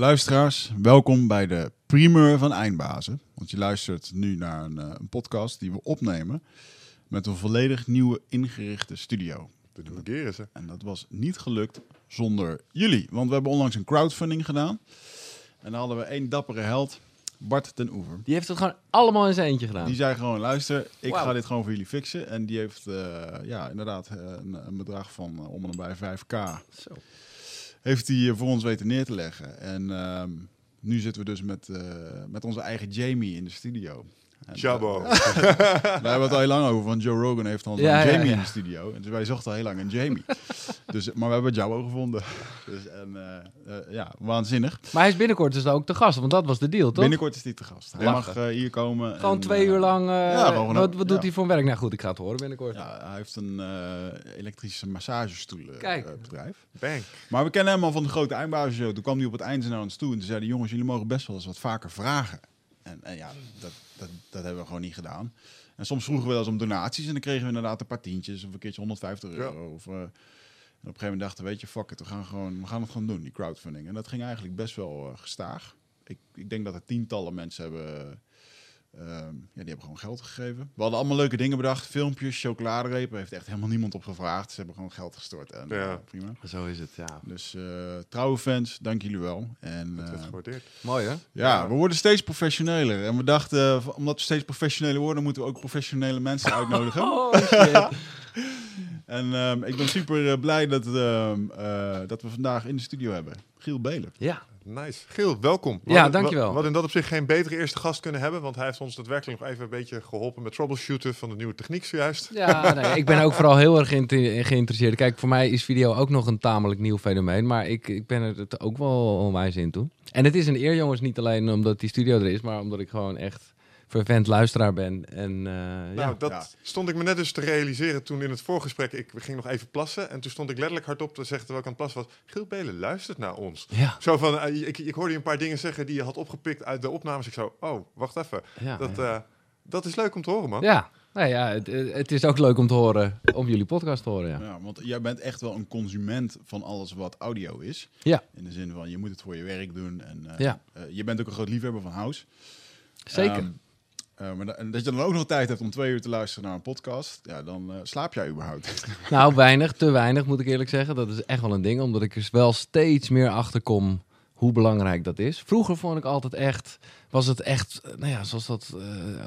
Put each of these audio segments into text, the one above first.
Luisteraars, welkom bij de primeur van Eindbazen. Want je luistert nu naar een, eh, een podcast die we opnemen met een volledig nieuwe ingerichte studio. De negeren ze. En dat was niet gelukt zonder jullie. Want we hebben onlangs een crowdfunding gedaan. En dan hadden we één dappere held, Bart ten Oever. Die heeft het gewoon allemaal in zijn eentje gedaan. Die zei gewoon, luister, ik ga dit gewoon voor jullie fixen. En die heeft eh, ja, inderdaad eh, een, een bedrag van om en bij 5k. Zo. Heeft hij eh, voor ons weten neer te leggen. En ehm, nu zitten we dus met, eh, met onze eigen Jamie in de studio. En, eh, Jabbo. Daar hebben we het al heel lang over, want Joe Rogan heeft al Ja, een ja, Jamie ja. in de studio. En dus wij zochten al heel lang een Jamie. dus, maar we hebben Jabbo gevonden. Dus, en, eh, eh, ja, waanzinnig. Maar hij is binnenkort dus ook te gast, want dat was de deal, toch? Binnenkort is hij te gast. Hij Lachen. mag hier komen. Gewoon en, twee uur lang. eh, gewoon wat wat doet ja. hij voor werk? Nou goed, ik ga het horen binnenkort. Ja, hij heeft een eh, elektrische massagestoelen Kijk. eh, bedrijf. Bang. Maar we kennen hem al van de grote eindbazenshow. Toen kwam hij op het einde naar ons toe en toen zeiden jongens, jullie mogen best wel eens wat vaker vragen. En, en ja, dat, dat, dat hebben we gewoon niet gedaan. En soms vroegen we wel eens om donaties en dan kregen we inderdaad een paar tientjes of een keertje 150 euro. Of, eh, en op een gegeven moment dachten we, weet je, fuck it, we gaan, gewoon, we gaan het gewoon doen, die crowdfunding. En dat ging eigenlijk best wel eh, gestaag. Ik, ik denk dat er tientallen mensen hebben, eh, ehm, ja, die hebben gewoon geld gegeven. We hadden allemaal leuke dingen bedacht, filmpjes, chocoladerepen, heeft echt helemaal niemand op gevraagd. Ze hebben gewoon geld gestort en Ja. eh, prima. Zo is het, ja. Dus eh, trouwe fans, dank jullie wel. En Dat eh, werd gewaardeerd. Mooi hè? ja, we worden steeds professioneler. En we dachten, omdat we steeds professioneler worden, moeten we ook professionele mensen uitnodigen. Oh. En ehm, ik ben super blij dat, ehm, eh, dat we vandaag in de studio hebben. Giel Belen. ja. Nice. Giel, welkom. We Ja, hadden- dankjewel. We hadden in dat opzicht geen betere eerste gast kunnen hebben, want hij heeft ons daadwerkelijk nog even een beetje geholpen met troubleshooten van de nieuwe techniek zojuist. Ja, nee, ik ben ook vooral heel erg geïnter- geïnteresseerd. Kijk, voor mij is video ook nog een tamelijk nieuw fenomeen, maar ik, ik ben er het ook wel onwijs in toe. En het is een eer, jongens, niet alleen omdat die studio er is, maar omdat ik gewoon echt fervent luisteraar ben. En eh, Nou, ja. dat Ja. stond ik me net dus te realiseren toen in het voorgesprek, ik ging nog even plassen en toen stond ik letterlijk hardop te zeggen terwijl ik aan het plassen was, Giel Belen luistert naar ons. ja, Zo van, eh, ik, ik hoorde je een paar dingen zeggen die je had opgepikt uit de opnames. Ik zo, oh, wacht even. ja, Dat, ja. eh, dat is leuk om te horen, man. Ja, nou ja, het, het is ook leuk om te horen, om jullie podcast te horen, ja. Ja, want jij bent echt wel een consument van alles wat audio is. Ja. In de zin van, je moet het voor je werk doen. En eh, Ja. je bent ook een groot liefhebber van house. Zeker. Ehm, eh, maar en dat je dan ook nog tijd hebt om twee uur te luisteren naar een podcast, ja, dan eh, slaap jij überhaupt. Nou, weinig, te weinig moet ik eerlijk zeggen. Dat is echt wel een ding, omdat ik er wel steeds meer achter kom hoe belangrijk dat is. Vroeger vond ik altijd echt, was het echt, eh, nou ja, zoals dat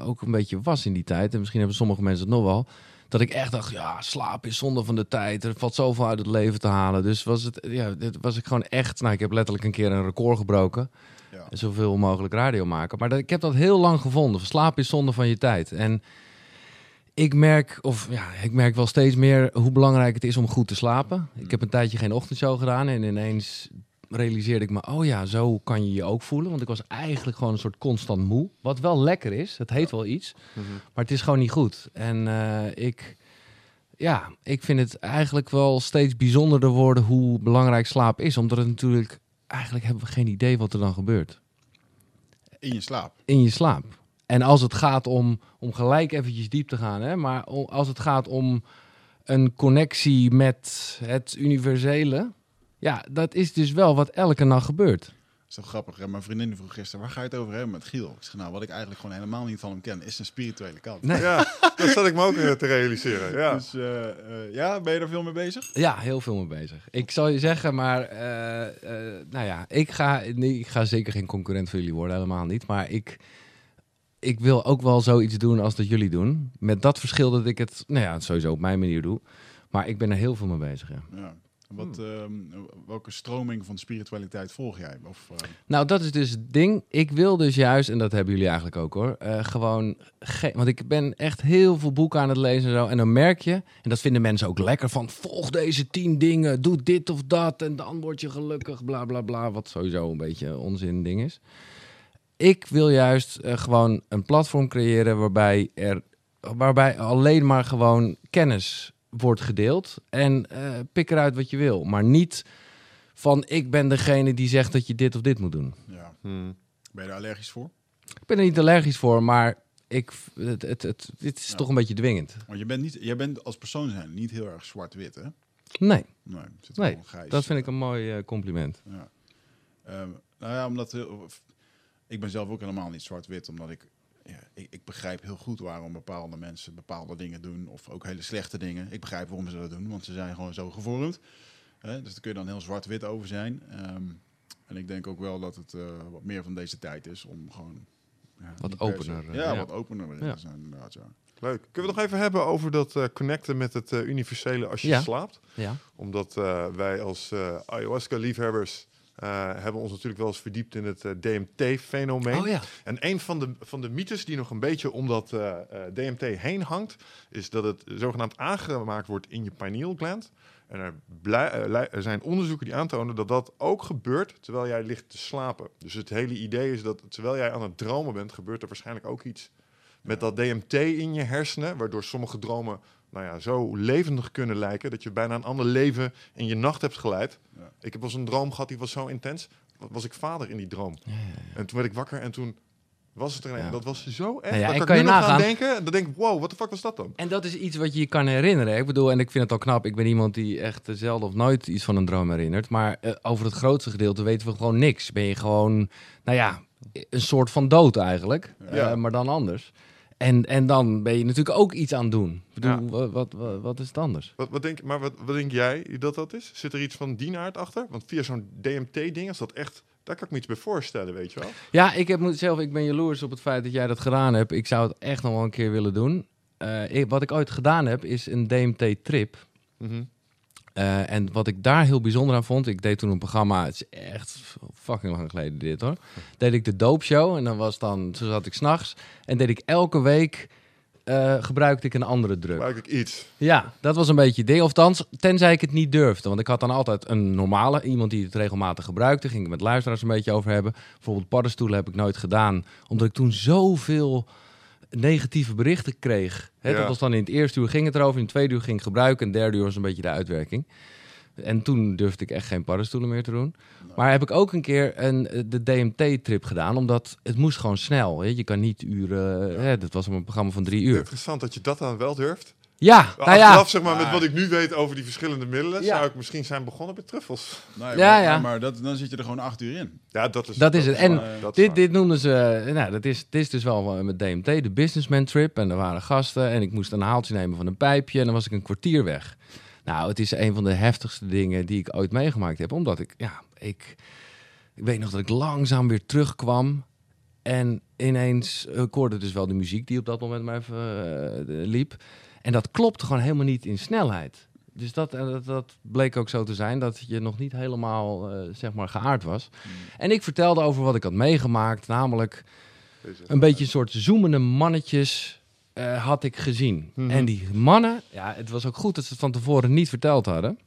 ook een beetje was in die tijd. En misschien hebben sommige mensen het nog wel. Dat ik echt dacht, ja, slaap is zonde van de tijd. Er valt zoveel uit het leven te halen. Dus was het, ja, was ik gewoon echt, nou, ik heb letterlijk een keer een record gebroken. Zoveel mogelijk radio maken. Maar dat, ik heb dat heel lang gevonden. Slaap is zonde van je tijd. En ik merk, of ja, ik merk wel steeds meer hoe belangrijk het is om goed te slapen. Ik heb een tijdje geen ochtendshow gedaan en ineens realiseerde ik me, oh ja, zo kan je je ook voelen. Want ik was eigenlijk gewoon een soort constant moe. Wat wel lekker is, het heet wel iets, Mhm. maar het is gewoon niet goed. En eh, ik, ja, ik vind het eigenlijk wel steeds bijzonderder worden hoe belangrijk slaap is. Omdat het natuurlijk, eigenlijk hebben we geen idee wat er dan gebeurt In je slaap. in je slaap. En als het gaat om, om gelijk eventjes diep te gaan, hè, maar als het gaat om een connectie met het universele, ja, dat is dus wel wat elke nacht gebeurt. Toch grappig. hè? Mijn vriendin vroeg gisteren, waar ga je het over hebben met Giel? Ik zeg, nou, wat ik eigenlijk gewoon helemaal niet van hem ken, is zijn spirituele kant. Nee. Ja, dat zat ik me ook te realiseren. Ja. Dus eh, eh, ja, ben je er veel mee bezig? Ja, heel veel mee bezig. Ik zal je zeggen, maar eh, eh, nou ja, ik ga, nee, ik ga zeker geen concurrent voor jullie worden, helemaal niet. Maar ik, ik wil ook wel zoiets doen als dat jullie doen. Met dat verschil dat ik het, nou ja, sowieso op mijn manier doe. Maar ik ben er heel veel mee bezig, ja. Ja. Wat, ehm, welke stroming van spiritualiteit volg jij? Of, eh, Nou, dat is dus het ding. Ik wil dus juist, en dat hebben jullie eigenlijk ook hoor, eh, gewoon... ge- Want ik ben echt heel veel boeken aan het lezen en zo. En dan merk je, en dat vinden mensen ook lekker, van volg deze tien dingen, doe dit of dat en dan word je gelukkig, bla bla bla. Wat sowieso een beetje onzin ding is. Ik wil juist eh, gewoon een platform creëren waarbij er waarbij alleen maar gewoon kennis wordt gedeeld. En eh, pik eruit wat je wil. Maar niet van ik ben degene die zegt dat je dit of dit moet doen. ja. Hmm. Ben je er allergisch voor? Ik ben er niet allergisch voor, maar ik, het, het, het, dit is Ja. toch een beetje dwingend. Want je bent, niet, jij bent als persoon zijn niet heel erg zwart-wit, hè? Nee, Nee, zit nee grijs. dat vind ik een mooi eh, compliment. Ja. Ehm, nou ja, omdat heel- ik ben zelf ook helemaal niet zwart-wit, omdat ik, ja, ik, ik begrijp heel goed waarom bepaalde mensen bepaalde dingen doen, of ook hele slechte dingen. Ik begrijp waarom ze dat doen, want ze zijn gewoon zo gevormd. Hè? Dus daar kun je dan heel zwart-wit over zijn. Ehm, en ik denk ook wel dat het eh, wat meer van deze tijd is om gewoon ja, Wat opener, eh, ja, ja. wat opener Ja. te zijn, inderdaad. Ja. Leuk. Kunnen we het nog even hebben over dat eh, connecten met het universele als je Ja. slaapt? Ja. Omdat eh, wij als eh, ayahuasca-liefhebbers hebben ons natuurlijk wel eens verdiept in het eh, DMT-fenomeen. Oh ja. En een van de, van de mythes die nog een beetje om dat eh, eh, DMT heen hangt, is dat het zogenaamd aangemaakt wordt in je pineal gland. En er, blij- eh, er zijn onderzoeken die aantonen dat dat ook gebeurt terwijl jij ligt te slapen. Dus het hele idee is dat terwijl jij aan het dromen bent, gebeurt er waarschijnlijk ook iets met dat DMT in je hersenen, waardoor sommige dromen nou ja, zo levendig kunnen lijken dat je bijna een ander leven in je nacht hebt geleid. Ja. Ik heb wel eens een droom gehad die was zo intens. wa- Was ik vader in die droom? En toen werd ik wakker en toen was het er een. Ja. Dat was zo echt. Nou ja, dat en kan je nu nog aan nagaan- denken. Dan denk ik, wow, wat de fuck was dat dan? En dat is iets wat je je kan herinneren. Ik bedoel, en ik vind het al knap. Ik ben iemand die echt zelden of nooit iets van een droom herinnert. Maar eh, over het grootste gedeelte weten we gewoon niks. Ben je gewoon, nou ja, een soort van dood eigenlijk. Ja. Eh, maar dan anders. En, en dan ben je natuurlijk ook iets aan het doen. Ik bedoel, Ja. wat, wat, wat, is het anders? Wat, wat denk, maar wat, wat denk jij dat dat is? Zit er iets van die aard achter? Want via zo'n DMT-ding is dat echt... Daar kan ik me iets bij voorstellen, weet je wel? Ja, ik heb moet zelf, ik ben jaloers op het feit dat jij dat gedaan hebt. Ik zou het echt nog wel een keer willen doen. Eh, ik- wat ik ooit gedaan heb, is een DMT-trip. Mhm. Eh, en wat ik daar heel bijzonder aan vond, ik deed toen een programma, het is echt fucking lang geleden dit hoor. Deed ik de doopshow en dan was dan, zo zat ik s'nachts en deed ik elke week, eh, gebruikte ik een andere drug. Gebruik ik iets. Ja, dat was een beetje het ding. Of thans, tenzij ik het niet durfde. Want ik had dan altijd een normale, iemand die het regelmatig gebruikte. Ging ik met luisteraars een beetje over hebben. Bijvoorbeeld paddenstoelen heb ik nooit gedaan. Omdat ik toen zoveel negatieve berichten kreeg. Hè, Ja. Dat was dan in het eerste uur ging het erover. In het tweede uur ging ik gebruiken. En het derde uur was een beetje de uitwerking. En toen durfde ik echt geen paddenstoelen meer te doen. Maar heb ik ook een keer een, eh, de DMT-trip gedaan. Omdat het moest gewoon snel. Hè. Je kan niet uren... Hè, dat was een programma van drie uur. Interessant dat je dat dan wel durft. Ja, nou Achteraf, ja. zeg maar, met wat ik nu weet over die verschillende middelen... Ja. zou ik misschien zijn begonnen met truffels. Nee, Ja, maar, ja. Maar, maar dat, dan zit je er gewoon acht uur in. Ja, dat is, Dat is het. En Dit, dit noemden ze, eh, nou, dat is, dit is dus wel met DMT, de businessman trip. En er waren gasten en ik moest een haaltje nemen van een pijpje en dan was ik een kwartier weg. Nou, het is een van de heftigste dingen die ik ooit meegemaakt heb. Omdat ik, ja, ik, ik weet nog dat ik langzaam weer terugkwam. En ineens, eh, ik hoorde dus wel de muziek die op dat moment maar even eh, liep. En dat klopte gewoon helemaal niet in snelheid. Dus dat, eh, dat, dat bleek ook zo te zijn, dat je nog niet helemaal, eh, zeg maar, geaard was. En ik vertelde over wat ik had meegemaakt, namelijk een beetje een soort zoemende mannetjes eh, had ik gezien. Mhm. En die mannen, ja, het was ook goed dat ze het van tevoren niet verteld hadden.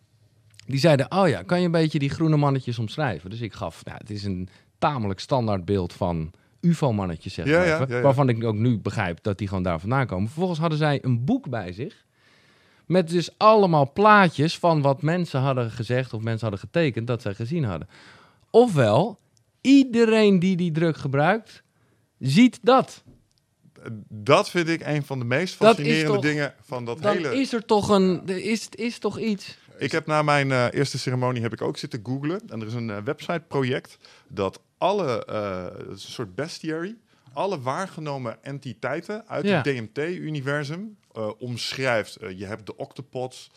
Die zeiden, oh ja, kan je een beetje die groene mannetjes omschrijven? Dus ik gaf, nou, het is een tamelijk standaard beeld van UFO-mannetjes, zeg Ja, maar ja, even, ja, ja. Waarvan ik ook nu begrijp dat die gewoon daar vandaan komen. Vervolgens hadden zij een boek bij zich. Met dus allemaal plaatjes van wat mensen hadden gezegd of mensen hadden getekend dat zij gezien hadden. Ofwel, iedereen die die druk gebruikt, ziet dat. Dat vind ik een van de meest fascinerende toch- dingen van dat Dan hele... is er toch een, er is, is toch iets. Ik heb na mijn eh, eerste ceremonie heb ik ook zitten googlen. En er is een eh, website-project dat alle, eh, een soort bestiary, alle waargenomen entiteiten uit Ja. het DMT-universum eh, omschrijft. Eh, je hebt de octopods,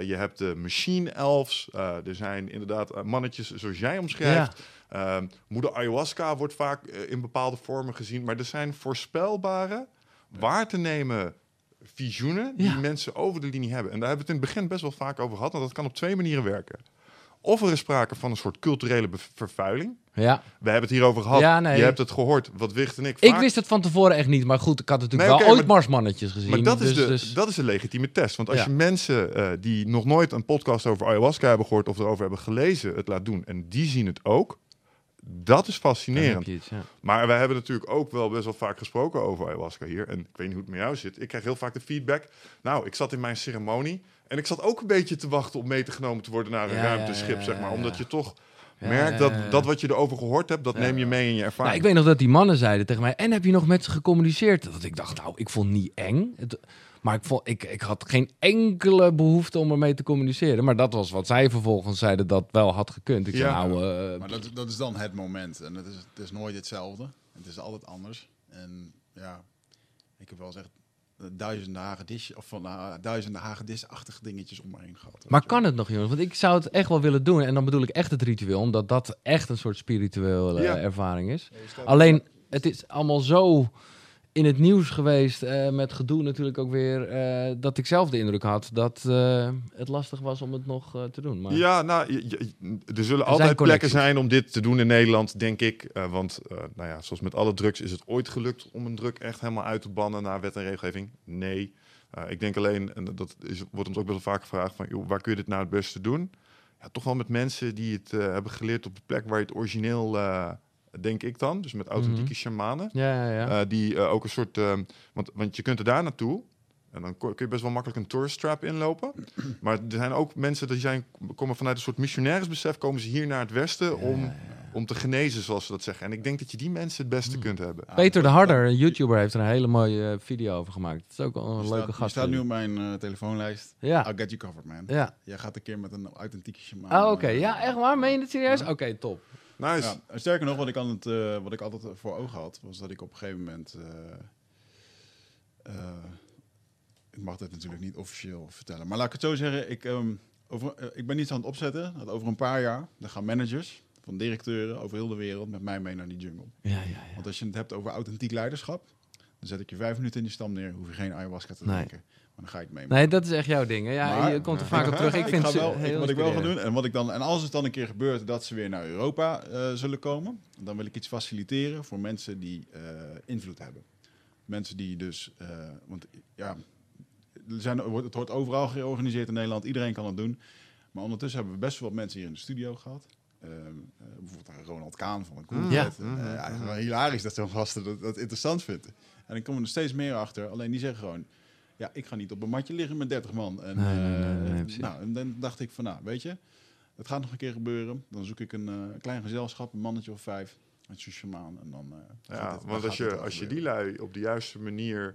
je hebt de machine elves, er zijn inderdaad mannetjes zoals jij omschrijft. Ehm, moeder ayahuasca wordt vaak in bepaalde vormen gezien, maar er zijn voorspelbare, waar te nemen visioenen die Ja. mensen over de linie hebben. En daar hebben we het in het begin best wel vaak over gehad, want dat kan op twee manieren werken. Of er is sprake van een soort culturele vervuiling. Ja. We hebben het hierover gehad. Ja, nee. Je hebt het gehoord, wat Wicht en ik Ik vaak- wist het van tevoren echt niet, maar goed, ik had natuurlijk Nee, wel ooit maar- marsmannetjes gezien. Maar dat is, dus, de, dus- dat is een legitieme test. Want als Ja. je mensen eh, die nog nooit een podcast over ayahuasca hebben gehoord of erover hebben gelezen, het laat doen en die zien het ook, dat is fascinerend. ja. Maar wij hebben natuurlijk ook wel best wel vaak gesproken over ayahuasca hier. En ik weet niet hoe het met jou zit. Ik krijg heel vaak de feedback. Nou, ik zat in mijn ceremonie. En ik zat ook een beetje te wachten om mee te genomen te worden naar een Ja, ja, ruimteschip, ja, zeg maar. Omdat ja. je toch Ja, merkt dat, dat wat je erover gehoord hebt, dat Ja. neem je mee in je ervaring. Nou, ik weet nog dat die mannen zeiden tegen mij, en heb je nog met ze gecommuniceerd? Dat ik dacht, nou, ik vond het niet eng. Het, Maar ik, vond, ik, ik had geen enkele behoefte om ermee te communiceren. Maar dat was wat zij vervolgens zeiden dat wel had gekund. Ik zei, Ja. nou, eh, Maar dat, dat is dan het moment. En het is, het is nooit hetzelfde. Het is altijd anders. En ja, ik heb wel eens echt eh, duizenden hagedis of van uh, duizenden hagedisachtige dingetjes om me heen gehad. Maar kan het nog, jongens? Want ik zou het echt wel willen doen. En dan bedoel ik echt het ritueel, omdat dat echt een soort spirituele Ja. ervaring is. Ja, Alleen, het is allemaal zo in het nieuws geweest, eh, met gedoe natuurlijk ook weer, eh, dat ik zelf de indruk had dat eh, het lastig was om het nog te doen. Maar Ja, nou, je- je- er zullen altijd plekken zijn om dit te doen in Nederland, denk ik. Want, nou ja, zoals met alle drugs is het ooit gelukt om een drug echt helemaal uit te bannen naar wet en regelgeving? Nee. Ik denk alleen, en dat is, wordt ons ook best wel vaak gevraagd, van, joh, waar kun je dit nou het beste doen? Ja, toch wel met mensen die het hebben geleerd op de plek waar je het origineel, denk ik dan, dus met authentieke Mhm. shamanen. ja, ja. ja. Eh, die eh, ook een soort. eh, want, want je kunt er daar naartoe. En dan kun je best wel makkelijk een tourist trap inlopen. Maar er zijn ook mensen die zijn, komen vanuit een soort missionairsbesef. Komen ze hier naar het westen om, om te genezen, zoals ze dat zeggen. En ik denk dat je die mensen het beste Mm. kunt hebben. Peter de Harder, een YouTuber, heeft er een hele mooie eh, video over gemaakt. Het is ook wel een Je leuke staat, je gast. staat nu op mijn eh, telefoonlijst. Ja, I'll get you covered, man. ja. Jij gaat een keer met een authentieke shaman. Ah, oké. Ja, echt waar? Meen je het serieus? Oké, top. Nice. Ja, en sterker nog, wat ik, aan het, eh, wat ik altijd voor ogen had, was dat ik op een gegeven moment. eh, eh, ik mag dit natuurlijk niet officieel vertellen, maar laat ik het zo zeggen. Ik, ehm, over, ik ben iets aan het opzetten. Dat over een paar jaar dan gaan managers van directeuren over heel de wereld met mij mee naar die jungle. Ja, ja, ja. Want als je het hebt over authentiek leiderschap, dan zet ik je vijf minuten in die stam neer, hoef je geen ayahuasca te Nee. drinken. Maar dan ga het mee. Nee, dat is echt jouw ding. hè? Ja, Maar- je komt er vaak op terug. Ik vind ga het wel, heel ik, wat ik wel ga doen, en, wat ik dan, en als het dan een keer gebeurt dat ze weer naar Europa eh, zullen komen, dan wil ik iets faciliteren voor mensen die eh, invloed hebben. Mensen die dus, eh, want ja, er zijn, wordt- het wordt overal georganiseerd in Nederland, iedereen kan het doen. Maar ondertussen hebben we best wel wat mensen hier in de studio gehad. Ehm, eh, bijvoorbeeld Ronald Kaan van een Cool Ja. Jet. En, eh, eigenlijk wel hilarisch dat zo'n gasten dat, dat interessant vinden. En ik kom er steeds meer achter. Alleen die zeggen gewoon, ja, ik ga niet op een matje liggen met 30 man. En, Nee, nee, nee, eh, nou, en dan dacht ik van, nou, weet je, het gaat nog een keer gebeuren. Dan zoek ik een eh, klein gezelschap, een mannetje of vijf, met zo'n shamaan. En dan, eh, Ja, het- want als je, als je die lui op de juiste manier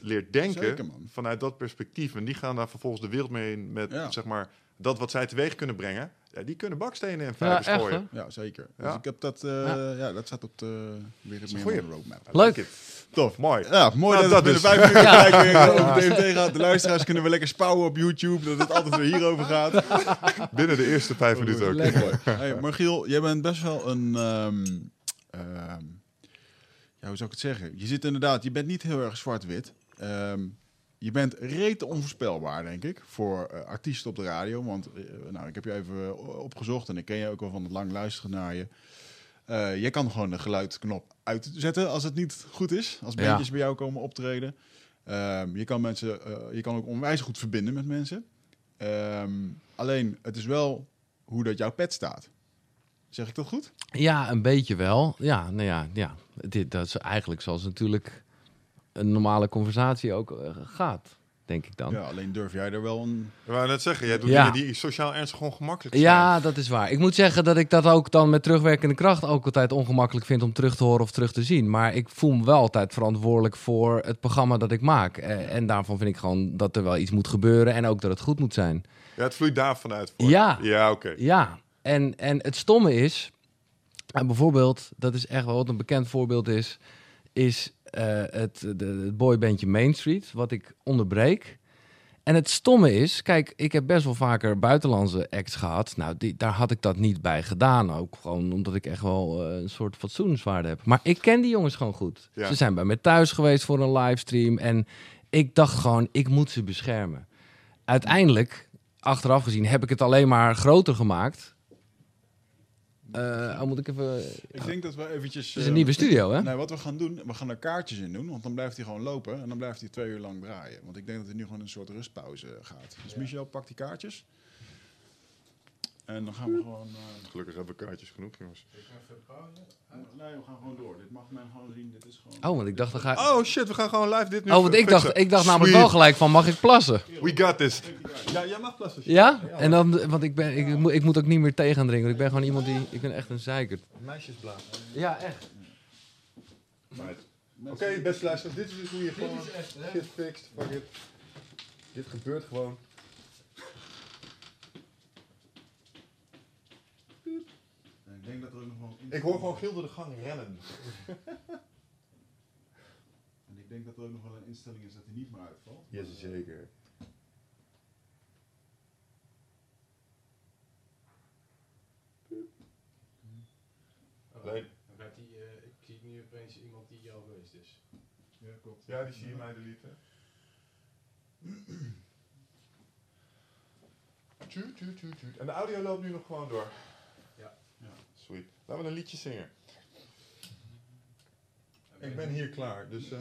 leert denken, Zeker, man. vanuit dat perspectief, en die gaan daar vervolgens de wereld mee in met Ja. zeg maar, dat wat zij teweeg kunnen brengen, ja, die kunnen bakstenen en Ja, vijvers echt, gooien. hè? Ja, zeker. Ja. Dus ik heb dat, eh, Ja. ja. dat staat op de, weer meer goeie. op de roadmap. Leuk. Like. Tof, mooi. Ja, mooi Nou, dat, dat het binnen dus. vijf minuten gelijk weer over DMT gaat. De luisteraars kunnen we lekker spouwen op YouTube, dat het altijd weer hierover gaat. Binnen de eerste vijf minuten ook. Lekker. Hey, maar Giel, jij bent best wel een... ehm, ehm, ja, hoe zou ik het zeggen? Je zit inderdaad, je bent niet heel erg zwart-wit. Ehm, je bent rete onvoorspelbaar, denk ik, voor eh, artiesten op de radio. Want eh, nou, ik heb je even eh, opgezocht en ik ken je ook al van het lang luisteren naar je. Je kan gewoon de geluidsknop uitzetten als het niet goed is. Als Ja. bandjes bij jou komen optreden. Ehm, je, kan mensen, je kan ook onwijs goed verbinden met mensen. Ehm, alleen, het is wel hoe dat jouw pet staat. Zeg ik dat goed? Ja, een beetje wel. Ja, nou ja, ja. Dit, dat is eigenlijk zoals natuurlijk een normale conversatie ook eh, gaat, denk ik dan. Ja, alleen durf jij er wel een... Ik wou net zeggen, jij doet Ja. dingen die sociaal ernstig ongemakkelijk zijn. Ja, dat is waar. Ik moet zeggen dat ik dat ook dan met terugwerkende kracht ook altijd ongemakkelijk vind om terug te horen of terug te zien. Maar ik voel me wel altijd verantwoordelijk voor het programma dat ik maak. Eh, En daarvan vind ik gewoon dat er wel iets moet gebeuren en ook dat het goed moet zijn. Ja, het vloeit daar vanuit. Voor. Ja. Ja, oké. Ja, en, en het stomme is, en bijvoorbeeld, dat is echt wel wat een bekend voorbeeld is, is het, de, het boybandje Main Street, wat ik onderbreek. En het stomme is, kijk, ik heb best wel vaker buitenlandse acts gehad. Nou, die, daar had ik dat niet bij gedaan. Ook gewoon omdat ik echt wel eh, een soort fatsoenswaarde heb. Maar ik ken die jongens gewoon goed. Ja. Ze zijn bij me thuis geweest voor een livestream. En ik dacht gewoon, ik moet ze beschermen. Uiteindelijk, achteraf gezien, heb ik het alleen maar groter gemaakt. Eh, oh, moet ik even... Ik denk dat we eventjes... Het is een nieuwe studio, hè? Nee, wat we gaan doen, we gaan er kaartjes in doen. Want dan blijft hij gewoon lopen en dan blijft hij twee uur lang draaien. Want ik denk dat hij nu gewoon een soort rustpauze gaat. Dus Michel, pak die kaartjes. En dan gaan we gewoon... eh, Gelukkig hebben we kaartjes genoeg, jongens. nee, we gaan gewoon door. Dit mag men gewoon zien. Dit is gewoon... Oh, want ik dacht... Dan ga... Oh shit, we gaan gewoon live dit nu Oh, want ik dacht, ik dacht namelijk Sweet. wel gelijk van, mag ik plassen? We got this. Ja, jij mag plassen. Ja? En dan, want ik, ben, ik, moet- ik moet ook niet meer tegen gaan drinken. want Ik ben gewoon iemand die, ik ben echt een zeikert. Meisjesblaad. Ja, echt. Oké, beste luisteraars, dit is dus hoe je gewoon shit fixt. Fuck it. Dit gebeurt gewoon. En ik denk dat er ook nog wel... Ik hoor gewoon Giel door de gang rennen. En ik denk dat er ook nog wel een instelling is dat hij niet meer uitvalt. Jazeker. Nee. Dan gaat die, eh, ik zie nu opeens iemand die al geweest is. Ja, klopt. Ja, die zie je mij deleten. Tjoet. En de audio loopt nu nog gewoon door. Laten we een liedje zingen. Ik ben hier klaar, dus eh,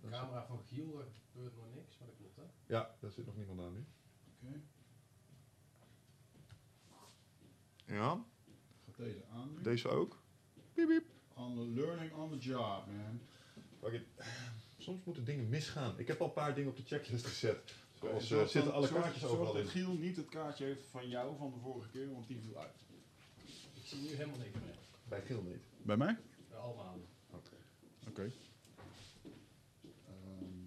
De camera van Giel, er gebeurt nog niks, maar dat klopt hè. ja, daar zit nog niemand aan nu. Oké. Ja, Gaat deze aan nu? deze ook. Piep, piep. On the learning on the job, man. Soms moeten dingen misgaan. Ik heb al een paar dingen op de checklist gezet. Zoals Zorg eh, zitten dan- alle zorg- kaartjes zorg overal dat in. Giel niet het kaartje heeft van jou van de vorige keer, want die viel uit. Ik zie nu helemaal niks meer. Bij Giel niet. Bij mij? Uh, allemaal. Oké. Ehm,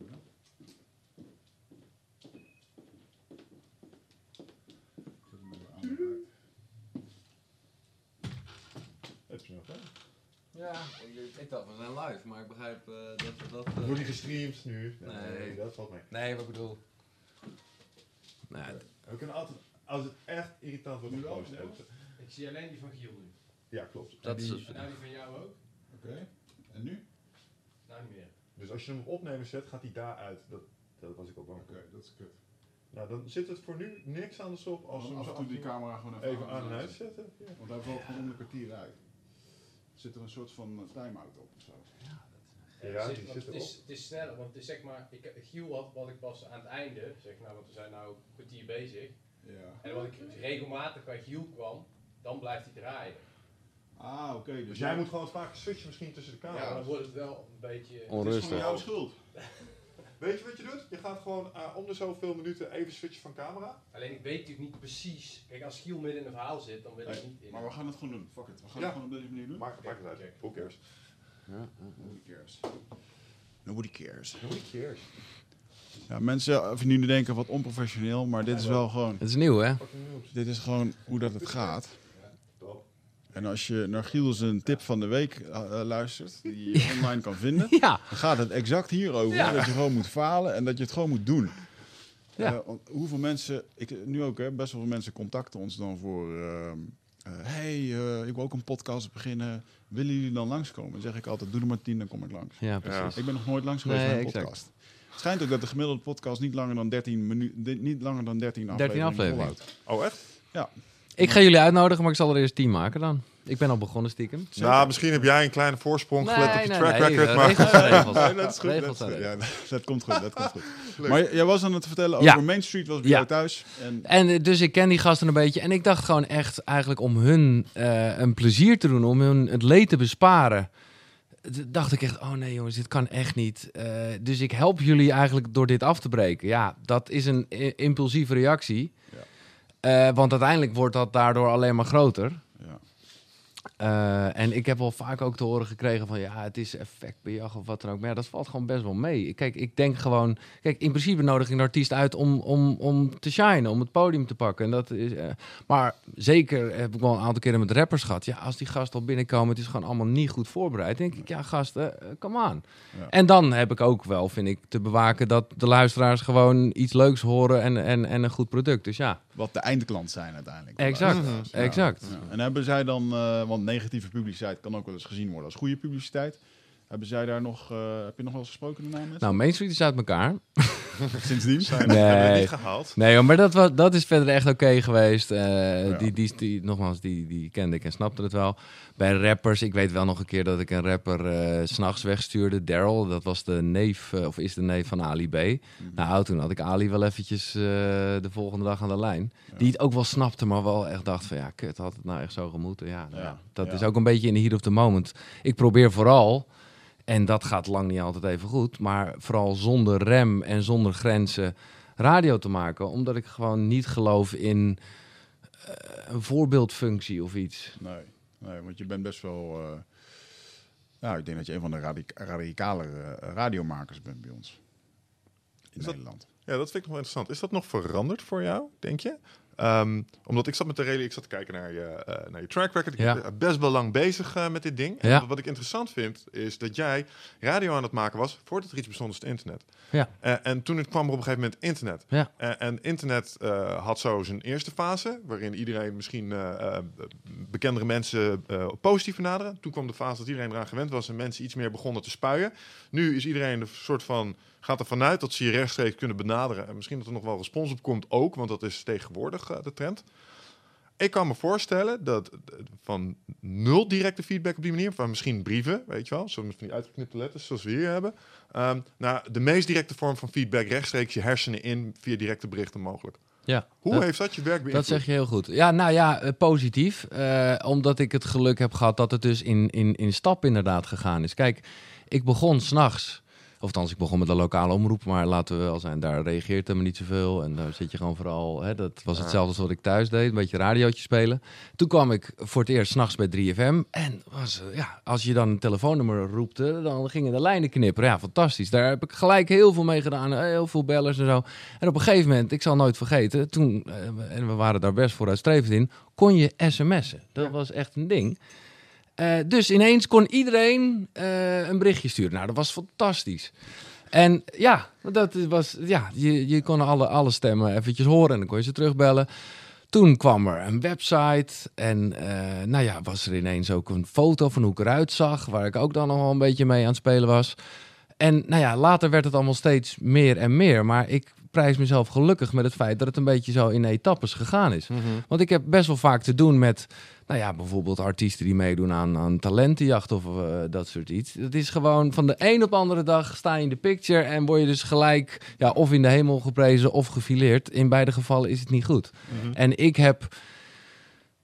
wacht even. Zet hem even aan is nog wel. Ja, ik, ik dacht we zijn live, maar ik begrijp eh, dat we dat... Het wordt niet gestreamd nu. Nee. dat valt mee. Nee, wat ik bedoel... Nee, We kunnen altijd, als het echt irritant wordt, editen. Ik zie alleen die van Giel nu. Ja, klopt. dat En is die-. En nou die van jou ook? Oké. En nu? Nou niet meer. Dus als je hem op opnemen zet, gaat hij daaruit. Dat, dat was ik ook bang Oké, dat is kut. Nou, dan zit het voor nu niks aan de sop als we af zo en toe die camera gewoon even, even aan en uit uitzetten. Ja. Want hij valt gewoon om de kwartier uit. Zit er een soort van eh, time-out op of zo? Ja, is, want zit het, erop. is, het is sneller, want het is zeg maar, ik, Giel had wat ik pas aan het einde, zeg nou, want we zijn nou een kwartier bezig. Ja. En wat ik regelmatig bij Giel kwam, dan blijft hij draaien. Ah, oké. dus Dus jij moet gewoon vaak switchen misschien tussen de Ja, camera's. dan wordt het wel een beetje... Het is Onrustig. gewoon jouw schuld. Weet je wat je doet? Je gaat gewoon eh, om de zoveel minuten even switchen van camera. Alleen ik weet natuurlijk niet precies. Kijk, als Giel midden in een verhaal zit, dan wil ik Nee, niet in. Maar we gaan het gewoon doen. Fuck it. We gaan Ja. het gewoon op deze manier doen. Maakt maakt het uit. Who cares? Nobody cares. Nobody cares. Who cares? Ja, mensen nu denken wat onprofessioneel, maar dit is wel gewoon, Het is nieuw, hè? Dit is gewoon hoe dat het gaat. En als je naar Giel zijn tip van de week eh, eh, luistert, die je online kan vinden, Ja. dan gaat het exact hierover. Ja. Dat je gewoon moet falen en dat je het gewoon moet doen. Ja. Eh, hoeveel mensen, ik, nu ook, hè, best wel veel mensen contacten ons dan voor. eh, hey, ik wil ook een podcast beginnen. Willen jullie dan langskomen? Dan zeg ik altijd: doe er maar tien, dan kom ik langs. Ja, precies. Ik ben nog nooit langs geweest Nee, bij een exact. podcast. Het schijnt ook dat de gemiddelde podcast niet langer dan 13 minuten, niet langer dan 13 afleveringen, afleveringen. volhoudt. Oh, echt? Ik ga jullie uitnodigen, maar ik zal er eerst tien maken dan. Ik ben al begonnen stiekem. Nou, misschien heb jij een kleine voorsprong gelet op je Nee, track nee, nee, record. maar regels zijn regels. Nee, dat is goed. Regels Dat, is goed. Ja, dat komt goed. Dat komt goed. Leuk. Maar jij was aan het vertellen Ja. over Main Street, was bij Ja. jou thuis. En En eh, dus ik ken die gasten een beetje. En ik dacht gewoon echt eigenlijk om hun eh, een plezier te doen, om hun het leed te besparen. Dacht ik echt, oh nee jongens, dit kan echt niet. Eh, dus ik help jullie eigenlijk door dit af te breken. Ja, dat is een impulsieve reactie. Eh, want uiteindelijk wordt dat daardoor alleen maar groter. Eh, en ik heb wel vaak ook te horen gekregen van ja, het is effectbejag of wat dan ook. Maar ja, dat valt gewoon best wel mee. Kijk, ik denk gewoon, kijk, in principe nodig ik een artiest uit om, om, om te shinen, om het podium te pakken. En dat is, eh, maar zeker heb ik wel een aantal keren met rappers gehad. Ja, als die gasten al binnenkomen, het is gewoon allemaal niet goed voorbereid. Denk ik, ja, gasten, eh, come on. Ja. En dan heb ik ook wel, vind ik, te bewaken dat de luisteraars gewoon iets leuks horen en, en, en een goed product. Dus ja, Wat de eindklant zijn uiteindelijk. exact, Mhm. Ja. exact. Ja. En hebben zij dan, eh, want negatieve publiciteit kan ook wel eens gezien worden als goede publiciteit. Hebben zij daar nog, eh, heb je nog wel eens gesproken daarna met? Nou, Main Street is uit elkaar. sindsdien? Zijn Nee. hebben we niet gehaald. Nee, hoor, maar dat, was, dat is verder echt oké geweest. Eh, Ja. die, die, die, nogmaals, die, die kende ik en snapte het wel. Bij rappers, ik weet wel nog een keer dat ik een rapper eh, s s'nachts wegstuurde. Daryl, dat was de neef, of is de neef van Ali B. Mhm. Nou, toen had ik Ali wel eventjes eh, de volgende dag aan de lijn. Ja. Die het ook wel snapte, maar wel echt dacht van... Ja, kut, had het nou echt zo gemoeten? Ja, nou Ja. ja, dat Ja. is ook een beetje in de heat of the moment. Ik probeer vooral... En dat gaat lang niet altijd even goed. Maar vooral zonder rem en zonder grenzen radio te maken. Omdat ik gewoon niet geloof in eh, een voorbeeldfunctie of iets. Nee, nee, want je bent best wel... eh, ja, ik denk dat je een van de radic radicalere eh, radiomakers bent bij ons. in dat- Nederland. Ja, dat vind ik nog wel interessant. Is dat nog veranderd voor jou, denk je? Ehm, omdat ik zat met de reden, ik zat te kijken naar je, eh, naar je track record. Ik Ja. ben best wel lang bezig eh, met dit ding. En wat ik interessant vind, is dat jij radio aan het maken was voordat er iets bestond als het internet. Ja. Eh, en toen het kwam er op een gegeven moment internet. Ja. En internet had zo zijn eerste fase, waarin iedereen misschien bekendere mensen positief benaderen. Toen kwam de fase dat iedereen eraan gewend was en mensen iets meer begonnen te spuien. Nu is iedereen een soort van gaat ervan uit dat ze je rechtstreeks kunnen benaderen. En misschien dat er nog wel respons op komt ook, want dat is tegenwoordig eh, de trend. Ik kan me voorstellen dat van nul directe feedback op die manier, van misschien brieven, weet je wel, zo van die uitgeknipte letters zoals we hier hebben, ehm, naar de meest directe vorm van feedback, rechtstreeks je hersenen in via directe berichten mogelijk. Ja, Hoe dat, heeft dat je werk beïnvloed? dat zeg je heel goed. Ja, nou ja, eh, positief. Eh, omdat ik het geluk heb gehad dat het dus in, in, in stap inderdaad gegaan is. Kijk, ik begon s'nachts. Of althans, ik begon met een lokale omroep, maar laten we wel zijn, daar reageert helemaal niet zoveel. En daar zit je gewoon vooral, hè, dat was hetzelfde als wat ik thuis deed, een beetje radiootje spelen. Toen kwam ik voor het eerst s'nachts bij 3FM. En was, ja, als je dan een telefoonnummer roepte, dan gingen de lijnen knipperen. Ja, fantastisch. Daar heb ik gelijk heel veel mee gedaan. eh, Heel veel bellers en zo. En op een gegeven moment, ik zal nooit vergeten, toen, eh, en we waren daar best vooruitstrevend in, kon je sms'en. Dat was echt een ding. Eh, dus ineens kon iedereen eh, een berichtje sturen. Nou, dat was fantastisch. En ja, dat was, ja je, je kon alle, alle stemmen eventjes horen en dan kon je ze terugbellen. Toen kwam er een website en eh, nou ja, was er ineens ook een foto van hoe ik eruit zag, waar ik ook dan nog wel een beetje mee aan het spelen was. En nou ja, later werd het allemaal steeds meer en meer, maar ik prijs mezelf gelukkig met het feit dat het een beetje zo in etappes gegaan is. Mhm. Want ik heb best wel vaak te doen met, nou ja, bijvoorbeeld artiesten die meedoen aan, aan talentenjacht of eh, dat soort iets. Het is gewoon van de een op de andere dag sta je in de picture en word je dus gelijk ja, of in de hemel geprezen of gefileerd. In beide gevallen is het niet goed. Mhm. En ik heb,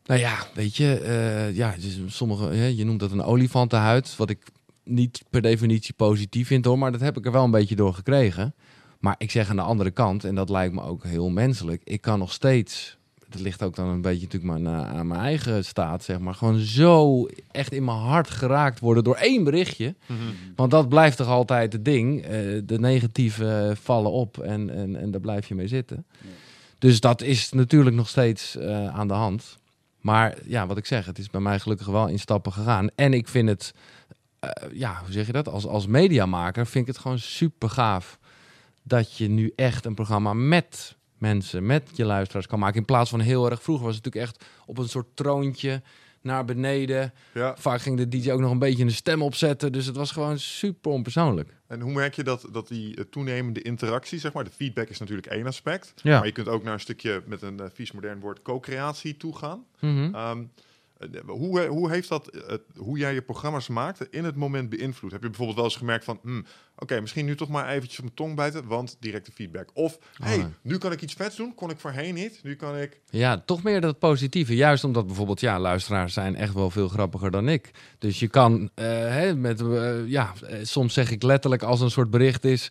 nou ja, weet je, eh, ja, dus sommige, ja, je noemt dat een olifantenhuid, wat ik niet per definitie positief vind hoor, maar dat heb ik er wel een beetje door gekregen. Maar ik zeg aan de andere kant, en dat lijkt me ook heel menselijk, ik kan nog steeds, dat ligt ook dan een beetje natuurlijk maar aan mijn eigen staat, zeg maar, gewoon zo echt in mijn hart geraakt worden door één berichtje. Mhm. Want dat blijft toch altijd het ding. eh, de negatieve vallen op en, en, en daar blijf je mee zitten. Dus dat is natuurlijk nog steeds eh, aan de hand. Maar ja, wat ik zeg, het is bij mij gelukkig wel in stappen gegaan. En ik vind het, eh, ja, hoe zeg je dat? Als, als mediamaker vind ik het gewoon super gaaf dat je nu echt een programma met mensen, met je luisteraars kan maken. In plaats van heel erg vroeger was het natuurlijk echt op een soort troontje naar beneden. Ja. Vaak ging de DJ ook nog een beetje een stem opzetten. Dus het was gewoon super onpersoonlijk. En hoe merk je dat, dat die eh, toenemende interactie, zeg maar, de feedback is natuurlijk één aspect. Ja. Maar je kunt ook naar een stukje met een eh, vies modern woord co-creatie toe gaan. Eh, hoe, eh, hoe heeft dat, eh, hoe jij je programma's maakte, in het moment beïnvloed? Heb je bijvoorbeeld wel eens gemerkt van, hmm, oké, misschien nu toch maar eventjes op mijn tong bijten, want directe feedback. Of, hey, nee. nu kan ik iets vets doen, kon ik voorheen niet. Nu kan ik... Ja, toch meer dat positieve. Juist omdat bijvoorbeeld, ja, luisteraars zijn echt wel veel grappiger dan ik. Dus je kan, eh, hè, met, eh, ja, eh, soms zeg ik letterlijk als een soort bericht is...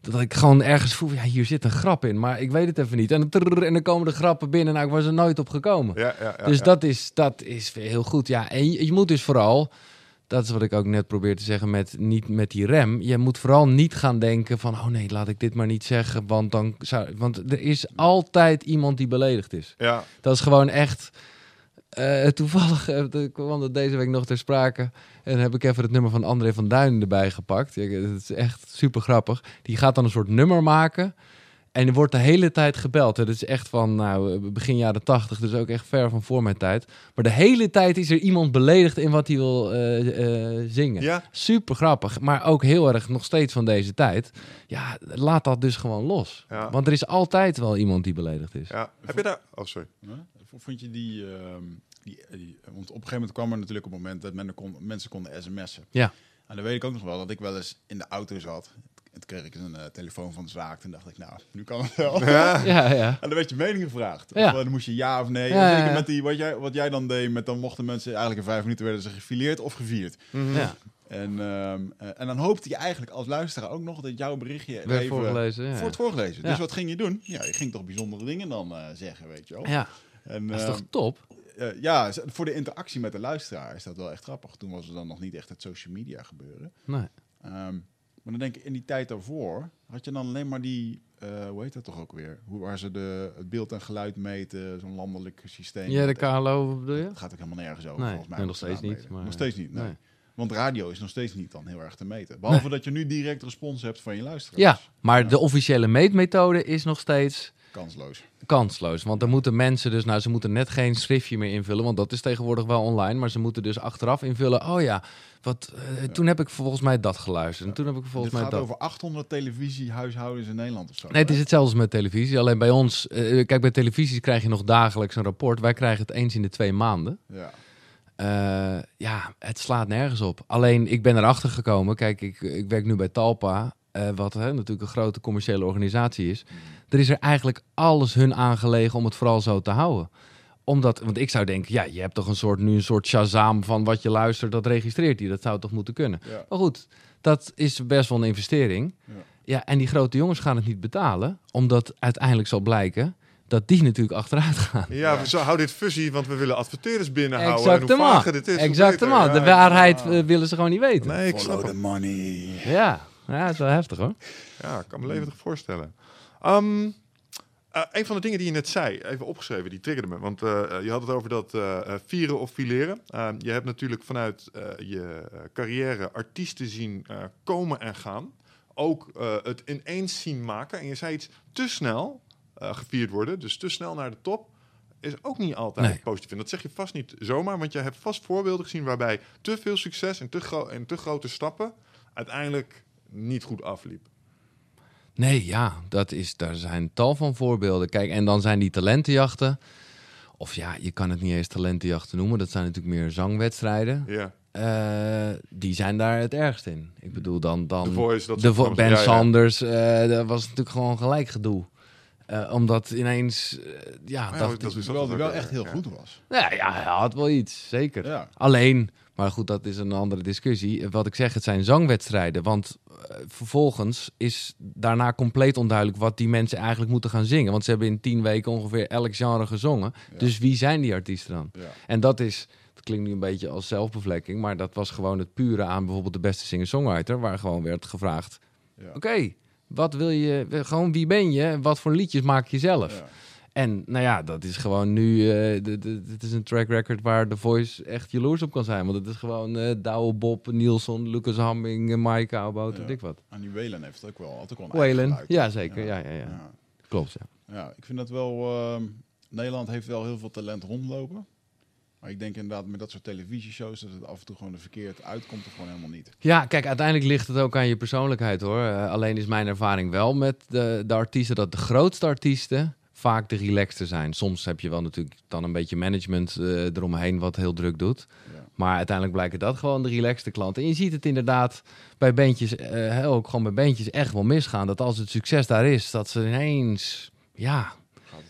Dat ik gewoon ergens voel, ja, hier zit een grap in, maar ik weet het even niet. En, dan trrr, en dan komen de grappen binnen, nou, ik was er nooit op gekomen. Ja, ja, ja, dus. Dat, is, dat is heel goed. Ja, en je, je moet dus vooral, dat is wat ik ook net probeer te zeggen met, niet, met die rem. Je moet vooral niet gaan denken van, oh nee, laat ik dit maar niet zeggen. Want, dan zou, want er is altijd iemand die beledigd is. Ja, Dat is gewoon echt. Eh, toevallig eh, kwam dat deze week nog ter sprake. En heb ik even het nummer van André van Duin erbij gepakt. Ja, het is echt super grappig. Die gaat dan een soort nummer maken. En er wordt de hele tijd gebeld. Het is echt van nou, begin jaren tachtig, dus ook echt ver van voor mijn tijd. Maar de hele tijd is er iemand beledigd in wat hij wil eh, eh, zingen. ja. Super grappig, maar ook heel erg nog steeds van deze tijd. Ja, laat dat dus gewoon los. Ja. Want er is altijd wel iemand die beledigd is. ja. Heb je daar... Oh, sorry. Vond je die, ehm, die, die- Want op een gegeven moment kwam er natuurlijk op het moment dat men kon, mensen konden sms'en. Ja. En dan weet ik ook nog wel dat ik wel eens in de auto zat. En toen kreeg ik een eh, telefoon van de zaak. Toen dacht ik, nou, nu kan het wel. Ja. Ja, ja. En dan werd je mening gevraagd. Ja. Of, eh, dan moest je ja of nee. Ja, En ja, zeker ja. met die, wat, jij, wat jij dan deed, met dan mochten mensen eigenlijk in vijf minuten werden ze gefileerd of gevierd. Ja. En, ehm, eh, en dan hoopte je eigenlijk als luisteraar ook nog dat jouw berichtje even voorgelezen. Ja. wordt voorgelezen. Ja. Dus wat ging je doen? Ja, je ging toch bijzondere dingen dan eh, zeggen, weet je wel. ja, En, dat is ehm, toch top? eh, ja, voor de interactie met de luisteraar is dat wel echt grappig. Toen was er dan nog niet echt het social media gebeuren. Nee. Ehm, maar dan denk ik, in die tijd daarvoor had je dan alleen maar die, eh, hoe heet dat toch ook weer? Hoe, waar ze de, het beeld en geluid meten, zo'n landelijk systeem. Ja, de KLO bedoel je? Dat gaat ook helemaal nergens over, Nee, volgens mij. nee, nog steeds niet, maar- nog steeds niet, nee. Nee. Want radio is nog steeds niet dan heel erg te meten. Behalve dat je nu direct respons hebt van je luisteraars. Ja, maar Ja. de officiële meetmethode is nog steeds Kansloos. kansloos. Want dan moeten mensen dus, nou, ze moeten net geen schriftje meer invullen, want dat is tegenwoordig wel online. Maar ze moeten dus achteraf invullen. Oh ja, wat, eh, toen heb ik volgens mij dat geluisterd. En toen heb ik volgens Dit mij gaat dat. over 800 televisiehuishoudens in Nederland of zo. Nee, het is hetzelfde als met televisie. Alleen bij ons, eh, kijk, bij televisie krijg je nog dagelijks een rapport. Wij krijgen het eens in de twee maanden. Ja. Eh, ja, het slaat nergens op. Alleen, ik ben erachter gekomen. Kijk, ik, ik werk nu bij Talpa, eh, wat hè, natuurlijk een grote commerciële organisatie is. Er is er eigenlijk alles hun aangelegen om het vooral zo te houden. Omdat, want ik zou denken, ja, je hebt toch een soort, nu een soort Shazam van wat je luistert, dat registreert hij. Dat zou toch moeten kunnen. Ja. Maar goed, dat is best wel een investering. Ja. Ja, en die grote jongens gaan het niet betalen, omdat uiteindelijk zal blijken dat die natuurlijk achteruit gaan. Ja, we zo, hou dit fusie, want we willen adverteerders binnenhouden. En hoe dit is, hoe Exactement. beter. De waarheid ja. eh, willen ze gewoon niet weten. Nee, ik Follow the money. Ja, ja, dat is wel heftig hoor. Ja, ik kan me levendig voorstellen. Eh, een van de dingen die je net zei, even opgeschreven, die triggerde me. Want eh, eh, je had het over dat vieren of fileren. Ehm, je hebt natuurlijk vanuit je carrière artiesten zien komen en gaan. Ook het ineens zien maken. En je zei iets te snel gevierd worden, dus te snel naar de top. Is ook niet altijd Nee. positief. En dat zeg je vast niet zomaar, want je hebt vast voorbeelden gezien waarbij te veel succes en te, gro- en te grote stappen uiteindelijk niet goed afliep. Nee, ja, dat is, daar zijn tal van voorbeelden. Kijk, en dan zijn die talentenjachten. Of ja, je kan het niet eens talentenjachten noemen. Dat zijn natuurlijk meer zangwedstrijden. Ja. Eh, die zijn daar het ergst in. Ik bedoel, dan... dan The Voice, dat de Vo-. Ben Ja, ja. Sanders, eh, dat was natuurlijk gewoon gelijk gedoe. Eh, omdat ineens... ja, ja, dacht dat ik- die wel ook, echt heel ja. goed was. ja, ja, hij had wel iets, zeker. Ja. Alleen, maar goed, dat is een andere discussie. Wat ik zeg, het zijn zangwedstrijden. Want eh, vervolgens is daarna compleet onduidelijk wat die mensen eigenlijk moeten gaan zingen. Want ze hebben in tien weken ongeveer elk genre gezongen. Ja. Dus wie zijn die artiesten dan? Ja. En dat is, dat klinkt nu een beetje als zelfbevlekking, maar dat was gewoon het pure aan bijvoorbeeld de beste singer-songwriter, waar gewoon werd gevraagd: Ja. oké, wat wil je, gewoon wie ben je en wat voor liedjes maak je zelf? En nou ja, dat is gewoon nu. eh Het is een track record waar The Voice echt jaloers op kan zijn. Want het is gewoon eh Douwe Bob, Nielsen, Lucas Hamming, eh, Mike Aubout, Ja. weet ik wat. En die Whalen heeft het ook wel, ook wel een Whalen, ja zeker. Ja, ja, ja. Ja. Klopt, ja. Ja, ik vind dat wel. ehm, Nederland heeft wel heel veel talent rondlopen. Maar ik denk inderdaad met dat soort televisieshows dat het af en toe gewoon er verkeerd uitkomt of gewoon helemaal niet. Ja, kijk, uiteindelijk ligt het ook aan je persoonlijkheid hoor. Eh, alleen is mijn ervaring wel met de, de artiesten dat de grootste artiesten vaak de relaxter zijn. Soms heb je wel natuurlijk dan een beetje management eh, eromheen wat heel druk doet. Ja. Maar uiteindelijk blijken dat gewoon de relaxte klanten. En je ziet het inderdaad bij bandjes, eh, ook gewoon bij bandjes echt wel misgaan. Dat als het succes daar is, dat ze ineens ja,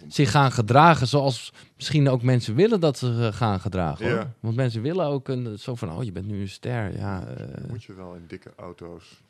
zich gaan gedragen zoals misschien ook mensen willen dat ze eh, gaan gedragen. Hoor. Ja. Want mensen willen ook een zo van, oh je bent nu een ster. Ja, Moet je wel in dikke auto's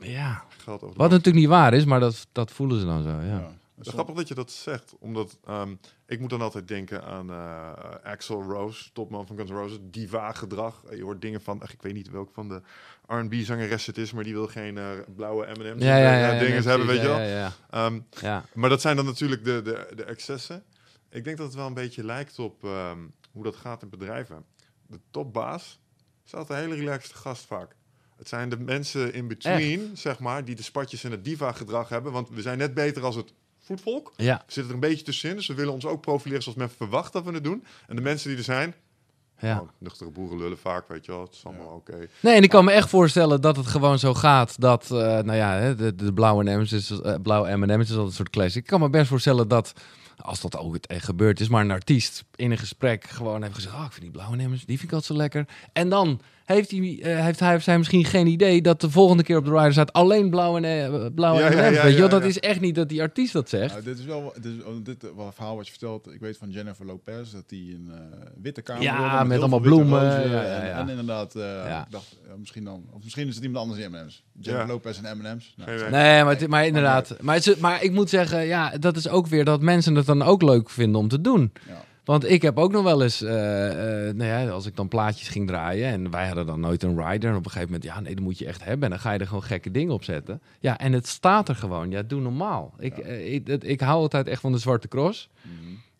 ja. geld Wat natuurlijk niet waar is, maar dat, dat voelen ze dan zo. Ja. Ja. Is grappig dat je dat zegt, omdat ehm, ik moet dan altijd denken aan eh Axel Rose, topman van Guns N' Roses, diva gedrag. Je hoort dingen van, ach, ik weet niet welke van de R&B zangeres het is, maar die wil geen eh, blauwe M&M's Ja, ja, ja, eh, ja, dingen hebben, weet je wel. Ja, ja, ja. maar dat zijn dan natuurlijk de, de, de excessen. Ik denk dat het wel een beetje lijkt op ehm, hoe dat gaat in bedrijven. De topbaas is altijd een hele relaxed gast vaak. Het zijn de mensen in between, zeg maar, die de spatjes en het diva-gedrag hebben. Want we zijn net beter als het voetvolk. ja. We zitten er een beetje tussenin, dus we willen ons ook profileren zoals men verwacht dat we het doen. En de mensen die er zijn, ja. oh, nuchtere boeren lullen vaak, weet je wel. Het is allemaal oké. Nee, en ik kan me echt voorstellen dat het gewoon zo gaat dat, eh, nou ja, de, de blauwe M&M's is, blauwe M&M's is altijd een soort classic. Ik kan me best voorstellen dat, als dat ooit echt gebeurd is, maar een artiest in een gesprek gewoon heeft gezegd, oh, ik vind die blauwe M&M's, die vind ik altijd zo lekker. En dan heeft hij, eh, heeft hij of zij misschien geen idee dat de volgende keer op de rider staat alleen blauwe, blauwe Ja, M&M's. ja, ja, weet je wel, ja, dat ja. is echt niet dat die artiest dat zegt. Nou, dit is wel dit is, oh, dit, eh, wel een verhaal wat je vertelt. Ik weet van Jennifer Lopez dat die een eh, witte kamer Ja, wilde met allemaal bloemen, rozen ja, ja, en, en inderdaad, eh, Ja. ik dacht misschien dan, of misschien is het iemand anders in M&M's. Jennifer Ja. Lopez en M&M's. Nou. Nee, maar, het- maar inderdaad. Maar, het is- maar ik moet zeggen, ja, dat is ook weer dat mensen het dan ook leuk vinden om te doen. ja. Want ik heb ook nog wel eens, eh, eh, nou ja, als ik dan plaatjes ging draaien en wij hadden dan nooit een rider. En op een gegeven moment, ja, nee, dat moet je echt hebben. En dan ga je er gewoon gekke dingen op zetten. Ja, en het staat er gewoon. Ja, doe normaal. Ik, eh, ik, hou altijd echt van de Zwarte Cross.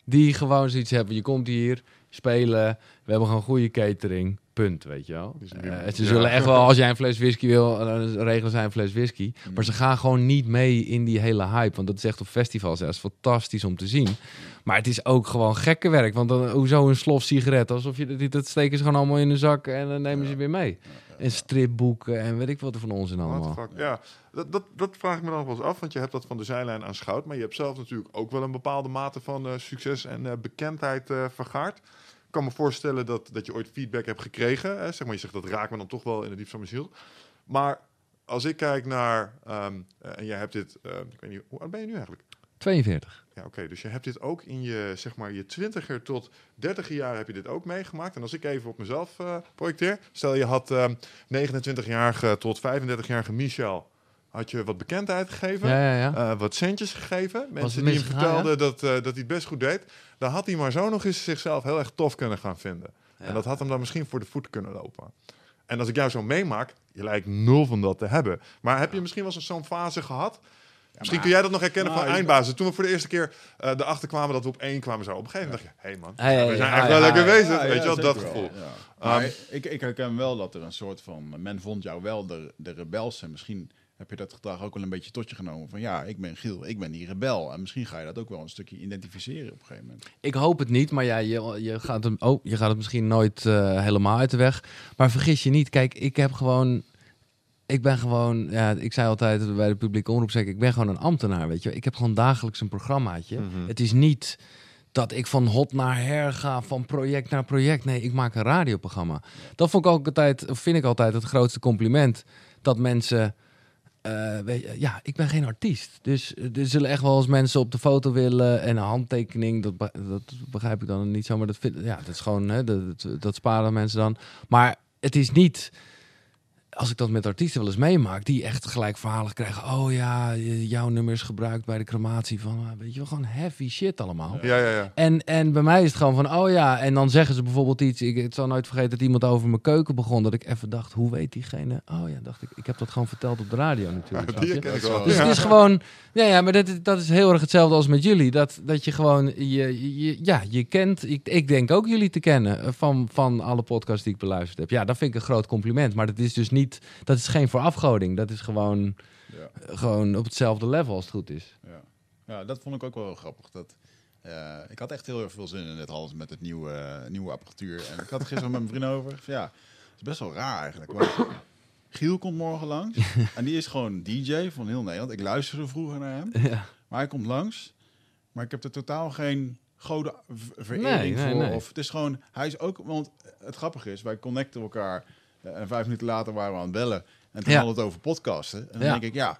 Die gewoon zoiets hebben. Je komt hier spelen. We hebben gewoon goede catering. Punt, weet je wel. Dus Eh, ze ja. zullen echt wel, als jij een fles whisky wil, dan regelen zij een fles whisky. Maar ze gaan gewoon niet mee in die hele hype. Want dat is echt op festivals. Ja, dat is fantastisch om te zien. Maar het is ook gewoon gekke werk. Want dan, hoezo een slof sigaret? Alsof je dat, dat steken ze gewoon allemaal in een zak en dan nemen ze weer mee. En stripboeken en weet ik wat er van ons in What the allemaal. fuck? Ja, dat, dat, dat vraag ik me dan wel eens af, want je hebt dat van de zijlijn aanschouwd, maar je hebt zelf natuurlijk ook wel een bepaalde mate van eh, succes en eh, bekendheid eh, vergaard. Ik kan me voorstellen dat, dat je ooit feedback hebt gekregen. Hè? Zeg maar, je zegt dat raakt me dan toch wel in het diepst van mijn ziel. Maar als ik kijk naar, ehm, eh, en jij hebt dit, eh, ik weet niet, hoe oud ben je nu eigenlijk? 42. Ja, oké. Dus je hebt dit ook in je, zeg maar, je twintiger tot dertiger jaar heb je dit ook meegemaakt. En als ik even op mezelf eh, projecteer. Stel je had ehm 29-jarige tot 35-jarige Michel. Had je wat bekendheid gegeven. Ja, ja, ja. eh, wat centjes gegeven. Mensen die hem vertelden dat, eh, dat hij het best goed deed. Dan had hij maar zo nog eens zichzelf heel erg tof kunnen gaan vinden. En dat had hem dan misschien voor de voet kunnen lopen. En als ik jou zo meemaak, je lijkt nul van dat te hebben. Maar heb je misschien wel eens zo'n fase gehad? Misschien kun jij dat nog herkennen Nou, van eindbazen. Toen we voor de eerste keer eh erachter kwamen dat we op één kwamen zo. Op een gegeven moment dacht je, hé hey man, Hey, we zijn ja, eigenlijk wel ja, lekker ja, bezig. Ja, weet je wel, dat gevoel. wel, ja. Maar Um, ik, ik herken wel dat er een soort van... Men vond jou wel de, de rebels. En misschien heb je dat gedrag ook wel een beetje tot je genomen. Van ja, ik ben Giel, ik ben die rebel. En misschien ga je dat ook wel een stukje identificeren op een gegeven moment. Ik hoop het niet, maar ja, je, je, gaat, hem, oh, je gaat het misschien nooit eh, helemaal uit de weg. Maar vergis je niet, kijk, ik heb gewoon... Ik ben gewoon, ja, ik zei altijd bij de publieke omroep, zeg ik, ik ben gewoon een ambtenaar, weet je. Ik heb gewoon dagelijks een programmaatje. Mhm. Het is niet dat ik van hot naar her ga, van project naar project. Nee, ik maak een radioprogramma. Dat vond ik ook altijd, of vind ik altijd het grootste compliment. Dat mensen, je, ja, ik ben geen artiest. Dus eh, er zullen echt wel eens mensen op de foto willen en een handtekening. Dat, dat begrijp ik dan niet zo, maar dat, vind, ja, dat is gewoon, hè, dat, dat sparen mensen dan. Maar het is niet als ik dat met artiesten wel eens meemaak, die echt gelijk verhalen krijgen. Oh ja, jouw nummer is gebruikt bij de crematie van, eh, weet je wel, gewoon heavy shit allemaal. Ja, ja, ja. En, en bij mij is het gewoon van, oh ja, en dan zeggen ze bijvoorbeeld iets. Ik het zal nooit vergeten dat iemand over mijn keuken begon. Dat ik even dacht, hoe weet diegene? Oh ja, dacht ik, ik heb dat gewoon verteld op de radio natuurlijk. Die is wel. Dus Ja. het is gewoon, ja, ja maar dat, is- dat is heel erg hetzelfde als met jullie. Dat, dat je gewoon, je, je, ja, je kent, ik, ik denk ook jullie te kennen eh, van, van alle podcasts die ik beluisterd heb. Ja, dat vind ik een groot compliment. Maar dat is dus niet, dat is geen verafgoding. Dat is gewoon, Ja. gewoon op hetzelfde level als het goed is. Ja. ja, dat vond ik ook wel heel grappig. Dat, eh, ik had echt heel erg veel zin in dit alles met het nieuwe, nieuwe apparatuur. En ik had het gisteren met mijn vriend over. Ja, het is best wel raar eigenlijk. Want Giel komt morgen langs. en die is gewoon DJ van heel Nederland. Ik luisterde vroeger naar hem. Ja. Maar hij komt langs. Maar ik heb er totaal geen goden v- verering Nee, nee, voor. nee. Of het is gewoon, hij is ook, want het grappige is, wij connecten elkaar. Eh, En vijf minuten later waren we aan het bellen. En toen Ja. hadden we het over podcasten. En dan Ja. denk ik, ja,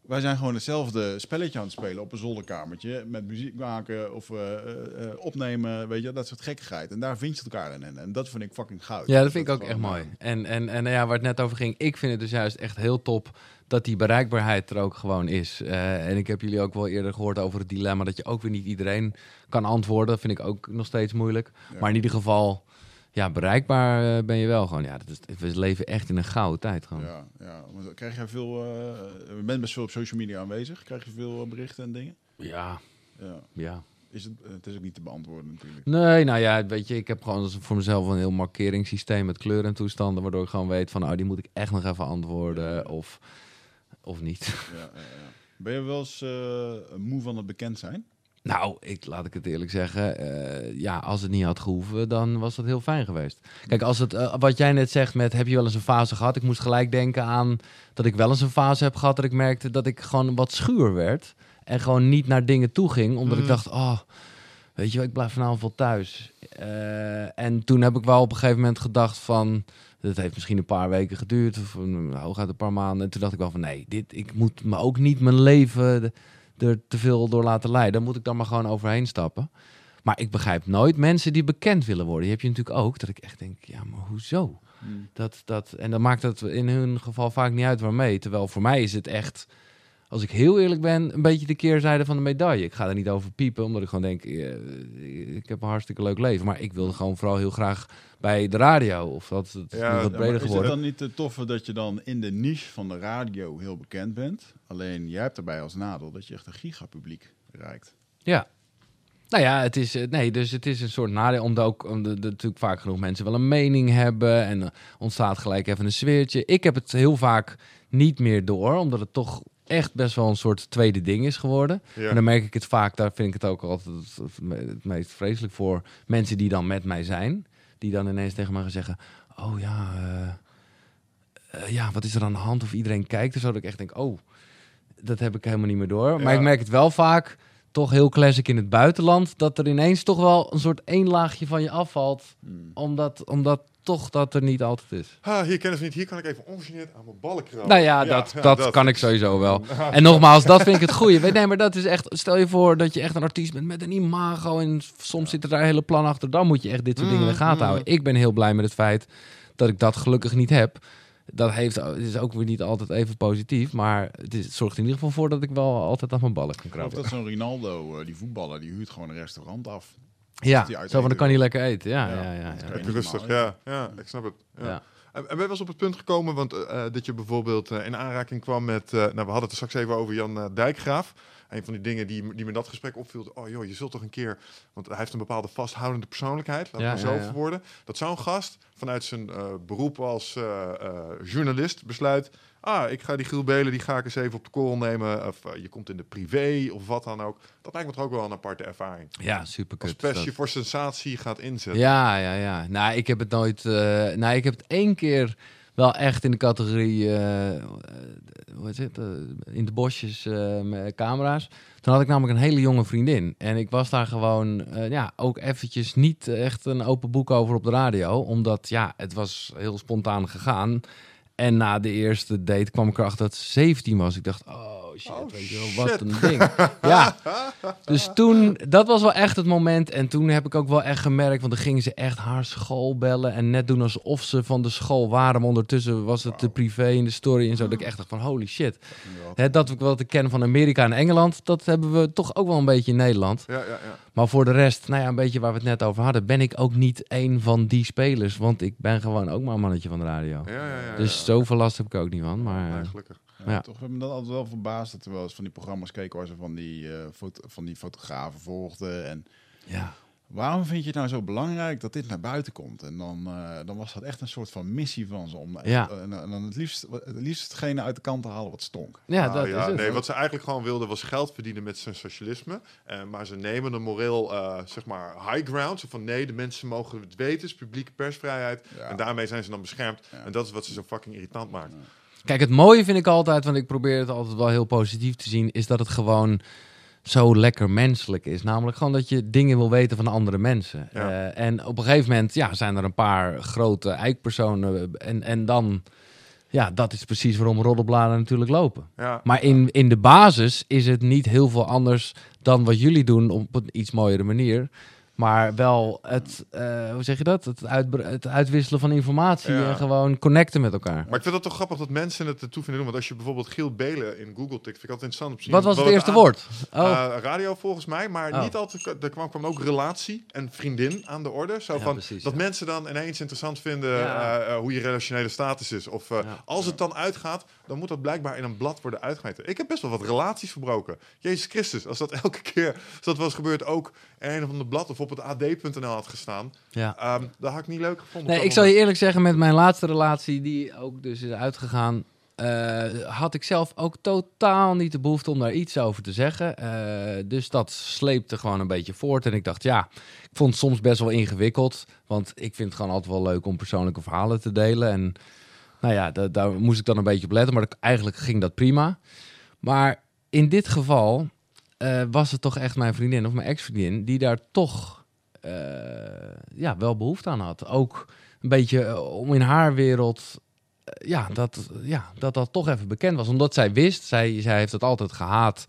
wij zijn gewoon hetzelfde spelletje aan het spelen op een zolderkamertje. Met muziek maken of eh, eh, opnemen, weet je, dat soort gekkigheid. En daar vind je elkaar in. En dat vind ik fucking goud. Ja, dat vind ik ook echt mooi. En, en, en ja, waar het net over ging, ik vind het dus juist echt heel top dat die bereikbaarheid er ook gewoon is. En ik heb jullie ook wel eerder gehoord over het dilemma dat je ook weer niet iedereen kan antwoorden. Dat vind ik ook nog steeds moeilijk. Ja. Maar in ieder geval, ja, bereikbaar eh, ben je wel gewoon. Ja, dat is, we leven echt in een gouden tijd gewoon. Ja, ja. Krijg jij veel, je bent best veel op social media aanwezig. Krijg je veel eh, berichten en dingen? Ja, Ja. ja. Is het, het is ook niet te beantwoorden natuurlijk. Nee, nou ja, weet je, ik heb gewoon voor mezelf een heel markeringssysteem met kleuren en toestanden, waardoor ik gewoon weet van, oh, die moet ik echt nog even antwoorden of, of niet. Ja, ja, ja. Ben je wel eens eh, moe van het bekend zijn? Nou, ik, laat ik het eerlijk zeggen. eh, ja, als het niet had gehoeven, dan was dat heel fijn geweest. Kijk, als het, eh, wat jij net zegt met heb je wel eens een fase gehad? Ik moest gelijk denken aan dat ik wel eens een fase heb gehad dat ik merkte dat ik gewoon wat schuur werd. En gewoon niet naar dingen toe ging, omdat ik Mhm. dacht, oh, weet je wel, ik blijf vanavond wel thuis. Eh, en toen heb ik wel op een gegeven moment gedacht van, dat heeft misschien een paar weken geduurd, of een, hooguit een paar maanden. En toen dacht ik wel van, nee, dit, ik moet me ook niet mijn leven de- er te veel door laten leiden. Dan moet ik dan maar gewoon overheen stappen. Maar ik begrijp nooit mensen die bekend willen worden. Die heb je natuurlijk ook. Dat ik echt denk, ja, maar hoezo? Dat, dat, en dan maakt het in hun geval vaak niet uit waarmee. Terwijl voor mij is het echt... als ik heel eerlijk ben, een beetje de keerzijde van de medaille. Ik ga er niet over piepen, omdat ik gewoon denk, eh, ik heb een hartstikke leuk leven. Maar ik wilde gewoon vooral heel graag bij de radio. Of dat het Ja, nu wat breder is het geworden. dan niet te toffe dat je dan in de niche van de radio heel bekend bent? Alleen jij hebt erbij als nadeel dat je echt een gigapubliek bereikt. Ja. Nou ja, het is, eh, nee, dus het is een soort nadeel, omdat ook omdat natuurlijk vaak genoeg mensen wel een mening hebben en ontstaat gelijk even een sfeertje. Ik heb het heel vaak niet meer door, omdat het toch echt best wel een soort tweede ding is geworden. Ja. En dan merk ik het vaak, daar vind ik het ook altijd het, meest vreselijk voor mensen die dan met mij zijn, die dan ineens tegen mij gaan zeggen, oh ja, eh, eh, ja, wat is er aan de hand? Of iedereen kijkt zo, dat ik echt denk, oh, dat heb ik helemaal niet meer door. Maar ik merk het wel vaak, toch heel classic in het buitenland, dat er ineens toch wel een soort één laagje van je afvalt, Hmm. omdat, omdat toch dat er niet altijd is. Ah, hier kennen ze niet. Hier kan ik even ongegeneerd aan mijn ballen krabben. Nou ja, dat, ja, dat, kan ik sowieso wel. En nogmaals, dat vind ik het goede. Nee, maar dat is echt. Stel je voor dat je echt een artiest bent met een imago. En soms zit er daar hele plan achter. Dan moet je echt dit soort dingen in de gaten Mm, houden. Ik ben heel blij met het feit dat ik dat gelukkig niet heb. Dat heeft, het is ook weer niet altijd even positief. Maar het, is, het zorgt in ieder geval voor dat ik wel altijd aan mijn ballen kan krabben. dat zo'n Rinaldo, eh, die voetballer, die huurt gewoon een restaurant af. Ja, zo van dan kan hij lekker eten. Ja, ja, ja. ja, je niet rustig, ja, ja, ik snap het. Ja. Ja. En, en ben je wel eens op het punt gekomen, want eh, dat je bijvoorbeeld eh, in aanraking kwam met, eh, nou we hadden het er straks even over Jan eh, Dijkgraaf. Een van die dingen die, die me dat gesprek opviel, oh joh, je zult toch een keer, want hij heeft een bepaalde vasthoudende persoonlijkheid, laten Ja, zo ja, ja. verwoorden. Dat zo'n gast vanuit zijn eh, beroep als eh, eh, journalist besluit, ah, ik ga die Giel Belen, die ga ik eens even op de korrel nemen, of je komt in de privé of wat dan ook. Dat lijkt me toch ook wel een aparte ervaring. ja super Als passie voor sensatie gaat inzetten. Ja, ja, ja. Nou, ik heb het nooit. nou, ik heb het één keer wel echt in de categorie. eh, hoe heet het? eh, in de bosjes met camera's. Toen had ik namelijk een hele jonge vriendin. En ik was daar gewoon. ja, ook eventjes niet echt een open boek over op de radio. Omdat ja, het was heel spontaan gegaan. En na de eerste date kwam ik erachter dat ze 17 was. Ik dacht, oh shit, Oh, weet je wel, wat shit. een ding. ja, dus toen, dat was wel echt het moment. En toen heb ik ook wel echt gemerkt, want dan gingen ze echt haar school bellen. En net doen alsof ze van de school waren. Maar ondertussen was het de privé in de story en zo. Dat ik echt dacht van, holy shit. Hè, dat ik ken van Amerika en Engeland, dat hebben we toch ook wel een beetje in Nederland. Ja, ja, ja. Maar voor de rest, nou ja, een beetje waar we het net over hadden, ben ik ook niet een van die spelers. Want ik ben gewoon ook maar een mannetje van de radio. ja, ja, ja, Dus ja. zoveel last heb ik ook niet van. Maar Ja, gelukkig. Ja, Ja. Toch hebben me dat altijd wel verbaasd dat er wel eens van die programma's keken waar ze van die, eh, foto van die fotografen volgden. En ja. waarom vind je het nou zo belangrijk dat dit naar buiten komt? En dan, eh, dan was dat echt een soort van missie van ze om Ja. en, en dan het liefst, het liefst hetgene uit de kant te halen wat stonk. Ja, Nou dat ja, is het. Nee, wat ze eigenlijk gewoon wilden was geld verdienen met zijn socialisme. Eh, maar ze nemen een moreel, eh, zeg maar, high ground. Zo van nee, de mensen mogen het weten, is publieke persvrijheid. Ja. En daarmee zijn ze dan beschermd. Ja. En dat is wat ze zo fucking irritant maakt. Kijk, het mooie vind ik altijd, want ik probeer het altijd wel heel positief te zien, is dat het gewoon zo lekker menselijk is. Namelijk gewoon dat je dingen wil weten van andere mensen. Ja. Eh, en op een gegeven moment ja, zijn er een paar grote eikpersonen. En, en dan, ja, dat is precies waarom roddelbladen natuurlijk lopen. Ja. Maar in, in de basis is het niet heel veel anders dan wat jullie doen op een iets mooiere manier. Maar wel het, eh, hoe zeg je dat? Het, uitbre- het uitwisselen van informatie Ja. en gewoon connecten met elkaar. Maar ik vind het toch grappig dat mensen het ertoe vinden doen. Want als je bijvoorbeeld Giel Belen in Google tikt, vind ik altijd interessant. Op Wat was het eerste aan- woord? Oh. Eh, radio volgens mij, maar Oh. niet altijd. Er kwam, kwam ook relatie en vriendin aan de orde. Zo Ja, van, precies, dat ja. mensen dan ineens interessant vinden Ja. eh, eh, hoe je relationele status is. Of eh, Ja. als het dan uitgaat, dan moet dat blijkbaar in een blad worden uitgemeten. Ik heb best wel wat relaties verbroken. Jezus Christus, als dat elke keer, als dat was gebeurd, ook in een of ander blad of op het ad.nl had gestaan, Ja. ehm dat had ik niet leuk gevonden. Nee, ik zal je eerlijk zeggen, met mijn laatste relatie, die ook dus is uitgegaan, eh, had ik zelf ook totaal niet de behoefte om daar iets over te zeggen. Eh, dus dat sleepte gewoon een beetje voort. En ik dacht, ja, ik vond het soms best wel ingewikkeld. Want ik vind het gewoon altijd wel leuk om persoonlijke verhalen te delen. En nou ja, da- daar moest ik dan een beetje op letten. Maar eigenlijk ging dat prima. Maar in dit geval eh, was het toch echt mijn vriendin of mijn ex-vriendin die daar toch eh, ja, wel behoefte aan had. Ook een beetje eh, om in haar wereld ja, dat, ja, dat dat toch even bekend was. Omdat zij wist, zij, zij heeft het altijd gehaat,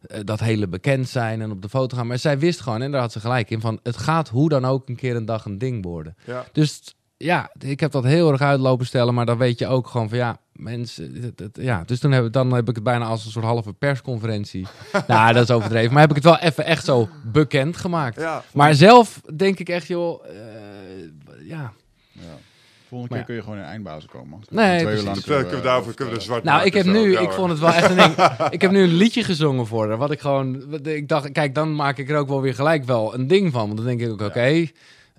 eh, dat hele bekend zijn en op de foto gaan. Maar zij wist gewoon, en daar had ze gelijk in, van het gaat hoe dan ook een keer een dag een ding worden. Ja. Dus ja, ik heb dat heel erg uitlopen stellen, maar dan weet je ook gewoon van ja, mensen, ja, dus toen heb, ik- dan heb ik het bijna als een soort halve persconferentie. nou, dat is overdreven, maar heb ik het wel even echt zo bekend gemaakt. Ja, Maar zelf denk ik echt, joh, eh, ja. Ja. Volgende Maar keer ja. kun je gewoon in eindbazen komen. Nee, Twee precies. kunnen we eh, daarvoor kunnen we de zwart Nou, maken ik heb zo. nu, Ja, ik vond het wel echt een ding. ik heb nu een liedje gezongen voor haar, wat ik gewoon, ik dacht, kijk, dan maak ik er ook wel weer gelijk wel een ding van. Want dan denk ik ook, oké,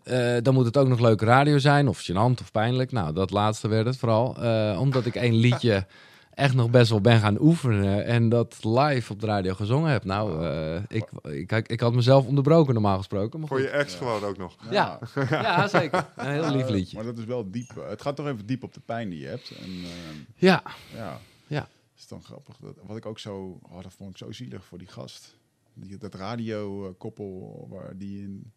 eh, dan moet het ook nog leuke radio zijn, of gênant of pijnlijk. Nou, dat laatste werd het vooral. Eh, omdat ik één liedje echt nog best wel ben gaan oefenen en dat live op de radio gezongen heb. Nou, eh, ik, ik, ik, had mezelf onderbroken normaal gesproken. Maar Voor goed. je ex gewoon ook nog. Ja. Ja, zeker. Een heel lief liedje. Maar dat is wel diep. Het gaat toch even diep op de pijn die je hebt. En eh, Ja, ja, Ja. is dan grappig. Dat, wat ik ook zo, oh, dat vond ik zo zielig voor die gast. Die, dat radiokoppel waar die een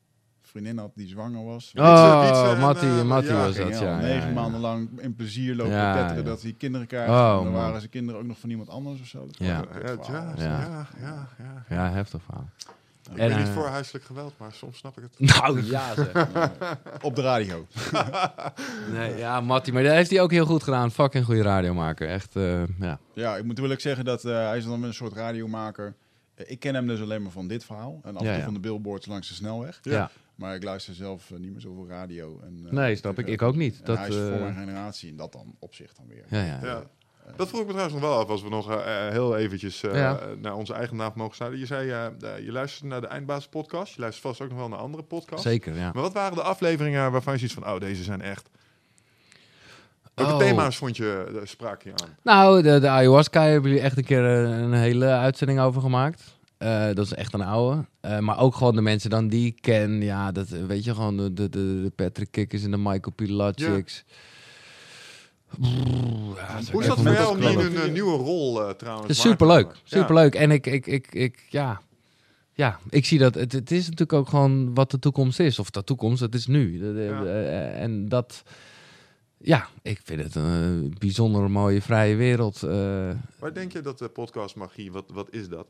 vriendin had die zwanger was. Wietse Oh, en, Mattie, Mattie ja, was dat, ja. negen ja. maanden lang in plezier lopen Ja, tetteren ja. dat hij kinderen krijgt. Oh, en dan man. waren zijn kinderen ook nog van iemand anders of zo. Dat Ja. Ja, ja, Ja. ja, ja, ja. Ja, heftig verhaal. Ik En, ben niet eh, voor huiselijk geweld, maar soms snap ik het. Nou, ja zeg. Op de radio. Nee, ja, Mattie, maar dat heeft hij ook heel goed gedaan. Fucking goede radiomaker. Echt, eh, ja. Ja, ik moet wel zeggen dat eh, hij is dan een soort radiomaker. Ik ken hem dus alleen maar van dit verhaal. En af en Ja, toe ja. van de billboards langs de snelweg. ja. Maar ik luister zelf eh, niet meer zoveel radio. En, eh, Nee, snap ik. Ik ook niet. En Dat, hij is voor eh, mijn generatie en dat dan op zich dan weer. Ja, ja. Ja. Dat vroeg ik me trouwens nog wel af, als we nog heel eventjes eh, Ja. naar onze eigen naam mogen sluiten. Je zei, je luistert naar de Eindbaas podcast. Je luistert vast ook nog wel naar andere podcasts. Zeker, ja. Maar wat waren de afleveringen waarvan je ziet van, oh, deze zijn echt... Welke Oh. thema's vond je, spraak je aan? Nou, de, de ayahuasca hebben jullie echt een keer een hele uitzending over gemaakt. Eh, dat is echt een oude. Eh, maar ook gewoon de mensen dan die ik ken. Ja, dat weet je gewoon de, de, de, Patrick Kikkers en de Michael Pilacics. Brrr, ja, dat Hoe is dat voor jou om in een nieuwe rol eh, trouwens superleuk. Superleuk. En ik, ik, ik, ik, ja. Ja, ik zie dat. Het, het is natuurlijk ook gewoon wat de toekomst is. Of de toekomst, het is nu. De- de- en dat. Ja, ik vind het een bijzonder mooie vrije wereld. eh. Waar denk je dat de podcast magie, wat, wat is dat?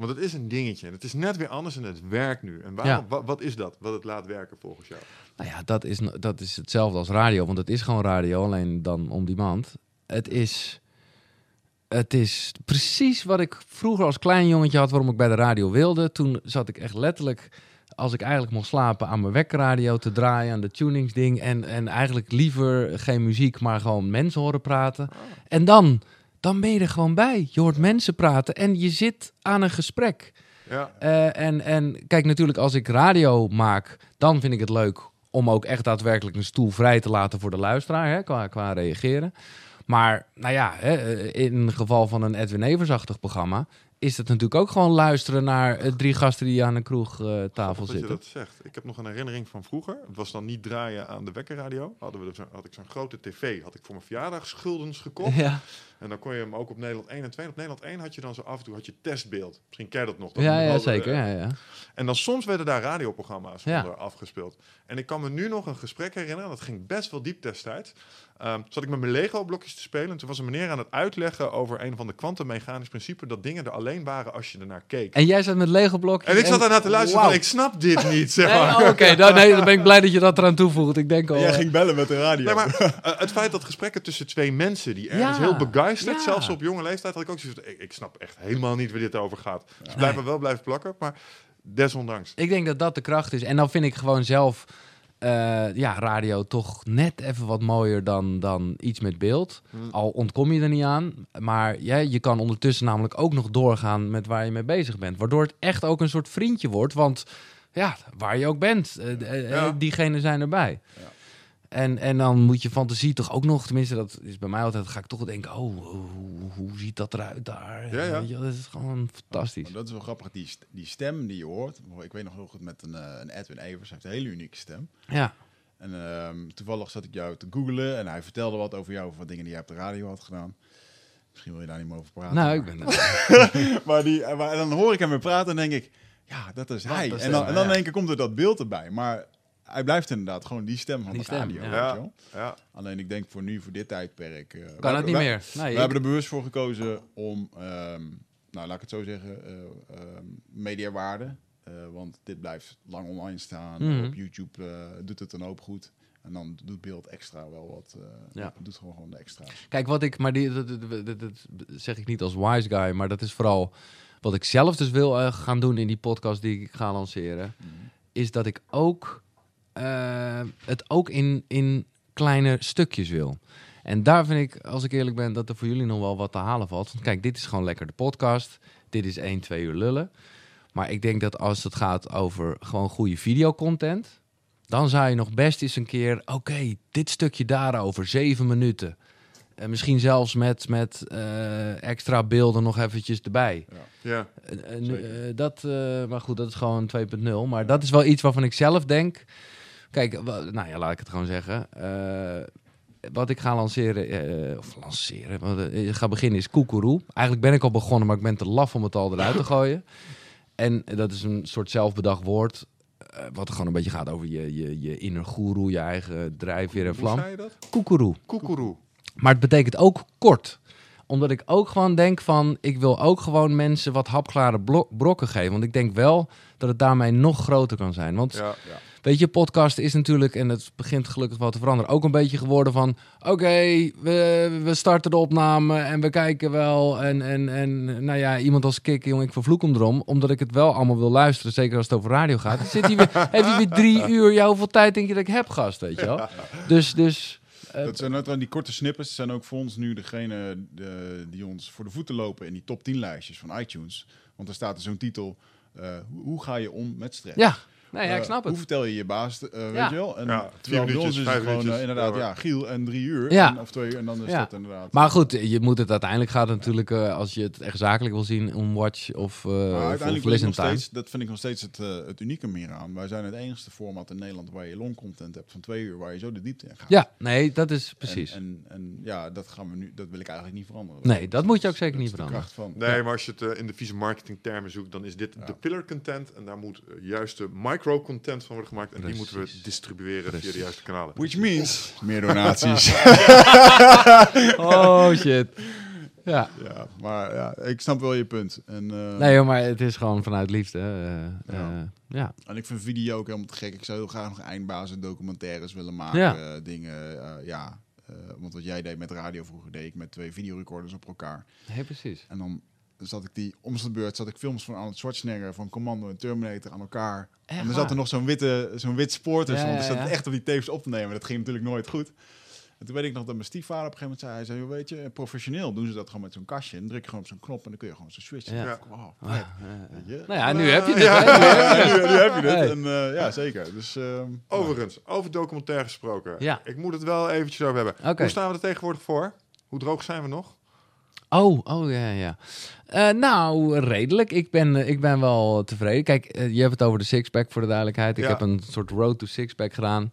Want het is een dingetje. En het is net weer anders en het werkt nu. En waarom, Ja. wat is dat, wat het laat werken volgens jou? Nou ja, dat is, dat is hetzelfde als radio, want het is gewoon radio, alleen dan on demand. Het is, het is precies wat ik vroeger als klein jongetje had, waarom ik bij de radio wilde. Toen zat ik echt letterlijk, als ik eigenlijk mocht slapen, aan mijn wekkerradio te draaien, aan de tuningsding. En, en eigenlijk liever geen muziek, maar gewoon mensen horen praten. En dan, dan ben je er gewoon bij. Je hoort mensen praten en je zit aan een gesprek. Ja, Eh, en, en kijk, natuurlijk, als ik radio maak, dan vind ik het leuk om ook echt daadwerkelijk een stoel vrij te laten voor de luisteraar, hè, qua, qua reageren. Maar nou ja, hè, eh, in het geval van een Edwin Eversachtig programma, is het natuurlijk ook gewoon luisteren naar eh, drie gasten die aan een kroegtafel dat je zitten. dat zegt. Ik heb nog een herinnering van vroeger. Het was dan niet draaien aan de wekkerradio. Hadden we dus, had ik zo'n grote tv. Had ik voor mijn verjaardag schuldens gekocht. Ja, En dan kon je hem ook op Nederland 1 en 2. En op Nederland 1 had je dan zo af en toe had je testbeeld. Misschien ken je dat nog. Dat ja, ja zeker. eh, Ja, ja. En dan soms werden daar radioprogramma's Ja. onder afgespeeld. En ik kan me nu nog een gesprek herinneren. Dat ging best wel diep destijds. Ehm zat ik met mijn Lego-blokjes te spelen. En toen was een meneer aan het uitleggen over een van de kwantummechanisch principes. Dat dingen er alleen waren als je ernaar keek. En jij zat met Lego blokjes. En ik zat daarna te luisteren van, ik snap dit niet, zeg Nee, oh, Oké, dan, nee, dan ben ik blij dat je dat eraan toevoegt. Ik denk al. Jij eh, ging bellen met de radio. Nee, maar eh, het feit dat gesprekken tussen twee mensen die ergens Ja, heel begeisterd, ja. zelfs op jonge leeftijd, had ik ook zoiets van, ik, ik snap echt helemaal niet waar dit over gaat. Dus blijf maar wel blijven plakken, maar desondanks. Ik denk dat dat de kracht is. En dan vind ik gewoon zelf eh, ja, radio toch net even wat mooier dan, dan iets met beeld. Hmm. Al ontkom je er niet aan. Maar ja, je kan ondertussen namelijk ook nog doorgaan met waar je mee bezig bent. Waardoor het echt ook een soort vriendje wordt. Want ja, waar je ook bent, eh, eh, Ja. diegenen zijn erbij. Ja. En, en dan moet je fantasie toch ook nog, tenminste dat is bij mij altijd, ga ik toch denken, oh, hoe, hoe ziet dat eruit daar? Ja, je dat is gewoon fantastisch. Maar dat is wel grappig, die, die stem die je hoort. Ik weet nog heel goed met een, eh, een Edwin Evers. Hij heeft een hele unieke stem. Ja, En ehm, toevallig zat ik jou te googlen en hij vertelde wat over jou, over wat dingen die jij op de radio had gedaan. Misschien wil je daar niet meer over praten. nou, ik maar- ben... maar, die, eh, maar dan hoor ik hem weer praten en denk ik, ja, dat is hij. is en dan, hem, en dan ja. één keer komt er dat beeld erbij. Maar hij blijft inderdaad gewoon die stem van Die de stem, radio. ja. weet je Ja, wel. ja. Alleen ik denk voor nu, voor dit tijdperk... eh, Kan we- het niet we- meer. Nee, We ik- hebben er bewust voor gekozen om, ehm, nou laat ik het zo zeggen, eh ehm, mediawaarde. Eh, want dit blijft lang online staan. Mhm. Op YouTube eh, doet het een hoop goed. En dan doet beeld extra wel wat. eh, Ja. Doet gewoon gewoon de extra. Kijk, wat ik, maar die, dat, dat, dat- dat zeg ik niet als wise guy, maar dat is vooral wat ik zelf dus wil gaan doen in die podcast die ik ga lanceren, is dat ik ook eh, het ook in, in kleine stukjes wil. En daar vind ik, als ik eerlijk ben, dat er voor jullie nog wel wat te halen valt. Want kijk, dit is gewoon lekker de podcast. Dit is 1, 2 uur lullen. Maar ik denk dat als het gaat over gewoon goede videocontent, dan zou je nog best eens een keer, oké, dit stukje daarover, zeven minuten. En misschien zelfs met, met eh, extra beelden nog eventjes erbij. Ja. Eh, eh, dat, maar goed, dat is gewoon 2.0. Maar dat is wel iets waarvan ik zelf denk. Kijk, nou ja, laat ik het gewoon zeggen. Eh, wat ik ga lanceren, eh, of lanceren, wat eh, ik ga beginnen is Koekeroe. Eigenlijk ben ik al begonnen, maar ik ben te laf om het al eruit te gooien. En dat is een soort zelfbedacht woord. wat gewoon een beetje gaat over je, je, je inner goeroe, je eigen drijfveer en Hoe vlam. zei je dat? Koekeroe. Koekeroe. Maar het betekent ook kort. Omdat ik ook gewoon denk van... ik wil ook gewoon mensen wat hapklare brokken geven. Want ik denk wel dat het daarmee nog groter kan zijn. Want Ja. Weet je, podcast is natuurlijk... en het begint gelukkig wel te veranderen... ook een beetje geworden van... oké, we, we starten de opname en we kijken wel. En, en, en nou ja, iemand als Kik, jongen, ik vervloek hem erom. Omdat ik het wel allemaal wil luisteren. Zeker als het over radio gaat. Dan zit hij weer, heeft hij weer drie uur. Ja, hoeveel tijd denk je dat ik heb, gast, weet je wel? Dus... dus eh, dat zijn net die korte snippets zijn ook voor ons nu degene de, die ons voor de voeten lopen in die top 10 lijstjes van iTunes. Want er staat er zo'n titel. eh, hoe, hoe ga je om met stress? ja, nee, ja, ik Eh, snap Hoe het. vertel je je baas, eh, weet Ja. je wel? En Ja, terwijl vier bij ons minuutjes, is het vijf gewoon eh, minuutjes, inderdaad, ja, Giel en drie uur. Ja. En, of twee uur, en dan is Ja. dat inderdaad. Maar goed, je moet het uiteindelijk gaat het natuurlijk, eh, als je het echt zakelijk wil zien, om watch of, eh Maar of, of uiteindelijk ik listen time. steeds, dat vind ik nog steeds het, het unieke meer aan. Wij zijn het enigste format in Nederland waar je long content hebt van twee uur, waar je zo de diepte in gaat. Ja, nee, dat is precies. En, en, en ja, dat gaan we nu, dat wil ik eigenlijk niet veranderen. Nee, dat moet je ook zeker niet veranderen. kracht van. Nee, maar als je het in de vieze marketingtermen zoekt, dan is dit de pillar content. En daar moet juist de micro-content van worden gemaakt. En die moeten we Precies. distribueren via de juiste kanalen. Which means meer donaties. Oh shit. Ja. ja, maar ja, ik snap wel je punt. En, eh, Nee joh, maar het is gewoon vanuit liefde. eh, Ja. eh, ja. en ik vind video ook helemaal te gek. Ik zou heel graag nog eindbazen documentaires willen maken. Ja. eh, dingen, eh, ja. Eh, want wat jij deed met radio vroeger, deed ik met twee videorecorders op elkaar. Nee, precies. En dan zat ik die om de beurt zat ik films van Arnold Schwarzenegger, van Commando en Terminator aan elkaar. Echt en er zat waar? er nog zo'n witte, zo'n wit spoor tussen. Ja, want ik ja, zat ja. echt op die tapes op te nemen. Dat ging natuurlijk nooit goed. En toen weet ik nog dat mijn stiefvader op een gegeven moment zei, hij zei, "Joh, weet je, professioneel doen ze dat gewoon met zo'n kastje. En dan druk je gewoon op zo'n knop en dan kun je gewoon zo switchen. Ja. Ja. Wow, Ah? Nou ja, nu heb je het. Ja. Nu heb je het. nu, nu heb je het. Hey. En, eh, ja, zeker. Dus, ehm, Overigens, over documentaire gesproken. Ja. Ik moet het wel eventjes over hebben. Oké. Hoe staan we er tegenwoordig voor? Hoe droog zijn we nog? Oh, oh ja, ja. Eh, nou, redelijk. Ik ben, eh, ik ben wel tevreden. Kijk, eh, je hebt het over de sixpack voor de duidelijkheid. Ik Ja. heb een soort road to sixpack gedaan.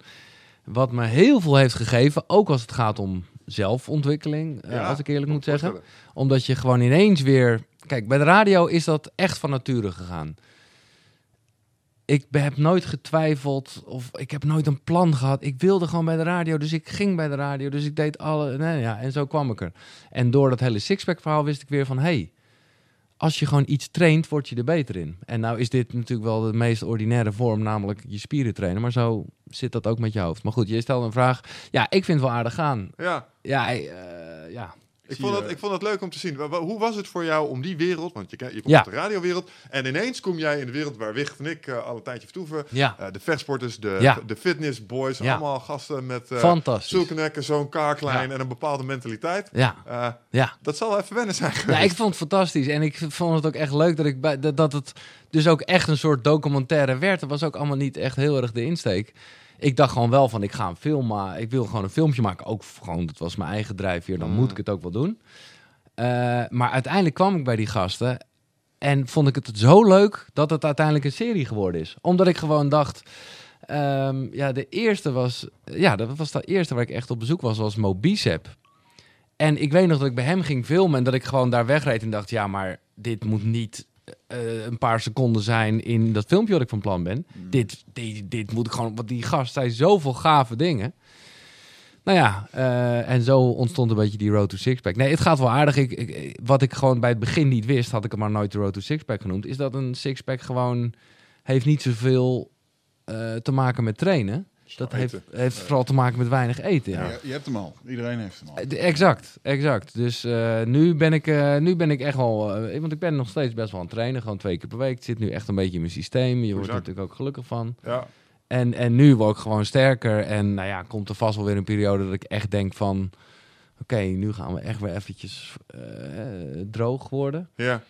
Wat me heel veel heeft gegeven, ook als het gaat om zelfontwikkeling, als ik eerlijk moet zeggen. Omdat je gewoon ineens weer... Kijk, bij de radio is dat echt van nature gegaan. Ik heb nooit getwijfeld of ik heb nooit een plan gehad. Ik wilde gewoon bij de radio, dus ik ging bij de radio. Dus ik deed alle... Nee, ja, en zo kwam ik er. En door dat hele sixpack verhaal wist ik weer van... hey, als je gewoon iets traint, word je er beter in. En nou is dit natuurlijk wel de meest ordinaire vorm, namelijk je spieren trainen. Maar zo zit dat ook met je hoofd. Maar goed, je stelde een vraag. Ja, ik vind het wel aardig gaan. Ja, Ja, eh, ja. Ik vond, het, ik vond het leuk om te zien. Hoe was het voor jou om die wereld, want je, je komt Ja. uit de radiowereld, en ineens kom jij in de wereld waar Wicht en ik eh, al een tijdje vertoeven. Ja, Eh, de vechtsporters, de, Ja. de fitnessboys, allemaal gasten met fantastisch. zulke nekken, zo'n kaarklein Ja. en een bepaalde mentaliteit. Ja, Eh, ja. dat zal wel even wennen zijn Ja, ik vond het fantastisch. En ik vond het ook echt leuk dat, ik bij, dat, dat het dus ook echt een soort documentaire werd. Dat was ook allemaal niet echt heel erg de insteek. Ik dacht gewoon wel van, ik ga een film maken. Ik wil gewoon een filmpje maken. Ook gewoon, dat was mijn eigen drijfveer. Dan Mm. moet ik het ook wel doen. Eh, maar uiteindelijk kwam ik bij die gasten. En vond ik het zo leuk dat het uiteindelijk een serie geworden is. Omdat ik gewoon dacht... ehm, ja, de eerste was... Ja, dat was de eerste waar ik echt op bezoek was, was Mo Bicep. En ik weet nog dat ik bij hem ging filmen en dat ik gewoon daar wegreed en dacht, ja, maar dit moet niet eh, een paar seconden zijn in dat filmpje wat ik van plan ben. Dit, dit, dit moet ik gewoon, want die gast zei zoveel gave dingen. Nou ja, eh, en zo ontstond een beetje die Road to Sixpack. Nee, het gaat wel aardig. Ik, ik- wat ik gewoon bij het begin niet wist, had ik hem maar nooit de Road to Sixpack genoemd, is dat een Sixpack gewoon heeft niet zoveel eh, te maken met trainen. Dat heeft, heeft vooral te maken met weinig eten. Ja. Je, je hebt hem al. Iedereen heeft hem al. Eh, Exact, exact. Dus eh, nu, ben ik, eh, nu ben ik echt wel... want ik ben nog steeds best wel aan het trainen. Gewoon twee keer per week. Het zit nu echt een beetje in mijn systeem. Je wordt er natuurlijk ook gelukkig van. Ja, En, en nu word ik gewoon sterker. En nou ja, komt er vast wel weer een periode dat ik echt denk van... Oké, nu gaan we echt weer eventjes droog worden. ja.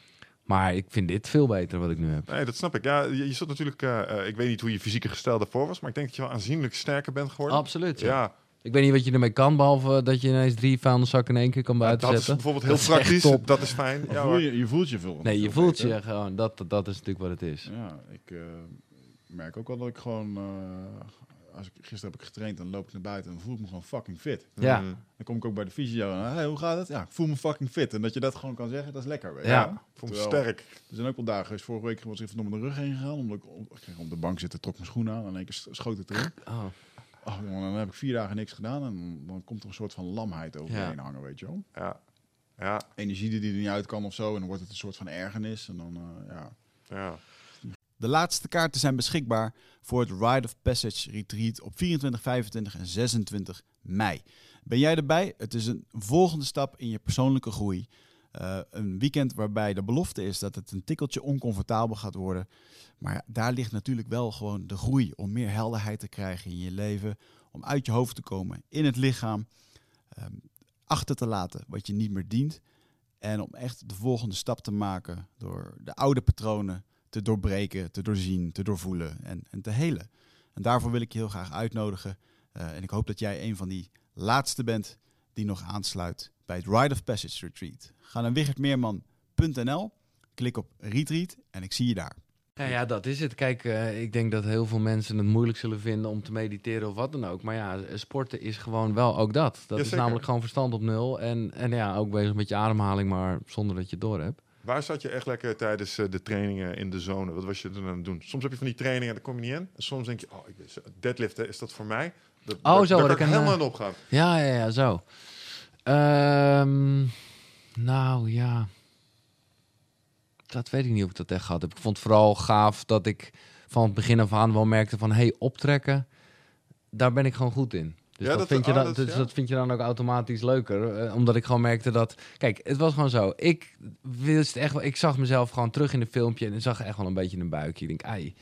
Maar ik vind dit veel beter wat ik nu heb. Nee, dat snap ik. Ja, je, je zat natuurlijk... eh, eh, ik weet niet hoe je fysieke gestel daarvoor was, maar ik denk dat je wel aanzienlijk sterker bent geworden. Absoluut. Ja. Ja, Ik weet niet wat je ermee kan, behalve dat je ineens drie vuilniszakken in één keer kan Ja, buiten dat is bijvoorbeeld heel Dat praktisch. top. Dat is fijn. Ja, voel je, je voelt je veel. Nee, je veel voelt beter. je gewoon. Dat, dat is natuurlijk wat het is. Ja, ik eh, merk ook wel dat ik gewoon... als ik, gisteren heb ik getraind, dan loop ik naar buiten en voel ik me gewoon fucking fit. Ja. Dan kom ik ook bij de fysio en hey, hoe gaat het? Ja, ik voel me fucking fit. En dat je dat gewoon kan zeggen, dat is lekker. Weet Ja. Ik voel me Terwijl- sterk. Er zijn ook wel dagen geweest. Vorige week was ik even door mijn rug heen gegaan. Omdat ik, om- ik ging op de bank zitten, trok mijn schoenen aan. En in één keer sch- schoot het erin. Oh. Oh, dan heb ik vier dagen niks gedaan. En dan, komt er een soort van lamheid over je Ja. hangen, weet je wel. Ja. Ja. Energie die er niet uit kan of zo. En dan wordt het een soort van ergernis. En dan, eh, ja... Ja. De laatste kaarten zijn beschikbaar voor het Rite of Passage Retreat op 24, 25 en 26 mei. Ben jij erbij? Het is een volgende stap in je persoonlijke groei. Eh, een weekend waarbij de belofte is dat het een tikkeltje oncomfortabel gaat worden. Maar daar ligt natuurlijk wel gewoon de groei om meer helderheid te krijgen in je leven. Om uit je hoofd te komen, in het lichaam. ehm, achter te laten wat je niet meer dient. En om echt de volgende stap te maken door de oude patronen te doorbreken, te doorzien, te doorvoelen en, en te helen. En daarvoor wil ik je heel graag uitnodigen. Eh, en ik hoop dat jij een van die laatste bent die nog aansluit bij het Rite of Passage Retreat. Ga naar wichertmeerman.nl, klik op Retreat en ik zie je daar. Ja, ja, dat is het. Kijk, eh, ik denk dat heel veel mensen het moeilijk zullen vinden om te mediteren of wat dan ook. Maar ja, sporten is gewoon wel ook dat. Dat is namelijk gewoon verstand op nul. En, en ja, ook bezig met je ademhaling, maar zonder dat je het door hebt. Waar zat je echt lekker tijdens eh, de trainingen in de zone? Wat was je toen aan het doen? Soms heb je van die trainingen, daar kom je niet in. En soms denk je, oh, ik deadliften, is dat voor mij? Dat, Oh, daar- zo, daar wat kan ik helemaal eh, in opgaan. Ja, ja, ja, zo. Ehm, nou ja. Dat weet ik niet of ik dat echt gehad heb. Ik vond het vooral gaaf dat ik van het begin af aan wel merkte van... hey, optrekken, daar ben ik gewoon goed in. Dus, Ja, dat, dat- vind je oh, dan, dus ja. dat vind je dan ook automatisch leuker. eh, omdat ik gewoon merkte dat... Kijk, het was gewoon zo. Ik, wist echt ik zag mezelf gewoon terug in de filmpje... en ik zag echt wel een beetje een buikje. Ik denk, ai.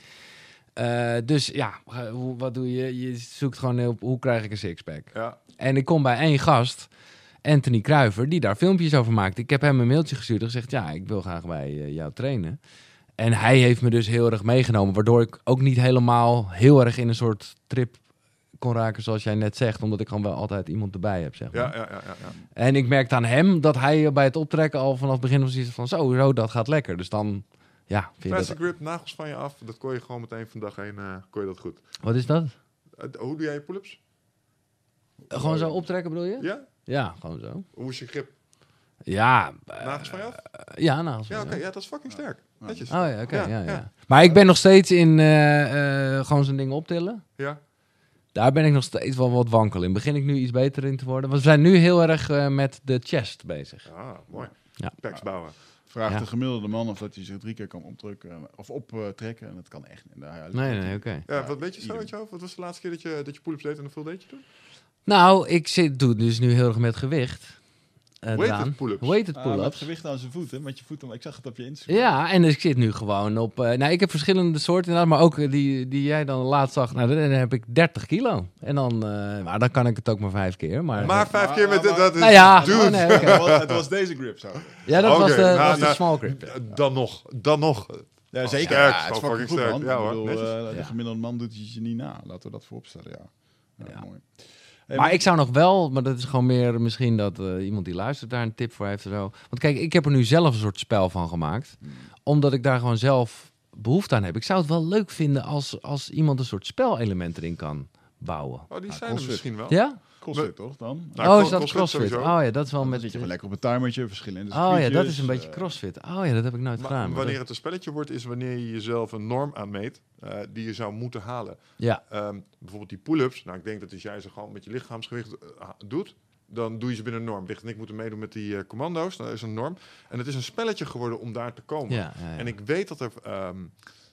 Eh, dus ja, eh, wat doe je? Je zoekt gewoon heel, hoe krijg ik een sixpack? Ja. En ik kom bij één gast, Anthony Kruiver, die daar filmpjes over maakt. Ik heb hem een mailtje gestuurd en gezegd, ja, ik wil graag bij jou trainen. En hij heeft me dus heel erg meegenomen, waardoor ik ook niet helemaal heel erg in een soort trip kon raken, zoals jij net zegt, omdat ik gewoon wel altijd iemand erbij heb, zeg maar. Ja, ja, ja, ja, ja. En ik merkte aan hem dat hij bij het optrekken al vanaf het begin was iets van, zo, zo, dat gaat lekker. Dus dan, ja, Plastic dat... grip, nagels van je af. Dat kon je gewoon meteen van dag één, eh, kon je dat goed. Wat is dat? Eh, hoe doe jij je pull-ups? Gewoon zo optrekken bedoel je? Ja? Ja, gewoon zo. Hoe is je grip? Ja, eh, Nagels van je af? ja, nagels. Ja, van oké. je. Ja, dat is fucking sterk. Netjes. Oh ja, oké. Ja, ja, ja, ja. Maar ik ben nog steeds in eh, eh, gewoon zijn dingen optillen. Ja. Daar ben ik nog steeds wel wat wankel in. Begin ik nu iets beter in te worden? Want we zijn nu heel erg eh, met de chest bezig. Ah, mooi. Ja. Packs bouwen. Vraagt Ja. de gemiddelde man of dat hij zich drie keer kan opdrukken of optrekken. En dat kan echt niet. Nee, nee, oké. Ja, Ja, wat weet je zo idem. uit je hoofd? Wat was de laatste keer dat je, dat je pull-ups deed en hoeveel deed je toen? Nou, ik zit, doe dus nu heel erg met gewicht. Eh, Weighted pull-ups? Weighted Ah, met pull-ups. gewicht aan zijn voeten, met je voeten. Ik zag het op je Instagram. Ja, en dus ik zit nu gewoon op... eh, nou, ik heb verschillende soorten inderdaad, maar ook eh, die, die jij dan laatst zag. Nou, dan heb ik 30 kilo. En dan, eh, maar dan kan ik het ook maar vijf keer. Maar, Maar vijf Maar- keer met... maar- dat is, Nou ja, dude. oh, nee. Het was- het was deze grip zo. Ja, dat was de, nou, was de nou, small grip. ja. Dan nog. Dan nog. Ja, zeker. sterk, Ja, het is fucking goed, sterk. man. Ja, hoor, ik bedoel, netjes. de gemiddelde man doet het je niet na. Laten we dat vooropstellen, ja. ja, Ja. Mooi. Hey, Maar ik zou nog wel, maar dat is gewoon meer misschien dat eh, iemand die luistert daar een tip voor heeft of zo. Want kijk, ik heb er nu zelf een soort spel van gemaakt. Hmm. Omdat ik daar gewoon zelf behoefte aan heb. Ik zou het wel leuk vinden als, als iemand een soort spelelement erin kan bouwen. Oh, die zijn er misschien wel. Ja? Crossfit, toch dan? Nou, oh, is dat crossfit? sowieso. Oh ja, dat is wel Dan met... zit je gewoon lekker op een timertje, verschillende Oh ja, dat is een beetje eh, crossfit. Oh ja, dat heb ik nooit Maar gedaan. maar wanneer dat- het een spelletje wordt, is wanneer je jezelf een norm aanmeet eh, die je zou moeten halen. Ja, Ehm, bijvoorbeeld die pull-ups. Nou, ik denk dat als jij ze gewoon met je lichaamsgewicht eh, doet, dan doe je ze binnen een norm. Licht en ik moeten meedoen met die eh, commando's. Dat is een norm. En het is een spelletje geworden om daar te komen. ja, ja, ja. En ik weet dat er. ehm,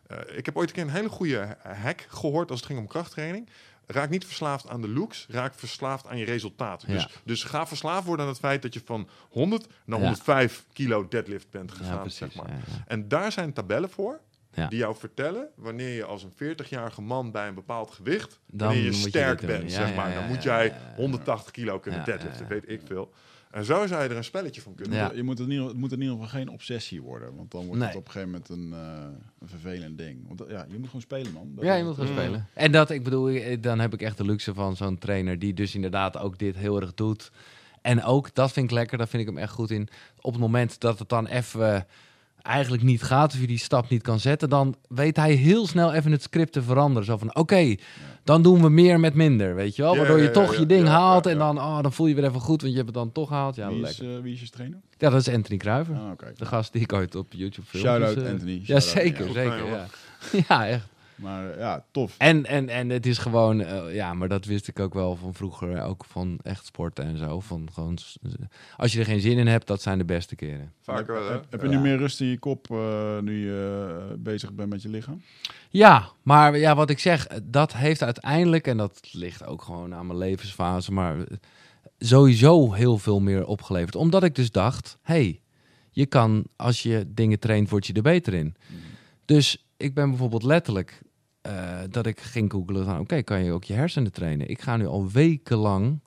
eh, ik heb ooit een keer een hele goede hack gehoord als het ging om krachttraining. Raak niet verslaafd aan de looks, raak verslaafd aan je resultaten. Dus, dus ga verslaafd worden aan het feit dat je van 100 naar Ja. 105 kilo deadlift bent gegaan, precies. zeg maar. En daar zijn tabellen voor. Ja. Die jou vertellen wanneer je als een 40-jarige man bij een bepaald gewicht, Dan wanneer je sterk bent, Ja, zeg maar. ja, Dan moet jij ja, ja. 180 kilo kunnen deadliften, weet ik veel. En zo zou je er een spelletje van kunnen Ja. Je moet het, niet, het moet in ieder geval geen obsessie worden. Want dan wordt het op een gegeven moment een, eh, een vervelend ding. Want dat- ja, je moet gewoon spelen, man. Dat Ja, je moet gaan Mm. spelen. En dat, ik bedoel, ik- dan heb ik echt de luxe van zo'n trainer die dus inderdaad ook dit heel erg doet. En ook, dat vind ik lekker, daar vind ik hem echt goed in. Op het moment dat het dan even eh, eigenlijk niet gaat, of je die stap niet kan zetten, dan weet hij heel snel even het script te veranderen. Zo van, oké, dan doen we meer met minder, weet je wel? Ja, Waardoor je ja, toch ja, je ding ja, haalt ja, en dan, oh, dan voel je weer even goed, want je hebt het dan toch gehaald. Ja, wie, is, lekker. eh, wie is je trainer? Ja, dat is Anthony Kruiver. Ah, oké. De gast die ik ooit op YouTube film. Shout-out Dus, eh, Anthony. Ja, zeker, ja. zeker. Ja, echt. Maar eh, ja, tof. En, en, en het is gewoon, eh, ja, maar dat wist ik ook wel van vroeger, ook van echt sporten en zo. Van gewoon, als je er geen zin in hebt, dat zijn de beste keren. Vaker wel, hè? Heb, heb je Ja. nu meer rust in je kop eh, nu je eh, bezig bent met je lichaam? Ja, maar ja, wat ik zeg, dat heeft uiteindelijk, en dat ligt ook gewoon aan mijn levensfase, maar eh, sowieso heel veel meer opgeleverd. Omdat ik dus dacht, hey, je kan, als je dingen traint, word je er beter in. Dus ik ben bijvoorbeeld letterlijk eh, dat ik ging googlen van, oké, kan je ook je hersenen trainen? Ik ga nu al wekenlang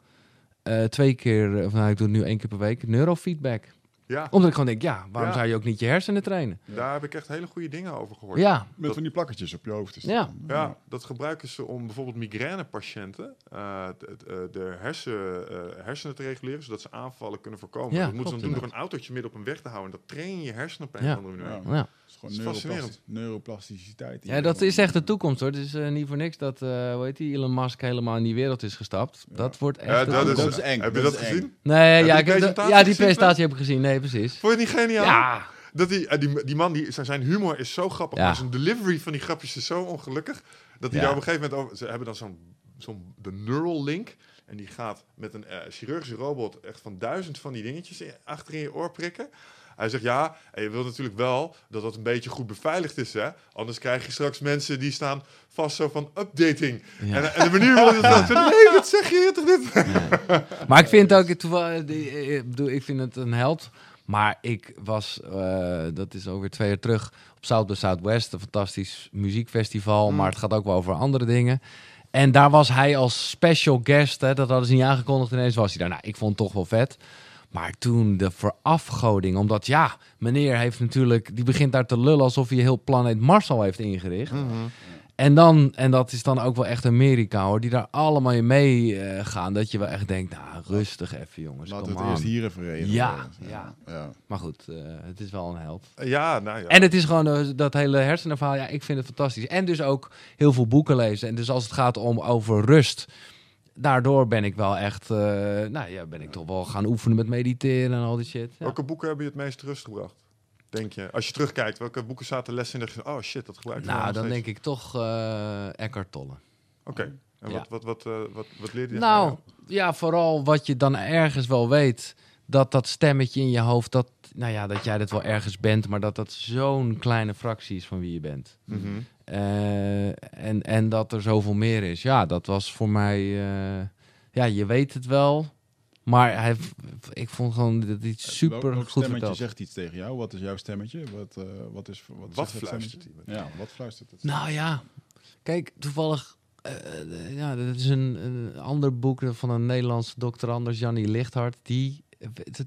eh, twee keer, of nou, ik doe het nu één keer per week, neurofeedback. Ja, Omdat ik gewoon denk, ja, waarom Ja. zou je ook niet je hersenen trainen? daar heb ik echt hele goede dingen over gehoord. Ja, Met van die plakketjes op je hoofd. te Ja. staan. Ja, dat gebruiken ze om bijvoorbeeld migrainepatiënten uh, de, hersen, uh, hersenen te reguleren, zodat ze aanvallen kunnen voorkomen. Ja, dat moeten ze dan doen door een autootje midden op een weg te houden. En dat train je je hersenen op een andere manier. Is gewoon neuroplasticiteit. Ja, dat is echt de toekomst hoor. Het is eh, niet voor niks dat, eh hoe heet die, Elon Musk helemaal in die wereld is gestapt. Dat wordt echt... Ja, de dat, is, toekomst. dat is eng, Heb je dat gezien? Nee, ja, die ik heb de- presentatie ja, die gezien, presentatie heb ik gezien. Nee, precies. Vond je het niet geniaal? Ja, Dat die, eh, die, die man, die, zijn, humor is zo grappig, Ja. maar zijn delivery van die grapjes is zo ongelukkig. Dat hij Ja. daar op een gegeven moment over... Ze hebben dan zo'n zo'n de neural link. En die gaat met een chirurgische robot echt van duizend van die dingetjes in- achter in je oor prikken. Hij zegt ja, en je wilt natuurlijk wel dat dat een beetje goed beveiligd is, hè? Anders krijg je straks mensen die staan vast zo van updating. Ja. En, en de manier waarop dat nee, dat zeg je toch niet? maar ik vind ook, eh, ik bedoel, ik vind het een held. Maar ik was, eh, dat is alweer twee jaar terug, op South by Southwest, een fantastisch muziekfestival. Mm. Maar het gaat ook wel over andere dingen. En daar was hij als special guest, hè, dat hadden ze niet aangekondigd, ineens was hij daar. Nou, ik vond het toch wel vet. Maar toen de verafgoding, omdat ja, meneer heeft natuurlijk, die begint daar te lullen alsof hij heel planeet Mars al heeft ingericht. En dan, en dat is dan ook wel echt Amerika hoor, die daar allemaal in mee eh, gaan. Dat je wel echt denkt, nou rustig even jongens, Laten we het eerst hier even regelen. Ja, ja. ja. Maar goed, eh, het is wel een held. Ja, nou ja. En het is gewoon eh, dat hele hersenenverhaal, ja, ik vind het fantastisch. En dus ook heel veel boeken lezen. En dus als het gaat om over rust, daardoor ben ik wel echt, eh, nou ja, ben ik toch wel gaan oefenen met mediteren en al die shit. Ja. Welke boeken hebben je het meest rust gebracht? Denk je? Als je terugkijkt, welke boeken zaten les in je oh shit, dat gebruik ik Nou, dan steeds. denk ik toch eh Eckhart Tolle. Oké. En Ja. wat, wat, wat, eh, wat, wat leerde je? Nou, ja, vooral wat je dan ergens wel weet. Dat dat stemmetje in je hoofd, dat, nou ja, dat jij dat wel ergens bent, maar dat dat zo'n kleine fractie is van wie je bent. Mhm. Eh, en, en dat er zoveel meer is. Ja, dat was voor mij, eh, ja, je weet het wel. Maar hij, ik vond gewoon dat hij super Welk- welk goed stemmetje verteld. zegt iets tegen jou? Wat is jouw stemmetje? Wat, eh, wat, is, wat, Wat zegt het fluistert hij? Ja, wat fluistert het? Nou ja, kijk, toevallig. eh, eh, ja, dat is een, een ander boek van een Nederlandse dokter Anders, Jannie Lichthart. Die,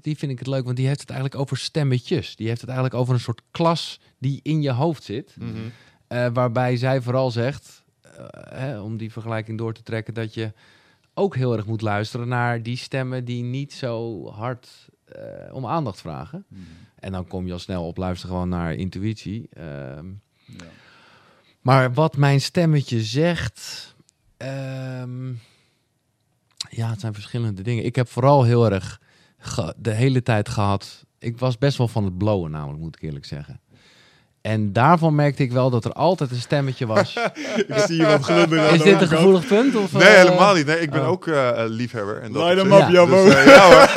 die vind ik het leuk, want die heeft het eigenlijk over stemmetjes. Die heeft het eigenlijk over een soort klas die in je hoofd zit. Mhm. Eh, waarbij zij vooral zegt, eh, hè, om die vergelijking door te trekken, dat je ook heel erg moet luisteren naar die stemmen die niet zo hard eh, om aandacht vragen. Mhm. En dan kom je al snel op luisteren gewoon naar intuïtie. Ehm, Ja. maar wat mijn stemmetje zegt. ehm, ja, het zijn verschillende dingen. Ik heb vooral heel erg de hele tijd gehad. Ik was best wel van het blowen, namelijk, moet ik eerlijk zeggen. En daarvan merkte ik wel dat er altijd een stemmetje was. Ik zie glunderen Is dit een gevoelig punt? Of, Nee, eh, helemaal niet. Nee, ik ben oh. ook eh, eh, liefhebber. En dat hem op. Jabbo. Dus, ja.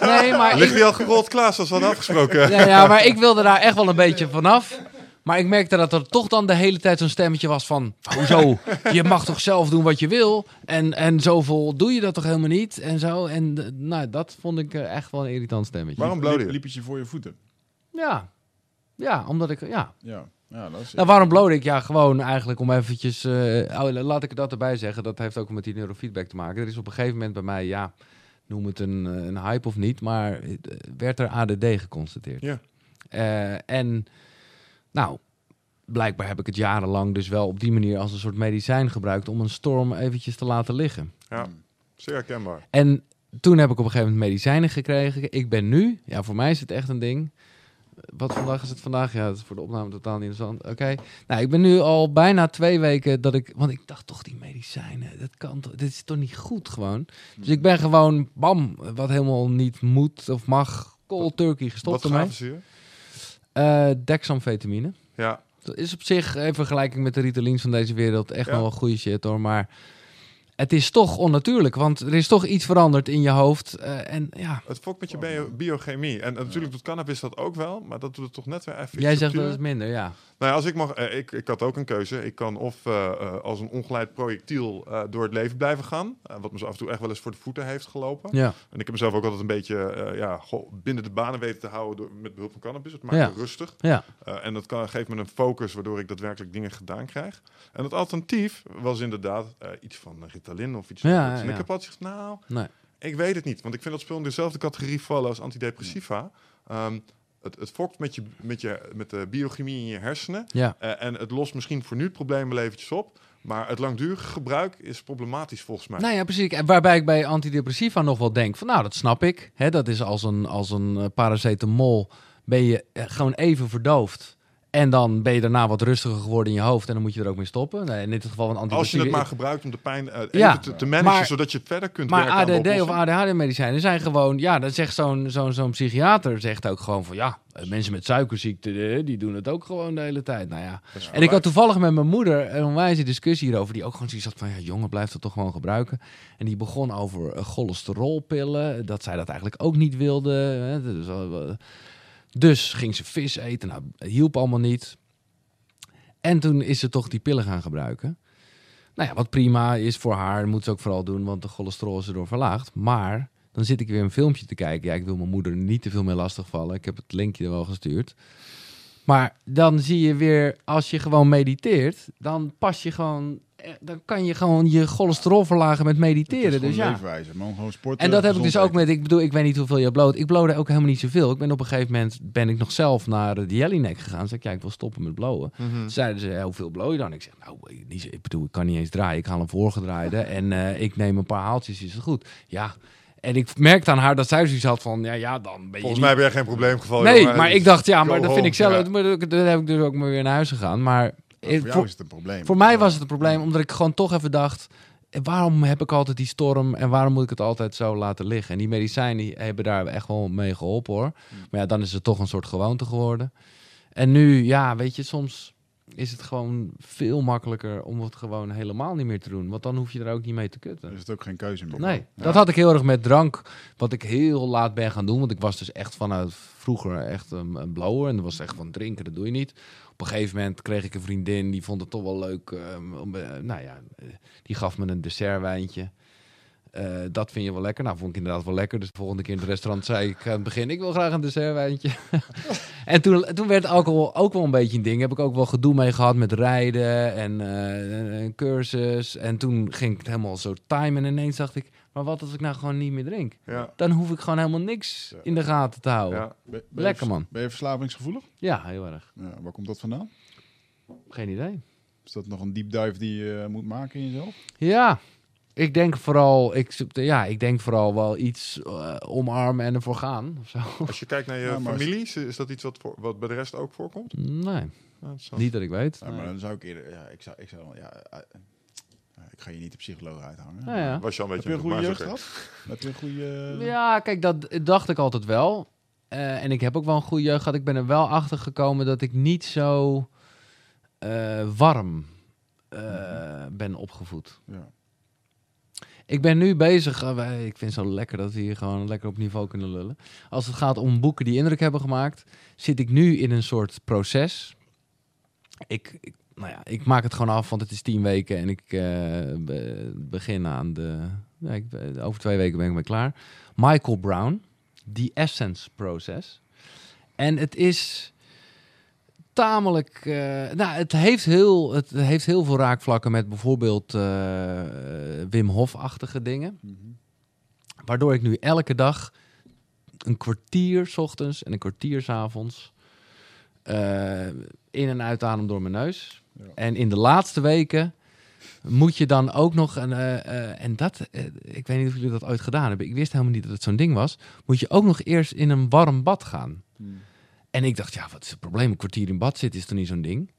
Nee, maar Ligt ik, hij al gerold klaar zoals we hadden afgesproken? ja, ja, maar ik wilde daar echt wel een beetje vanaf. Maar ik merkte dat er toch dan de hele tijd zo'n stemmetje was van... Hoezo? je mag toch zelf doen wat je wil? En, en zoveel doe je dat toch helemaal niet? En zo. En nou, dat vond ik echt wel een irritant stemmetje. Waarom Liep- blode je? Liep het je voor je voeten? Ja. Ja, omdat ik... Ja. Ja, ja dat is... Nou, waarom blode ik? Ja, gewoon eigenlijk om eventjes... eh, oh, laat ik dat erbij zeggen. Dat heeft ook met die neurofeedback te maken. Er is op een gegeven moment bij mij, ja... Noem het een, eh, een hype of niet, maar eh, werd er ADD geconstateerd. Ja. En nou, blijkbaar heb ik het jarenlang dus wel op die manier als een soort medicijn gebruikt om een storm eventjes te laten liggen. Ja, zeer herkenbaar. En toen heb ik op een gegeven moment medicijnen gekregen. Ik ben nu, ja, voor mij is het echt een ding. Wat vandaag is het vandaag? Ja, dat is voor de opname totaal niet interessant. Oké. Nou, ik ben nu al bijna twee weken dat ik. Want ik dacht toch, die medicijnen, dat kan toch. Dit is toch niet goed gewoon. Dus ik ben gewoon, bam, wat helemaal niet moet of mag. Cold turkey gestopt Wat ermee. Eh dexamfetamine. Ja, Dat is op zich, in vergelijking met de Ritalins van deze wereld, echt Ja. nog wel goede shit hoor. Maar het is toch onnatuurlijk, want er is toch iets veranderd in je hoofd. eh, en ja, het fokt met je bio- biochemie. En, en natuurlijk doet cannabis dat ook wel, maar dat doet het toch net weer even jij zegt dat is minder, ja. Nou ja, als ik mag, eh, ik, ik had ook een keuze. Ik kan of eh, eh, als een ongeleid projectiel eh, door het leven blijven gaan, wat me zo af en toe echt wel eens voor de voeten heeft gelopen. Ja, En ik heb mezelf ook altijd een beetje eh, ja, goh, binnen de banen weten te houden door, met behulp van cannabis. Het maakt Ja. me rustig. ja. Eh, en dat kan, geeft me een focus waardoor ik daadwerkelijk dingen gedaan krijg. En het alternatief was inderdaad eh, iets van Ritalin of iets Ja, dergelijks. En ik heb altijd gezegd, nou, Nee. ik weet het niet. Want ik vind dat spul in dezelfde categorie vallen als antidepressiva. Ehm, het, het fokt met, je, met, je, met de biochemie in je hersenen. Ja, Eh, en het lost misschien voor nu het probleem wel eventjes op. Maar het langdurige gebruik is problematisch volgens mij. nou ja, precies. En waarbij ik bij antidepressiva nog wel denk van, nou, dat snap ik. Hè, dat is als een, als een eh, paracetamol, ben je eh, gewoon even verdoofd. En dan ben je daarna wat rustiger geworden in je hoofd en dan moet je er ook mee stoppen. Nee, in dit geval een Als je het maar gebruikt om de pijn eh, Ja, te, te managen, maar- zodat je het verder kunt Maar werken aan ADD of oplossing. ADHD-medicijnen zijn gewoon... Ja, dat zegt zo'n zo'n zo'n psychiater zegt ook gewoon van... Ja, eh, mensen met suikerziekte, eh, die doen het ook gewoon de hele tijd. Nou ja. En ik had toevallig met mijn moeder een onwijze discussie hierover... die ook gewoon zoiets had van... Ja, jongen, blijf dat toch gewoon gebruiken. En die begon over cholesterolpillen. Dat zij dat eigenlijk ook niet wilde. Hè. Dus, dus ging ze vis eten. Nou, hielp allemaal niet. En toen is ze toch die pillen gaan gebruiken. Nou ja, wat prima is voor haar, moet ze ook vooral doen, want de cholesterol is erdoor verlaagd. Maar dan zit ik weer een filmpje te kijken. Ja, ik wil mijn moeder niet te veel meer lastigvallen. Ik heb het linkje er wel gestuurd. Maar dan zie je weer, als je gewoon mediteert, dan pas je gewoon, dan kan je gewoon je cholesterol verlagen met mediteren. Dus ja. leefwijze, man. Gewoon sporten. En dat heb ik dus ook met, ik bedoel, ik weet niet hoeveel je bloot. Ik blode ook helemaal niet zoveel. Ik ben op een gegeven moment, ben ik nog zelf naar de Jellinek gegaan. Zeg ik, ja, ik wil stoppen met blowen. Toen zeiden ze, ja, hoeveel blow je dan? Ik zeg, nou, niet, zo- ik bedoel, ik kan niet eens draaien. Ik haal een voorgedraaide en eh, ik neem een paar haaltjes, is het goed. Ja, en ik merkte aan haar dat zij zoiets had van, ja, ja, dan ben je Volgens niet- mij heb jij geen probleem gevallen. Nee, jongen. maar ik dacht, ja, maar dat vind ik zelf, ja. dat heb ik dus ook maar weer naar huis gegaan. Maar Voor eh, jou voor, is het een probleem. voor mij was het een probleem, omdat ik gewoon toch even dacht... eh, Waarom heb ik altijd die storm en waarom moet ik het altijd zo laten liggen? En die medicijnen die hebben daar echt wel mee geholpen hoor. Maar ja, dan is het toch een soort gewoonte geworden. En nu, ja, weet je, soms is het gewoon veel makkelijker om het gewoon helemaal niet meer te doen. Want dan hoef je er ook niet mee te kutten. Is het ook geen keuze meer. Nee, Ja. dat had ik heel erg met drank. Wat ik heel laat ben gaan doen. Want ik was dus echt vanuit vroeger echt een, een blower. En dat was echt van drinken, dat doe je niet. Op een gegeven moment kreeg ik een vriendin. Die vond het toch wel leuk. eh, nou ja, eh, die gaf me een dessertwijntje. Eh, dat vind je wel lekker. Nou, vond ik inderdaad wel lekker. Dus de volgende keer in het restaurant zei ik aan het begin... ik wil graag een dessertwijntje. en toen, toen werd alcohol ook wel een beetje een ding. Heb ik ook wel gedoe mee gehad met rijden en cursus. En toen ging ik het helemaal zo timen. En ineens dacht ik... maar wat als ik nou gewoon niet meer drink? Ja, Dan hoef ik gewoon helemaal niks in de gaten te houden. Ja, ja. Ben- ben je Lekker, man. Ben je verslavingsgevoelig? heel erg. Ja, waar komt dat vandaan? Geen idee. Is dat nog een deep dive die je eh, moet maken in jezelf? Ja, ik denk vooral... Ik, ja, ik denk vooral wel iets eh, omarmen en ervoor gaan. Of zo. Als je kijkt naar je Ja, familie, is- is dat iets wat, voor, wat bij de rest ook voorkomt? Nee, Ja, dat is wel- niet dat ik weet. Ja, maar dan zou ik eerder... Ja, ik zou... Ik, zou, ja, eh, ik ga je niet de psycholoog uithangen. Nou ja. Was je al een Heb beetje je een goede jeugd gehad? Heb je een goede... Ja, kijk, dat dacht ik altijd wel. Eh, en ik heb ook wel een goede jeugd gehad. Ik ben er wel achter gekomen dat ik niet zo eh, warm eh, ben opgevoed. Ja. Ik ben nu bezig. eh, wij- ik vind het zo lekker dat we hier gewoon lekker op niveau kunnen lullen. Als het gaat om boeken die indruk hebben gemaakt, zit ik nu in een soort proces. ik, ik, nou ja, ik maak het gewoon af, want het is tien weken en ik be- begin aan de. Ja, ik, over twee weken ben ik mee klaar. Michael Brown, The Essence Process. En het is tamelijk. eh, nou, het heeft, heel, het heeft heel veel raakvlakken met bijvoorbeeld eh, Wim Hof-achtige dingen. Waardoor ik nu elke dag een kwartier 's ochtends en een kwartier 's avonds in- en uitadem door mijn neus. Ja. En in de laatste weken moet je dan ook nog een. eh, eh, en dat, eh, ik weet niet of jullie dat ooit gedaan hebben. Ik wist helemaal niet dat het zo'n ding was. Moet je ook nog eerst in een warm bad gaan. Hmm. En ik dacht, ja, wat is het probleem? Een kwartier in bad zitten is toch niet zo'n ding?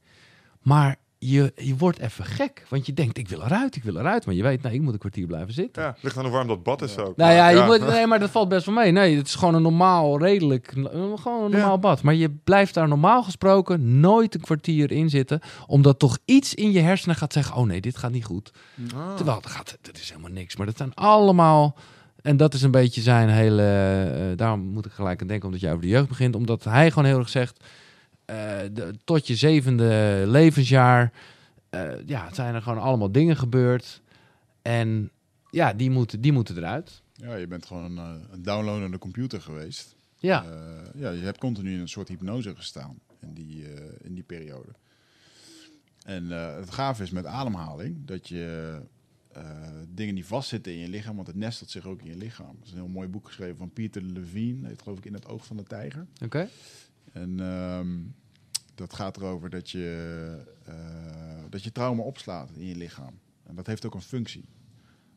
Maar je, je wordt even gek. Want je denkt, ik wil eruit, ik wil eruit. Maar je weet, nou, ik moet een kwartier blijven zitten. Ja, ligt aan hoe warm dat bad is ook. Nou ja, je Moet, nee, maar dat valt best wel mee. Nee, het is gewoon een normaal, redelijk, gewoon een normaal Ja. bad. Maar je blijft daar normaal gesproken nooit een kwartier in zitten. Omdat toch iets in je hersenen gaat zeggen, oh nee, dit gaat niet goed. Ah. Terwijl, dat, gaat, dat is helemaal niks. Maar dat zijn allemaal... En dat is een beetje zijn hele... eh, daarom moet ik gelijk aan denken, omdat jij over de jeugd begint. Omdat hij gewoon heel erg zegt... eh, de, tot je zevende levensjaar... eh, ja, zijn er gewoon allemaal dingen gebeurd. En ja, die moeten, die moeten eruit. Ja, je bent gewoon eh, een downloadende computer geweest. Ja, ja, je hebt continu in een soort hypnose gestaan in die, in die periode. En het gaaf is met ademhaling dat je dingen die vastzitten in je lichaam, want het nestelt zich ook in je lichaam. Er is een heel mooi boek geschreven van Peter Levine, heet geloof ik In het oog van de tijger. oké. En ehm, dat gaat erover dat je, eh, dat je trauma opslaat in je lichaam. En dat heeft ook een functie.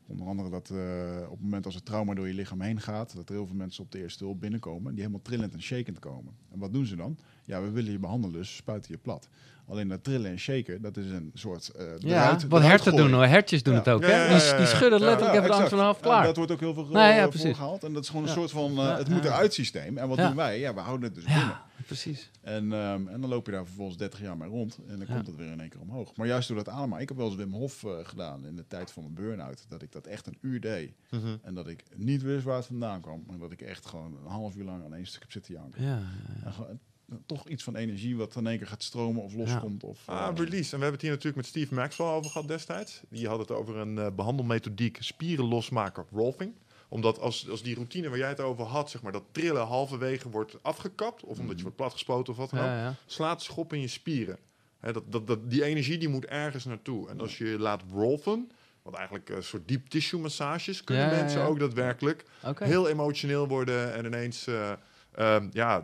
Onder andere dat eh, op het moment als het trauma door je lichaam heen gaat, dat er heel veel mensen op de eerste hulp binnenkomen die helemaal trillend en shakend komen. En wat doen ze dan? Ja, we willen je behandelen, dus spuiten je plat. Alleen dat trillen en shaken, dat is een soort uh, Ja, wat herten doen hoor. Hertjes doen Ja. het ook. Hè? Die, schudden letterlijk even langs vanaf, klaar. dat wordt ook heel veel Nee, ja, precies. gehaald. En dat is gewoon een soort van, eh, het moet eruit systeem. En wat doen wij? Ja, we houden het dus binnen. Precies. En, ehm, en dan loop je daar vervolgens 30 jaar mee rond. En dan komt het weer in één keer omhoog. Maar juist door dat ademhalen. Ik heb wel eens Wim Hof eh, gedaan in de tijd van mijn burn-out. Dat ik dat echt een uur deed. Mhm. En dat ik niet wist waar het vandaan kwam. Maar dat ik echt gewoon een half uur lang aan één stuk heb zitten janken. Ja, eh, toch iets van energie wat in één keer gaat stromen of loskomt. Of, Ah, eh, release. En we hebben het hier natuurlijk met Steve Maxwell over gehad destijds. Die had het over een eh, behandelmethodiek spieren losmaken, rolfing. Omdat als, als die routine waar jij het over had, zeg maar, dat trillen halverwege wordt afgekapt, of omdat je wordt platgespoten of wat dan ook, ja, ja. slaat schop in je spieren. Hè, dat, dat, dat, die energie die moet ergens naartoe. En als je laat rolfen, wat eigenlijk een soort deep tissue massages, kunnen Ja, ja, mensen ja. ook daadwerkelijk heel emotioneel worden en ineens eh, ehm, ja,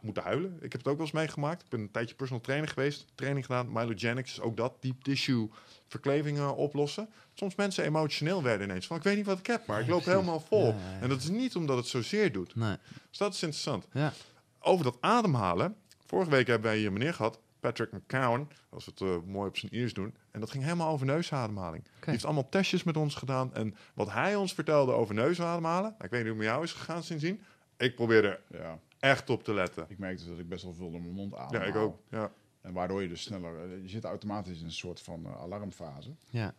moeten huilen. Ik heb het ook wel eens meegemaakt. Ik ben een tijdje personal trainer geweest, training gedaan. Myelogenics is ook dat, deep tissue verklevingen oplossen. Soms mensen emotioneel werden ineens van, ik weet niet wat ik heb, maar ik loop precies. helemaal vol. Ja, ja, ja. En dat is niet omdat het zozeer doet. Nee. Dus dat is interessant. Ja. Over dat ademhalen. Vorige week hebben wij hier een meneer gehad, Patrick McCown, als we het eh, mooi op zijn Iers doen. En dat ging helemaal over neusademhaling. Die heeft allemaal testjes met ons gedaan. En wat hij ons vertelde over neusademhalen, nou, ik weet niet hoe het met jou is gegaan sindsdien. Ik probeerde ja, echt op te letten. ik merkte dat ik best wel veel door mijn mond adem. Ja, ik ook. Ja. En waardoor je dus sneller... eh, je zit automatisch in een soort van eh, alarmfase. Ja.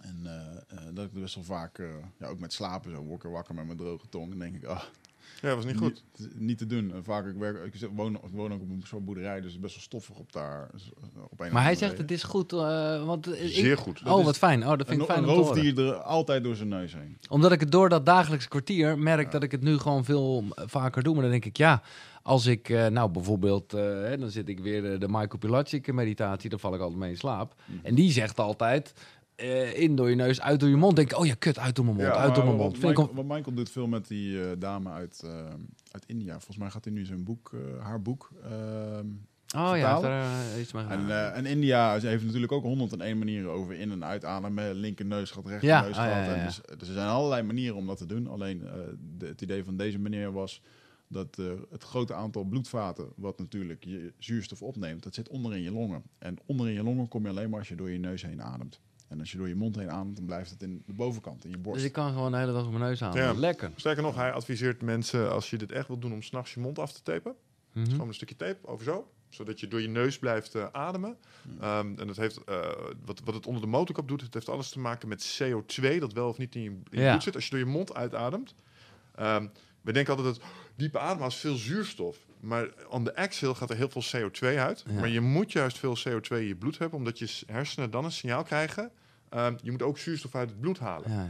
En eh, eh, dat ik best wel vaak, eh, ja, ook met slapen, zo word ik wakker met mijn droge tong. En denk ik, ah, ja, dat was niet goed. Niet, niet te doen. En vaak, ik, werk, ik woon, ik woon ook op een soort boerderij, dus het is best wel stoffig op daar. dus, eh, op een Maar hij zegt het is goed, eh, want eh, ik- Zeer goed. Oh, wat fijn. Oh, dat vind Een, ik fijn een om te horen. roofdier er altijd door zijn neus heen. Omdat ik het door dat dagelijks kwartier merk dat ik het nu gewoon veel eh, vaker doe. Maar dan denk ik, ja, als ik eh, nou bijvoorbeeld, eh, hè, dan zit ik weer eh, de Michael Pilatschik meditatie, daar val ik altijd mee in slaap. Mhm. En die zegt altijd, eh, in door je neus, uit door je mond. Denk ik, oh ja, kut, uit door mijn mond, Ja, uit door mijn wat mond. Vind ik Michael, wat Michael doet veel met die eh, dame uit, eh, uit India. Volgens mij gaat hij nu zijn boek, eh, haar boek. ehm, oh ja, vertalen. daar iets mee en, eh, en India ze heeft natuurlijk ook 101 manieren over in- en uitademen. Linker neus gaat rechter Ja, neus ah, ja, gaat. ja. Dus, dus er zijn allerlei manieren om dat te doen. Alleen eh, de- het idee van deze meneer was dat eh, het grote aantal bloedvaten, wat natuurlijk je zuurstof opneemt, dat zit onder in je longen. En onder in je longen kom je alleen maar als je door je neus heen ademt. En als je door je mond heen ademt, dan blijft het in de bovenkant, in je borst. dus ik kan gewoon de hele dag op mijn neus halen. Ja. Lekker. Sterker nog, hij adviseert mensen, als je dit echt wilt doen, om s'nachts je mond af te tapen. Mhm. Gewoon een stukje tape over zo. Zodat je door je neus blijft eh, ademen. Ehm, en dat heeft, eh, wat, wat het onder de motorkap doet, het heeft alles te maken met CO2, dat wel of niet in je, in je Ja. bloed zit. Als je door je mond uitademt, Ehm, we denken altijd dat diepe adem is veel zuurstof. Maar on de exhale gaat er heel veel CO2 uit. Ja. Maar je moet juist veel CO2 in je bloed hebben, omdat je hersenen dan een signaal krijgen. Ehm, je moet ook zuurstof uit het bloed halen. Ja, ja,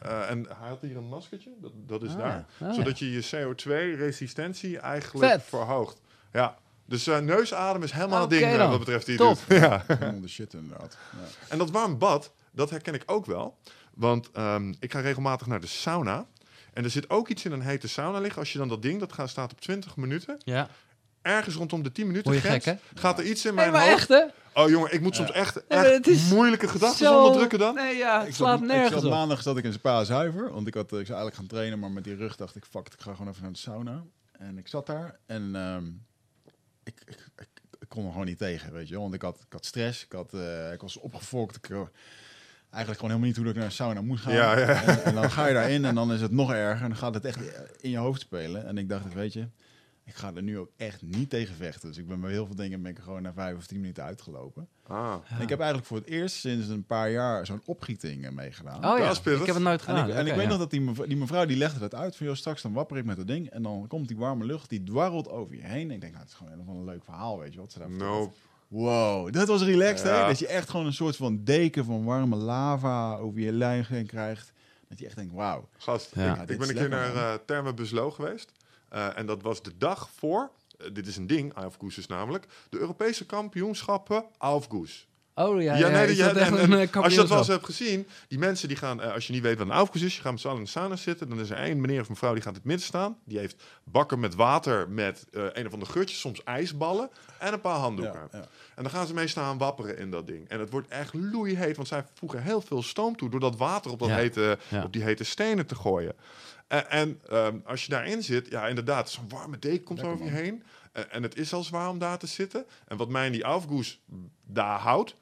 ja. Eh, en hij had hier een maskertje, dat, dat is Ah, daar. ja. Ah, zodat je je CO2-resistentie eigenlijk Vet. verhoogt. Ja, dus eh, neusadem is helemaal ding eh, dan. wat betreft die Top. Ja. Helemaal de shit inderdaad. Ja. En dat warm bad, dat herken ik ook wel. Want ehm, ik ga regelmatig naar de sauna. En er zit ook iets in een hete sauna liggen. Als je dan dat ding, dat gaat, staat op 20 minuten. ja. Ergens rondom de 10 minuten Word je grens gek, gaat er iets in mijn maar hoofd. echt, hè? Oh jongen, ik moet soms echt, echt moeilijke gedachten Zo- onderdrukken dan. Nee, ja, het Ik slaat zat, ik nergens zat op. maandag zat ik in Spa Zuiver, want ik, had, ik zou eigenlijk gaan trainen, maar met die rug dacht ik, fuck, ik ga gewoon even naar de sauna. En ik zat daar en ehm, ik, ik, ik, ik kon er gewoon niet tegen, weet je wel. Want ik had, ik had stress, ik, had, eh, ik was opgefokt, ik, eh, eigenlijk gewoon helemaal niet hoe ik naar de sauna moest gaan. Ja, ja. En, en dan ga je daarin en dan is het nog erger en dan gaat het echt in je hoofd spelen. En ik dacht, weet je, ik ga er nu ook echt niet tegen vechten. Dus ik ben bij heel veel dingen ben ik gewoon na vijf of tien minuten uitgelopen. Ah. En ik heb eigenlijk voor het eerst sinds een paar jaar zo'n opgieting eh, meegedaan. Oh ja, ik heb het nooit En gedaan. ik, en ik weet ja. nog dat die mevrouw, die mevrouw die legde dat uit van, joh, straks dan wapper ik met dat ding en dan komt die warme lucht, die dwarrelt over je heen. En ik denk, nou, het is gewoon helemaal een leuk verhaal, weet je wat ze daar. Nope. Wow, dat was relaxed, Ja. hè? Dat je echt gewoon een soort van deken van warme lava over je lijf heen krijgt. Dat je echt denkt, wauw. Gast, Ja. ik, ben een keer naar eh Buslo geweest. Eh, en dat was de dag voor, eh, dit is een ding, Alfgoes is namelijk, de Europese kampioenschappen Alfgoes. Oh ja, Ja, ja, nee, is die- dat en- echt en- een eh, als je dat wel eens hebt gezien, die mensen die gaan, eh, als je niet weet wat een Alfgoes is, je gaat met z'n allen in de sauna zitten, dan is er één meneer of mevrouw die gaat in het midden staan, die heeft bakken met water met eh, een of andere geurtjes, soms ijsballen en een paar handdoeken. Ja, ja. En dan gaan ze mee staan wapperen in dat ding. En het wordt echt loeiheet, want zij voegen heel veel stoom toe door dat water op, dat Ja. hete, Ja. op die hete stenen te gooien. En, en ehm, als je daarin zit, ja, inderdaad, zo'n warme deken komt Lekker, over je man. heen. En, en het is al zwaar om daar te zitten. En wat mij in die Aufgoes daar houdt,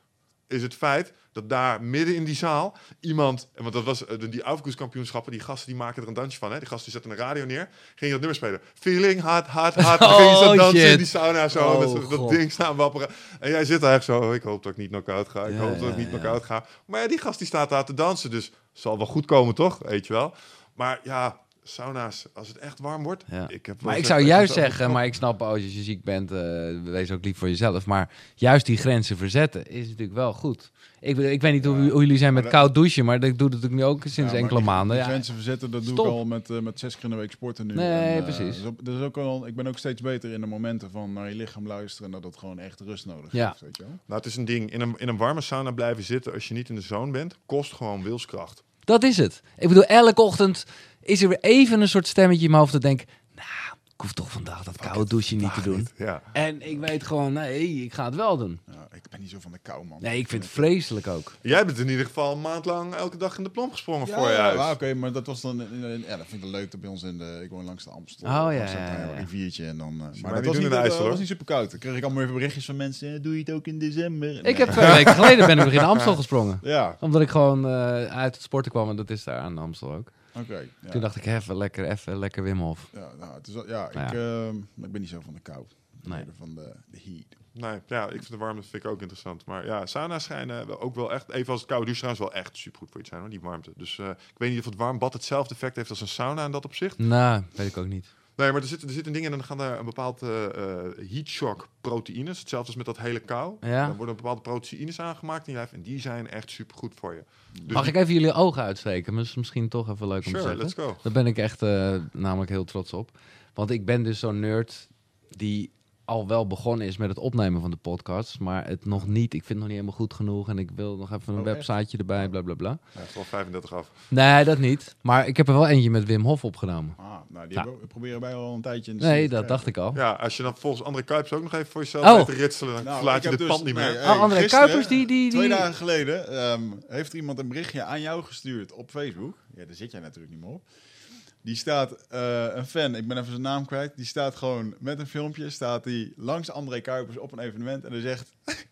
is het feit dat daar midden in die zaal iemand, want dat was de- die Aufgoes kampioenschappen, die gasten die maken er een dansje van, hè? Die gasten zetten een radio neer, ging dat nummer spelen. Feeling hard, hard, hard. Dan gingen ze Oh, dansen in die sauna zo, Oh, dat ding staan wapperen. En jij zit daar echt zo, ik hoop dat ik niet knock-out ga, ik Ja, hoop dat ik ja, niet ja. knock-out ga. Maar ja, die gast die staat daar te dansen, dus zal wel goed komen, toch? Weet je wel. Maar ja, sauna's, als het echt warm wordt, Ja. ik heb Maar ik zou juist zeggen, maar ik snap als je ziek bent, eh, wees ook lief voor jezelf. Maar juist die grenzen verzetten is natuurlijk wel goed. Ik, ik weet niet hoe, hoe jullie zijn met dat- koud douchen, maar ik doe dat natuurlijk nu ook sinds Ja, enkele maanden. Die grenzen verzetten, dat doe ik al met, eh, met zes keer in de week sporten nu. Nee, En, eh, precies. dus dus ook al, ik ben ook steeds beter in de momenten van naar je lichaam luisteren en dat het gewoon echt rust nodig Ja. heeft. Weet je wel? Nou, het is een ding. In een, in een warme sauna blijven zitten als je niet in de zone bent, kost gewoon wilskracht. Dat is het. Ik bedoel, elke ochtend is er weer even een soort stemmetje in mijn hoofd dat denk, nou, ik hoef toch vandaag dat koude douche niet te doen. Ja. En ik weet gewoon, nee, ik ga het wel doen. Ja, ik ben niet zo van de kou, man. Nee, ik vind het vreselijk ook. Jij bent in ieder geval een maand lang elke dag in de plomp gesprongen Ja, voor je huis. ja, oké, maar dat was dan, in- in- ja, dat vind ik leuk dat bij ons in de, ik woon langs de Amstel. Oh, ja, ja, riviertje en dan, eh, maar niet dat was niet, IJssel, was niet super koud. Dan kreeg ik allemaal even berichtjes van mensen, doe je het ook in december? Ik heb twee weken geleden ben ik in Amstel gesprongen. Ja, Omdat ik gewoon eh, uit het sporten kwam en dat is daar aan de Amstel ook. Oké. ja. Toen dacht ik, even lekker, even lekker Wim Hof. Ja, nou, het is, ja, Nou ik, ehm, ik ben niet zo van de kou. Nee. van de, de heat. Nee, ja, ik vind de warmte vind ik ook interessant. Maar ja, sauna's schijnen wel- ook wel echt, even als het koude douche trouwens, wel echt supergoed voor je te zijn, hoor, die warmte. Dus eh, ik weet niet of het warm bad hetzelfde effect heeft als een sauna in dat opzicht. Nou, weet ik ook niet. Nee, maar er zitten, er zitten dingen en dan gaan daar een bepaald eh, eh, heat shock proteïnes, hetzelfde als met dat hele kou. Ja. Dan worden bepaalde proteïnes aangemaakt in je lijf en die zijn echt supergoed voor je. Dus Mag ik even jullie ogen uitsteken? Dat is misschien toch even leuk om te Sure, zeggen. let's go. Daar ben ik echt eh, namelijk heel trots op. Want ik ben dus zo'n nerd die al wel begonnen is met het opnemen van de podcast, maar het nog niet. Ik vind het nog niet helemaal goed genoeg en ik wil nog even een Oh, echt? websiteje erbij, bla bla bla. Hij heeft al 35 af. Nee, dat niet. Maar ik heb er wel eentje met Wim Hof opgenomen. Ah, nou, die Ja. hebben we- proberen wij al een tijdje in de Nee, dat dacht ik al. Ja, als je dan volgens André Kuipers ook nog even voor jezelf Oh. te ritselen, dan Nou, verlaat ik je dit dus- pand niet meer. nee, Oh, André gisteren, Kuipers, die- die- Twee die- dagen geleden ehm, heeft er iemand een berichtje aan jou gestuurd op Facebook. Ja, daar zit jij natuurlijk niet meer op. Die staat, eh, een fan, ik ben even zijn naam kwijt. Die staat gewoon met een filmpje, staat hij langs André Kuipers op een evenement. En hij zegt,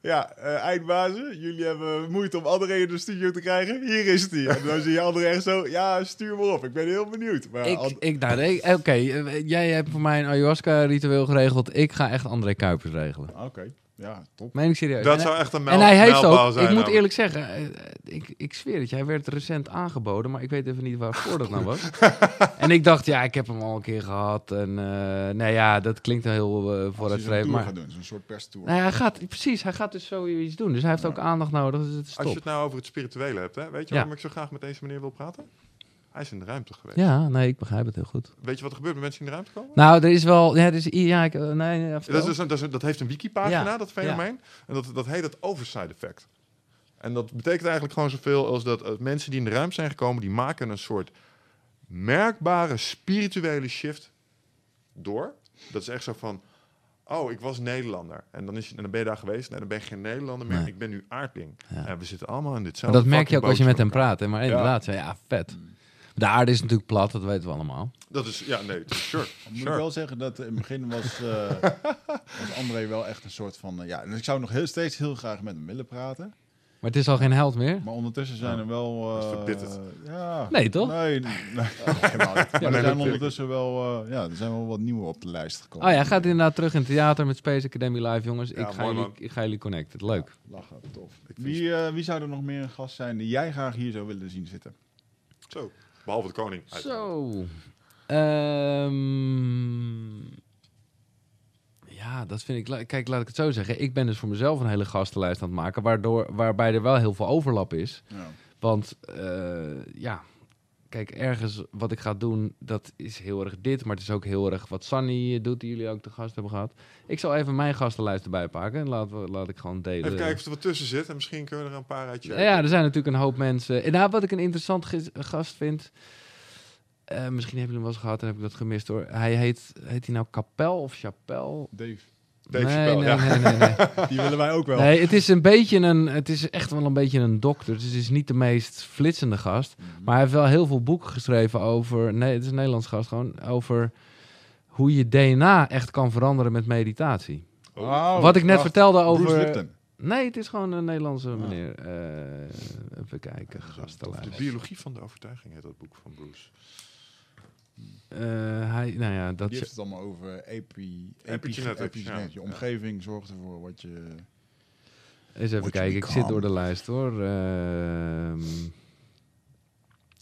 ja, eh, eindbazen, jullie hebben moeite om André in de studio te krijgen. Hier is hij. En dan zie je André echt zo, ja, stuur maar op. Ik ben heel benieuwd. Maar Ik, And- ik, nou, nee, oké, eh, jij hebt voor mij een ayahuasca-ritueel geregeld. Ik ga echt André Kuipers regelen. Oké. Ja, top. Meen ik serieus. Dat En- zou echt een En hij heeft ook, zijn. ik moet eerlijk zeggen, eh, eh, ik, ik zweer het je, hij werd recent aangeboden, maar ik weet even niet waarvoor dat nou was. en ik dacht, ja, ik heb hem al een keer gehad. En uh, nee, ja, dat klinkt wel heel uh, vooruitstrevend. tour Maar gaat doen, zo'n soort perstour. nou, ja, hij gaat, precies, hij gaat dus zoiets doen. Dus hij heeft ook aandacht nodig, dus het is Als je het nou over het spirituele hebt, hè? weet je Ja. waarom ik zo graag met deze meneer wil praten? Hij is in de ruimte geweest. Ja, nee, ik begrijp het heel goed. Weet je wat er gebeurt met mensen die in de ruimte komen? Nou, er is wel, ja, er is, ja, ik, eh, nee, nee, ja, Dat, is dus een- dat, is een- dat heeft een wiki-pagina, Ja, dat fenomeen. En dat, dat heet het overside effect. En dat betekent eigenlijk gewoon zoveel als dat eh, mensen die in de ruimte zijn gekomen, die maken een soort merkbare spirituele shift door. Dat is echt zo van, oh, ik was Nederlander. En dan, is, je- en dan ben je daar geweest en dan ben je geen Nederlander meer. Nee. Ik ben nu aardling. Ja. En we zitten allemaal in Maar ditzelfde dat merk je ook als je met hem praat. Hè? Maar inderdaad, ja, ja, vet. De aarde is natuurlijk plat, dat weten we allemaal. Dat is, ja, nee, is- sure. Moet sure. ik wel zeggen dat in het begin was, eh, was André wel echt een soort van... eh, ja, dus ik zou nog heel, steeds heel graag met hem willen praten. Maar het is al geen held meer. Maar ondertussen zijn er wel... Eh, verbitterd. ja. Nee, toch? Nee, nee, nee, helemaal niet. Maar er zijn ondertussen wel, eh, ja, er zijn wel wat nieuwe op de lijst gekomen. Oh ja, gaat inderdaad terug in het theater met Space Academy Live, jongens. Ja, ik, ga jullie, ik ga jullie connecten. Leuk. Lachen, tof. Wie, eh, wie zou er nog meer een gast zijn die jij graag hier zou willen zien zitten? Zo. Behalve de koning. Zo. Ehm, ja, dat vind ik... Kijk, laat ik het zo zeggen. Ik ben dus voor mezelf een hele gastenlijst aan het maken, waardoor, waarbij er wel heel veel overlap is. Ja. Want eh, ja, kijk, ergens wat ik ga doen, dat is heel erg dit. Maar het is ook heel erg wat Sunny doet, die jullie ook te gast hebben gehad. Ik zal even mijn gastenlijst erbij pakken en laat, we- laat ik gewoon delen. Even kijken of er wat tussen zit en misschien kunnen we er een paar uit Ja, ja, er zijn natuurlijk een hoop mensen. En nou, wat ik een interessant gast vind. eh, misschien hebben jullie hem wel eens gehad en heb ik dat gemist hoor. Hij heet, heet hij nou Kapel of Chapel? Dave. Nee, nee, ja. nee, nee, nee. Die willen wij ook wel. nee, het is een beetje een, het is echt wel een beetje een dokter. Dus het is niet de meest flitsende gast. Mhm. Maar hij heeft wel heel veel boeken geschreven over, nee, het is een Nederlands gast gewoon, over hoe je DNA echt kan veranderen met meditatie. Oh, Wat ik net wacht. vertelde Bruce over... Lipton. Nee, het is gewoon een Nederlandse Ah. meneer. Eh, even kijken, De gastenlijst. biologie van de overtuiging heet dat boek van Bruce. Eh, hij, nou ja, dat Die je, heeft het allemaal over epi, Epigenetics, epigenetics. Je omgeving zorgt ervoor wat je... eens even kijken. Ik zit door de lijst hoor. Ehm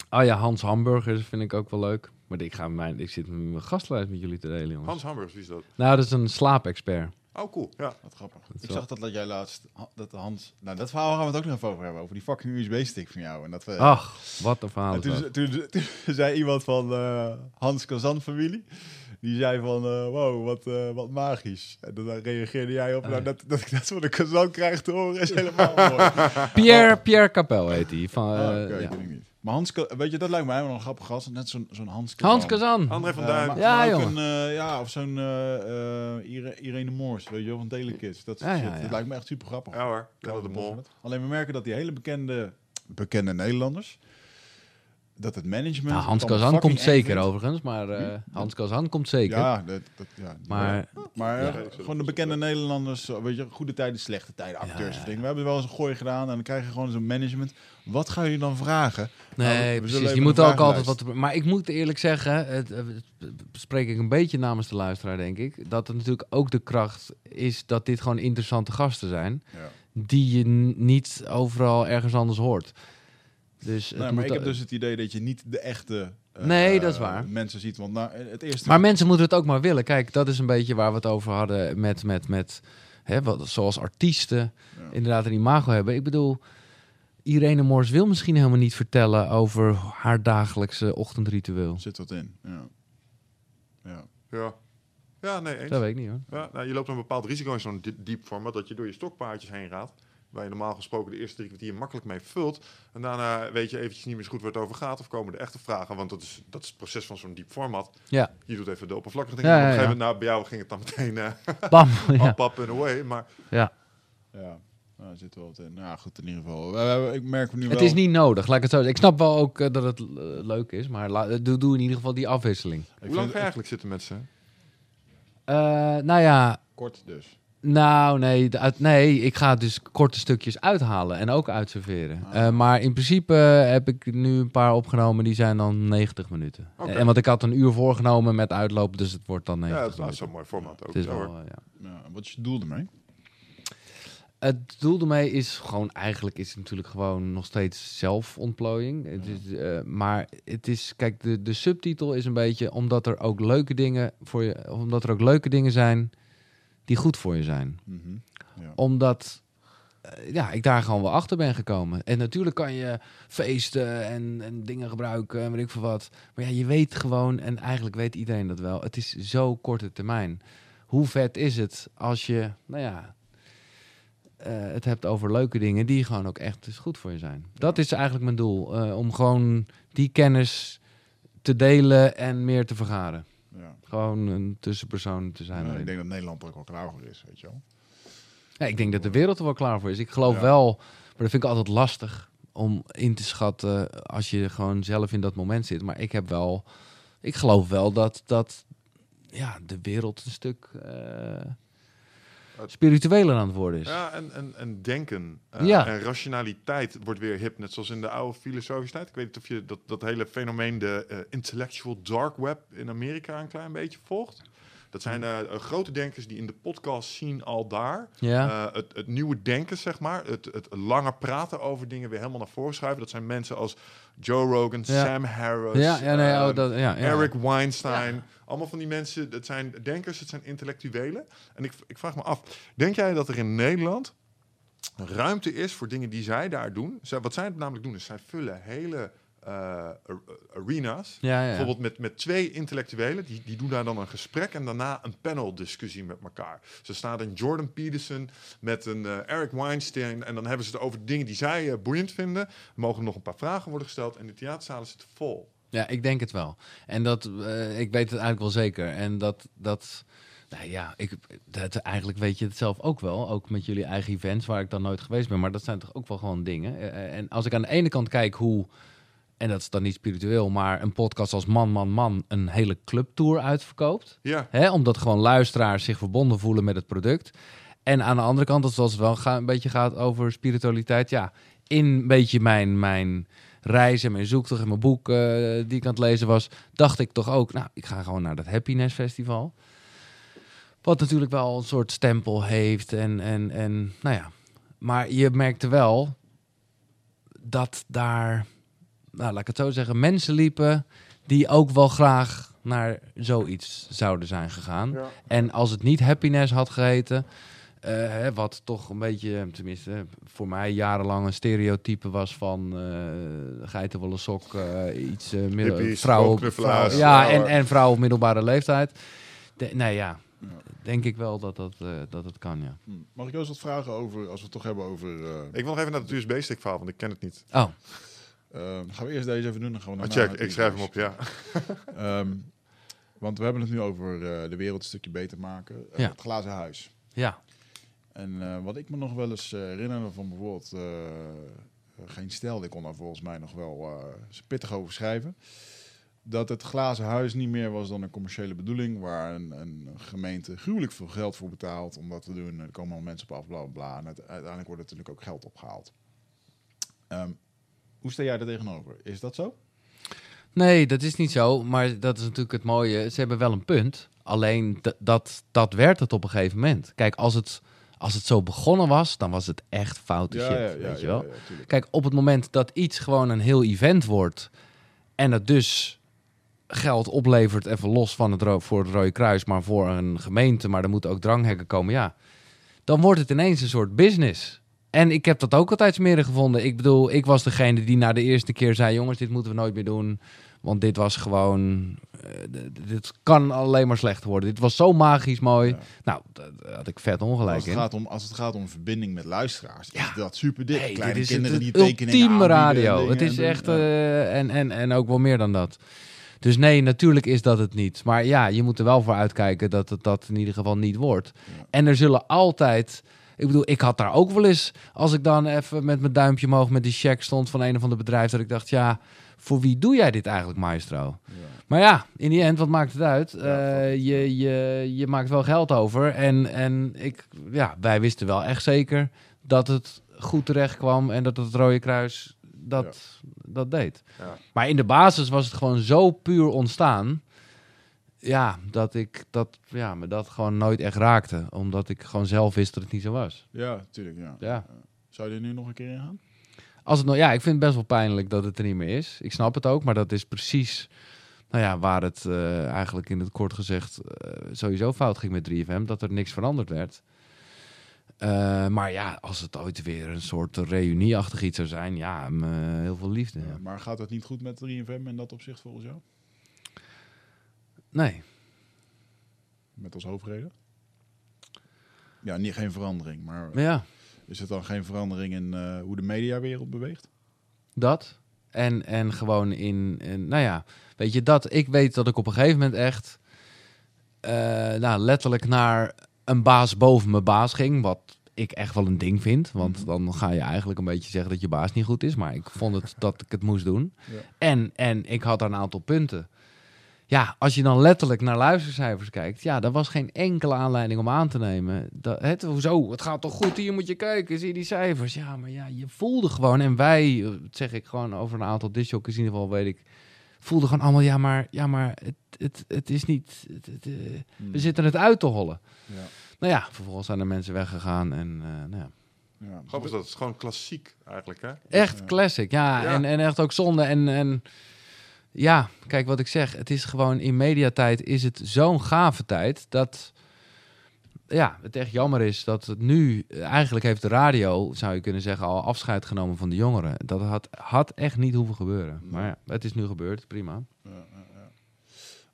oh ja, Hans Hamburgers vind ik ook wel leuk. Maar ik, ga mijn, ik zit met mijn gastlijst met jullie te delen, jongens. Hans Hamburgers, wie is dat? Nou, dat is een slaapexpert. Oh, cool. Ja. Wat grappig. Ik zag dat, dat jij laatst... Dat Hans... Nou, dat verhaal gaan we het ook nog even over hebben. Over die fucking USB-stick van jou. En dat we... Ach, wat een verhaal En toen, toen, toen zei iemand van eh, Hans Kazan-familie. Die zei van, eh, wow, wat, eh, wat magisch. En dan reageerde jij op, nou, dat, dat ik dat van de Kazan krijg te horen is helemaal mooi. Pierre, Pierre Capel heet hij. Van, Ah, ja. ik niet. Maar Hans, weet je, dat lijkt mij helemaal een grappig gast. Net zo'n zo'n Hans Kazan. Hans Kazan. André van Eh, Duin. maar- Ja, eh, ja, of zo'n eh, eh, Ire- Irene Moors, weet je wel, van Telekids. Dat, Ja, ja, dat lijkt me echt super grappig. Ja hoor, Lennart de Mol. Alleen we merken dat die hele bekende, bekende Nederlanders, dat het management... Nou, Hans Kazan komt zeker vindt. overigens. Maar eh, Hans Kazan komt zeker. Ja, dat, dat, ja, Maar Maar Ja. eh, gewoon de bekende Nederlanders, weet je, goede tijden, slechte tijden, acteurs ja, of dingen. We hebben wel eens een gooi gedaan en dan krijg je gewoon zo'n management. Wat ga je dan vragen? Nou, Nee, zullen precies. Je moet ook altijd wat. Maar ik moet eerlijk zeggen, het, het spreek ik een beetje namens de luisteraar, denk ik. Dat het natuurlijk ook de kracht is dat dit gewoon interessante gasten zijn. Ja. Die je niet overal ergens anders hoort. Dus het Nee, moet maar ik heb dus het idee dat je niet de echte eh, Nee, dat is waar. mensen ziet. Want nou, het eerste... Maar mensen moeten het ook maar willen. Kijk, dat is een beetje waar we het over hadden met, met, met hè, wat, zoals artiesten Ja. inderdaad een imago hebben. Ik bedoel, Irene Moors wil misschien helemaal niet vertellen over haar dagelijkse ochtendritueel. zit wat in. Ja. Ja. Ja. Ja, nee, eens. Dat weet ik niet hoor. Ja, nou, je loopt een bepaald risico in zo'n di- diep format dat je door je stokpaardjes heen gaat. Waar je normaal gesproken de eerste drie kwartier makkelijk mee vult. En daarna weet je eventjes niet meer goed waar het over gaat. Of komen de echte vragen. Want dat is, dat is het proces van zo'n diep format. Ja, Je doet even de oppervlakkige dingen. Ja, op een gegeven moment, nou, bij jou ging het dan meteen eh bam. up, up and away. Maar ja. Ja. Nou, zit wel wat in. Nou, goed, in ieder geval. We- we- ik merk nu wel... Het is niet nodig, laat ik het zo zeggen. Ik snap wel ook eh, dat het eh, leuk is, maar la- doe, doe in ieder geval die afwisseling. Ik hoe lang ga het je eigenlijk zitten met ze? Eh, nou ja, Kort dus. Nou, nee, uit, nee, ik ga dus korte stukjes uithalen en ook uitserveren. Ah. Eh, maar in principe heb ik nu een paar opgenomen, die zijn dan 90 minuten. En want ik had een uur voorgenomen met uitloop, dus het wordt dan Ja, 90 dat is nou, zo'n mooi format ook. Het is Ja, wel, eh, ja. Ja, wat is je doel ermee? Het doel ermee is gewoon, eigenlijk is het natuurlijk gewoon nog steeds zelfontplooiing. Het is, eh, maar het is, kijk, de, de subtitel is een beetje omdat er ook leuke dingen voor je, omdat er ook leuke dingen zijn die goed voor je zijn. Mhm. Ja. Omdat eh, ja, ik daar gewoon wel achter ben gekomen. En natuurlijk kan je feesten en, en dingen gebruiken en weet ik veel wat. Maar ja, je weet gewoon, en eigenlijk weet iedereen dat wel, het is zo korte termijn. Hoe vet is het als je, nou ja, eh, het hebt over leuke dingen die gewoon ook echt dus goed voor je zijn. Dat is eigenlijk mijn doel. eh, om gewoon die kennis te delen en meer te vergaren. Ja. Gewoon een tussenpersoon te zijn. Ja, ik denk dat Nederland er ook wel klaar voor is, weet je wel. Ja, ik denk dat de wereld er wel klaar voor is. Ik geloof Ja. wel, maar dat vind ik altijd lastig om in te schatten als je gewoon zelf in dat moment zit. Maar ik heb wel, ik geloof wel dat, dat ja, de wereld een stuk eh, spiritueler aan het worden is. Ja, en, en, en denken eh, Ja. en rationaliteit wordt weer hip, net zoals in de oude filosofische tijd. Ik weet niet of je dat, dat hele fenomeen, de eh, intellectual dark web in Amerika een klein beetje volgt. Dat zijn eh, eh, grote denkers die in de podcast zien al daar. Ja, Eh, het, het nieuwe denken, zeg maar. Het, het langer praten over dingen weer helemaal naar voren schuiven. Dat zijn mensen als Joe Rogan, Ja. Sam Harris, ja, ja, nee, eh, oh, dat, ja, ja. Eric Weinstein. Allemaal van die mensen, dat zijn denkers, het zijn intellectuelen. En ik, ik vraag me af, denk jij dat er in Nederland ruimte is voor dingen die zij daar doen? Zij, wat zij namelijk doen, is zij vullen hele eh, arena's. Ja, ja. Bijvoorbeeld met, met twee intellectuelen, die, die doen daar dan een gesprek en daarna een paneldiscussie met elkaar. Ze staat een Jordan Peterson met een eh, Eric Weinstein en dan hebben ze het over dingen die zij eh, boeiend vinden. Er mogen nog een paar vragen worden gesteld en de theaterzalen zitten vol. Ja, ik denk het wel. En dat, ik weet het eigenlijk wel zeker. En dat, dat, nou ja, ik, dat, eigenlijk weet je het zelf ook wel. Ook met jullie eigen events, waar ik dan nooit geweest ben. Maar dat zijn toch ook wel gewoon dingen. En als ik aan de ene kant kijk hoe, en dat is dan niet spiritueel, maar een podcast als Man, Man, Man een hele clubtour uitverkoopt. Ja, Hè, omdat gewoon luisteraars zich verbonden voelen met het product. En aan de andere kant, als het wel een beetje gaat over spiritualiteit, ja, in een beetje mijn, mijn reis en mijn zoektocht en mijn boek eh, die ik aan het lezen was, dacht ik toch ook, nou, ik ga gewoon naar dat Happiness Festival. Wat natuurlijk wel een soort stempel heeft en, en, en nou ja. Maar je merkte wel dat daar, nou, laat ik het zo zeggen, mensen liepen die ook wel graag naar zoiets zouden zijn gegaan. Ja. En als het niet happiness had geheten, eh, hè, wat toch een beetje, tenminste voor mij jarenlang een stereotype was van uh, geitenwolle sok, uh, iets uh, middel, Hippies, vrouw, vrouw- ja, en, vrouwen. en vrouw op middelbare leeftijd. De, nee, ja, denk ik wel dat dat, eh, dat het kan, ja. Hm. Mag ik jou eens wat vragen over, als we het toch hebben over... eh, Ik wil nog even naar het USB-stick verhaal, want ik ken het niet. Oh, eh, gaan we eerst deze even doen, dan gaan we Oh, daarna check, naar ik schrijf hem op, ja. Ehm, want we hebben het nu over eh, de wereld een stukje beter maken. Eh, Ja. Het glazen huis. ja. En eh, wat ik me nog wel eens herinner van bijvoorbeeld eh, Geen Stel, die kon daar volgens mij nog wel eh, pittig over schrijven. Dat het glazen huis niet meer was dan een commerciële bedoeling, waar een, een gemeente gruwelijk veel geld voor betaalt om dat te doen. Er komen al mensen op af, bla bla bla. En het- uiteindelijk wordt er natuurlijk ook geld opgehaald. Ehm, hoe sta jij daar tegenover? Is dat zo? Nee, dat is niet zo. Maar dat is natuurlijk het mooie. Ze hebben wel een punt. Alleen dat, dat werd het op een gegeven moment. Kijk, als het, als het zo begonnen was, dan was het echt foute shit. weet je wel? Kijk, op het moment dat iets gewoon een heel event wordt en het dus geld oplevert, even los van het voor het Rode Kruis, maar voor een gemeente, maar er moeten ook dranghekken komen, ja, dan wordt het ineens een soort business. En ik heb dat ook altijd smerig gevonden. Ik bedoel, ik was degene die na de eerste keer zei: jongens, dit moeten we nooit meer doen. Want dit was gewoon. d- dit kan alleen maar slecht worden. Dit was zo magisch mooi. Ja. Nou, daar had ik vet ongelijk Als het, in. gaat om, als het gaat om verbinding met luisteraars, Ja. is dat super dik. Kleine dit is kinderen het, die het tekeningen radio. Het is echt, Ja. eh, en, en, en ook wel meer dan dat. Dus nee, natuurlijk is dat het niet. Maar ja, je moet er wel voor uitkijken dat het dat in ieder geval niet wordt. En er zullen altijd... Ik bedoel, ik had daar ook wel eens... Als ik dan even met mijn duimpje omhoog met die check stond van een of ander bedrijf... dat ik dacht, ja, voor wie doe jij dit eigenlijk, maestro? Ja. Maar ja, in die end, wat maakt het uit? Ja, Eh, je, je, je maakt wel geld over. En, en ik, ja, wij wisten wel echt zeker dat het goed terecht kwam en dat het Rode Kruis dat, dat deed. Maar in de basis was het gewoon zo puur ontstaan. Ja, dat ik dat, ja, me dat gewoon nooit echt raakte. Omdat ik gewoon zelf wist dat het niet zo was. Ja, natuurlijk. Ja. Ja. Zou je er nu nog een keer in gaan? Als het nog, ja, ik vind het best wel pijnlijk dat het er niet meer is. Ik snap het ook, maar dat is precies nou ja, waar het eh, eigenlijk in het kort gezegd eh, sowieso fout ging met 3FM. Dat er niks veranderd werd. Eh, maar ja, als het ooit weer een soort reunieachtig iets zou zijn, ja, heel veel liefde. Ja. Maar gaat het niet goed met 3FM in dat opzicht volgens jou? Nee, Met als hoofdreden? Ja, niet, geen verandering. Maar maar ja, is het dan geen verandering in eh, hoe de mediawereld beweegt? dat. En, en gewoon in, in, nou ja, weet je, dat ik weet dat ik op een gegeven moment echt, eh, nou, letterlijk naar een baas boven mijn baas ging, wat ik echt wel een ding vind, want dan ga je eigenlijk een beetje zeggen dat je baas niet goed is, maar ik vond het dat ik het moest doen. Ja. En, en ik had daar een aantal punten. Ja, als je dan letterlijk naar luistercijfers kijkt, ja, daar was geen enkele aanleiding om aan te nemen. Dat, het, hoezo, het gaat toch goed, hier moet je kijken, zie je die cijfers. Ja, maar ja, je voelde gewoon, en wij, eh, dat zeg ik gewoon over een aantal discjockeys in ieder geval, weet ik, voelde gewoon allemaal, ja, maar, ja, maar het, het, het is niet, het, het, eh, Hmm. we zitten het uit te hollen. Ja. Nou ja, vervolgens zijn er mensen weggegaan en eh, nou ja. Ja. Grappig is dat. Het is gewoon klassiek eigenlijk, hè? Echt Ja. classic, ja. Ja. En, en echt ook zonde. En, en ja, kijk wat ik zeg. Het is gewoon in mediatijd is het zo'n gave tijd dat ja, het echt jammer is dat het nu eigenlijk heeft de radio, zou je kunnen zeggen, al afscheid genomen van de jongeren. Dat had, had echt niet hoeven gebeuren. Maar ja, het is nu gebeurd, prima. Ja,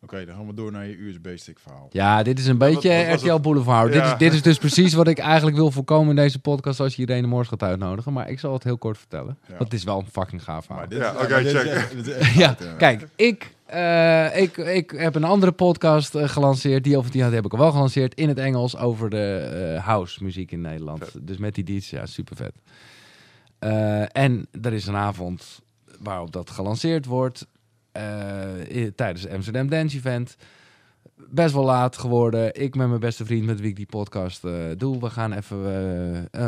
Oké, dan gaan we door naar je USB-stick verhaal. Ja, dit is een beetje wat RTL? Boulevard. Dit, is, dit is dus precies wat ik eigenlijk wil voorkomen in deze podcast als je Irene Moors gaat uitnodigen. Maar ik zal het heel kort vertellen. Ja. Want het is wel een fucking gaaf verhaal. Maar dit Ja, oké, is check. is Ja, kijk, ik, eh, ik, ik heb een andere podcast eh, gelanceerd. Die over die had, heb ik al wel gelanceerd in het Engels over de eh, house muziek in Nederland. Dus met die DJ's, ja, super vet. Eh, en er is een avond waarop dat gelanceerd wordt. Eh, tijdens het Amsterdam Dance Event. Best wel laat geworden. Ik met mijn beste vriend met wie ik die podcast eh, doe. We gaan even eh,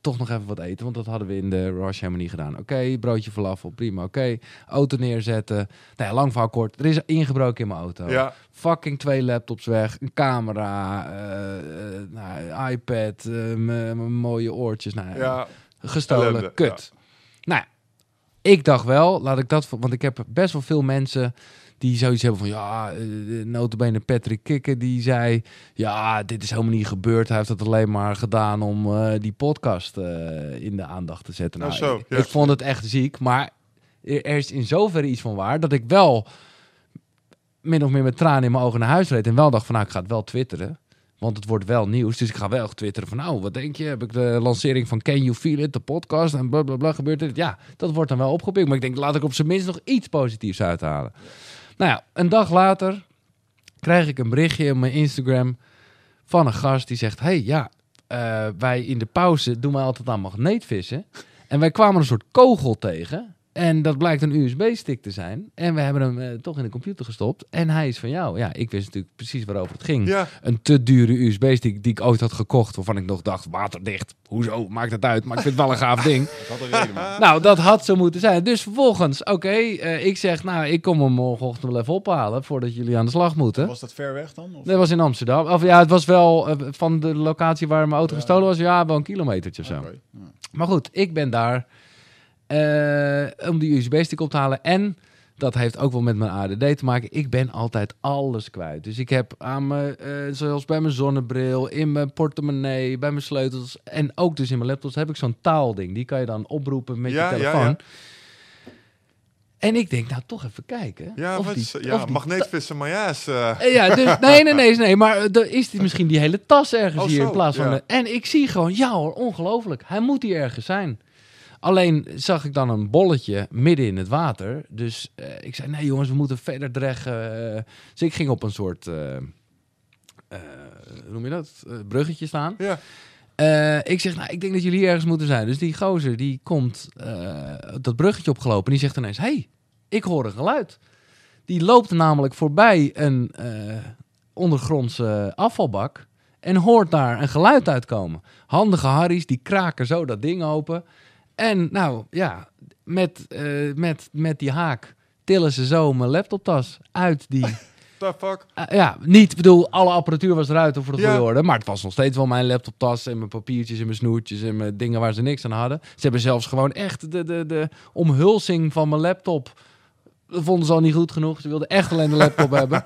toch nog even wat eten. Want dat hadden we in de Rush helemaal niet gedaan. Oké, broodje falafel, prima. Oké, auto neerzetten. Nou lang verhaal kort. Er is ingebroken in mijn auto. Ja, Fucking twee laptops weg. Een camera. nou, iPad. mijn mooie oortjes. Nou, ja, gestolen, Ellende, kut. Nou, ja, ik dacht wel, laat ik dat, want ik heb best wel veel mensen die zoiets hebben van, ja, eh, notabene Patrick Kikker, die zei, ja, dit is helemaal niet gebeurd. Hij heeft het alleen maar gedaan om eh, die podcast eh, in de aandacht te zetten. Oh, Nou, zo, ik, ja. ik vond het echt ziek, maar er er is in zoverre iets van waar, dat ik wel min of meer met tranen in mijn ogen naar huis reed en wel dacht van, nou, ik ga het wel twitteren. Want het wordt wel nieuws, dus ik ga wel twitteren van... nou, wat denk je? Heb ik de lancering van Can You Feel It, de podcast... en blablabla, bla, gebeurt dit? Ja, dat wordt dan wel opgepikt. Maar ik denk, laat ik op zijn minst nog iets positiefs uithalen. Nou ja, een dag later krijg ik een berichtje op mijn Instagram... van een gast die zegt... hey, ja, eh, wij in de pauze doen wij altijd aan magneetvissen... en wij kwamen een soort kogel tegen... En dat blijkt een USB-stick te zijn. En we hebben hem eh, toch in de computer gestopt. En hij is van jou. Ja, ik wist natuurlijk precies waarover het ging Ja, een te dure USB-stick die ik ooit had gekocht, waarvan ik nog dacht, waterdicht, hoezo, maakt het uit, maar ik vind het wel een gaaf ding. Dat had een reden, man. nou, dat had zo moeten zijn. Dus vervolgens, oké, eh, ik zeg, nou, ik kom hem morgenochtend wel even ophalen, voordat jullie aan de slag moeten. Was dat ver weg dan? Of? Dat was in Amsterdam. Of ja, het was wel eh, van de locatie waar mijn auto Ja. gestolen was, ja, wel een kilometertje of zo. Ja. Maar goed, ik ben daar om die USB-stick op te halen. En dat heeft ook wel met mijn ADD te maken. Ik ben altijd alles kwijt. Dus ik heb aan me, eh, zoals bij mijn zonnebril, in mijn portemonnee, bij mijn sleutels en ook dus in mijn laptops heb ik zo'n taalding. Die kan je dan oproepen met Ja, je ja, telefoon. ja. En ik denk, nou toch even kijken. ja, of die- is- ja magneetvissen, maar ja, is, eh, eh, Ja, dus, nee, nee, nee, nee. Maar eh, er is die misschien die hele tas ergens Oh, hier in plaats van... ja. de- en ik zie gewoon, ja hoor, ongelooflijk. Hij moet hier ergens zijn. Alleen zag ik dan een bolletje midden in het water. Dus eh, ik zei, nee jongens, we moeten verder dreggen. Eh, dus ik ging op een soort, eh, hoe noem je dat, bruggetje staan. ja. Ik zeg, nou, ik denk dat jullie ergens moeten zijn. Dus die gozer, die komt dat bruggetje opgelopen. En die zegt ineens, hey, ik hoor een geluid. Die loopt namelijk voorbij een eh, ondergrondse afvalbak. En hoort daar een geluid uitkomen. Handige Harry's, die kraken zo dat ding open. En nou, ja, met, eh, met, met die haak tillen ze zo mijn laptoptas uit die The fuck? Eh, ja, niet, ik bedoel, alle apparatuur was eruit voor de Ja. goede orde. Maar het was nog steeds wel mijn laptoptas en mijn papiertjes en mijn snoertjes en mijn dingen waar ze niks aan hadden. Ze hebben zelfs gewoon echt de, de, de omhulsing van mijn laptop. Dat vonden ze al niet goed genoeg. Ze wilden echt alleen de laptop hebben.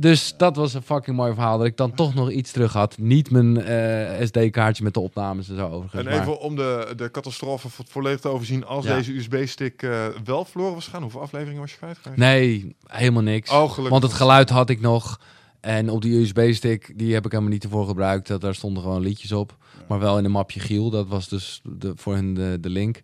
Dus dat was een fucking mooi verhaal. Dat ik dan toch nog iets terug had. Niet mijn eh, SD-kaartje met de opnames en zo overigens. En maar- even om de, de catastrofe vo- volledig te overzien. Als Ja. deze USB-stick eh, wel verloren was gegaan, hoeveel afleveringen was je kwijt? Nee, helemaal niks. Oh. Want het geluid had ik nog. En op die USB-stick, die heb ik helemaal niet ervoor gebruikt. Dat, daar stonden gewoon liedjes op. Maar wel in een mapje Giel. Dat was dus de, voor hen de, de link.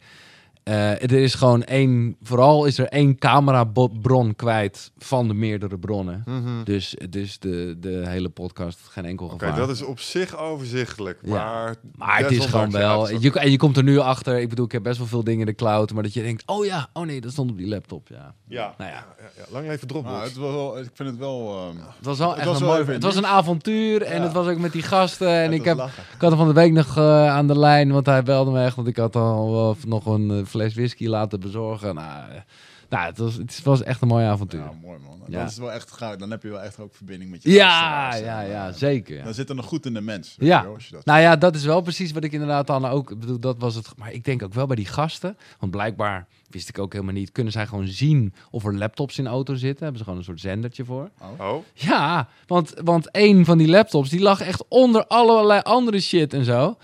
Eh, er is gewoon één... Vooral is er één camerabron kwijt van de meerdere bronnen. Mhm. Dus, dus de, de hele podcast geen enkel Oké, gevaar. dat is op zich overzichtelijk. Ja. Maar, Maar het is gewoon wel... Je, en je komt er nu achter. Ik bedoel, ik heb best wel veel dingen in de cloud. Maar dat je denkt, oh ja, oh nee, dat stond op die laptop. Ja. Ja, Nou ja. ja, ja, ja. lang leven Dropbox. Nou, het was wel, ik vind het wel... ehm, Het was wel Het echt was een mooi... Het was een avontuur. En Ja. het was ook met die gasten. En ik heb... lachen. Ik had hem van de week nog eh, aan de lijn, want hij belde me echt. Want ik had al nog een eh, fles whisky laten bezorgen. Nou, eh, nou het, was, het was echt een mooi avontuur. Ja, mooi man. Ja. Dat is wel echt goud. Dan heb je wel echt ook verbinding met je Ja, ja, En, ja, eh, zeker. ja. Dan zit er nog goed in de mens. Ja. je wel, als je dat Nou ja, dat is wel precies wat ik inderdaad dan ook bedoel. Dat was het. Maar ik denk ook wel bij die gasten. Want blijkbaar wist ik ook helemaal niet. Kunnen zij gewoon zien of er laptops in de auto zitten? Hebben ze gewoon een soort zendertje voor? Oh, Ja, want, want één van die laptops die lag echt onder allerlei andere shit en zo.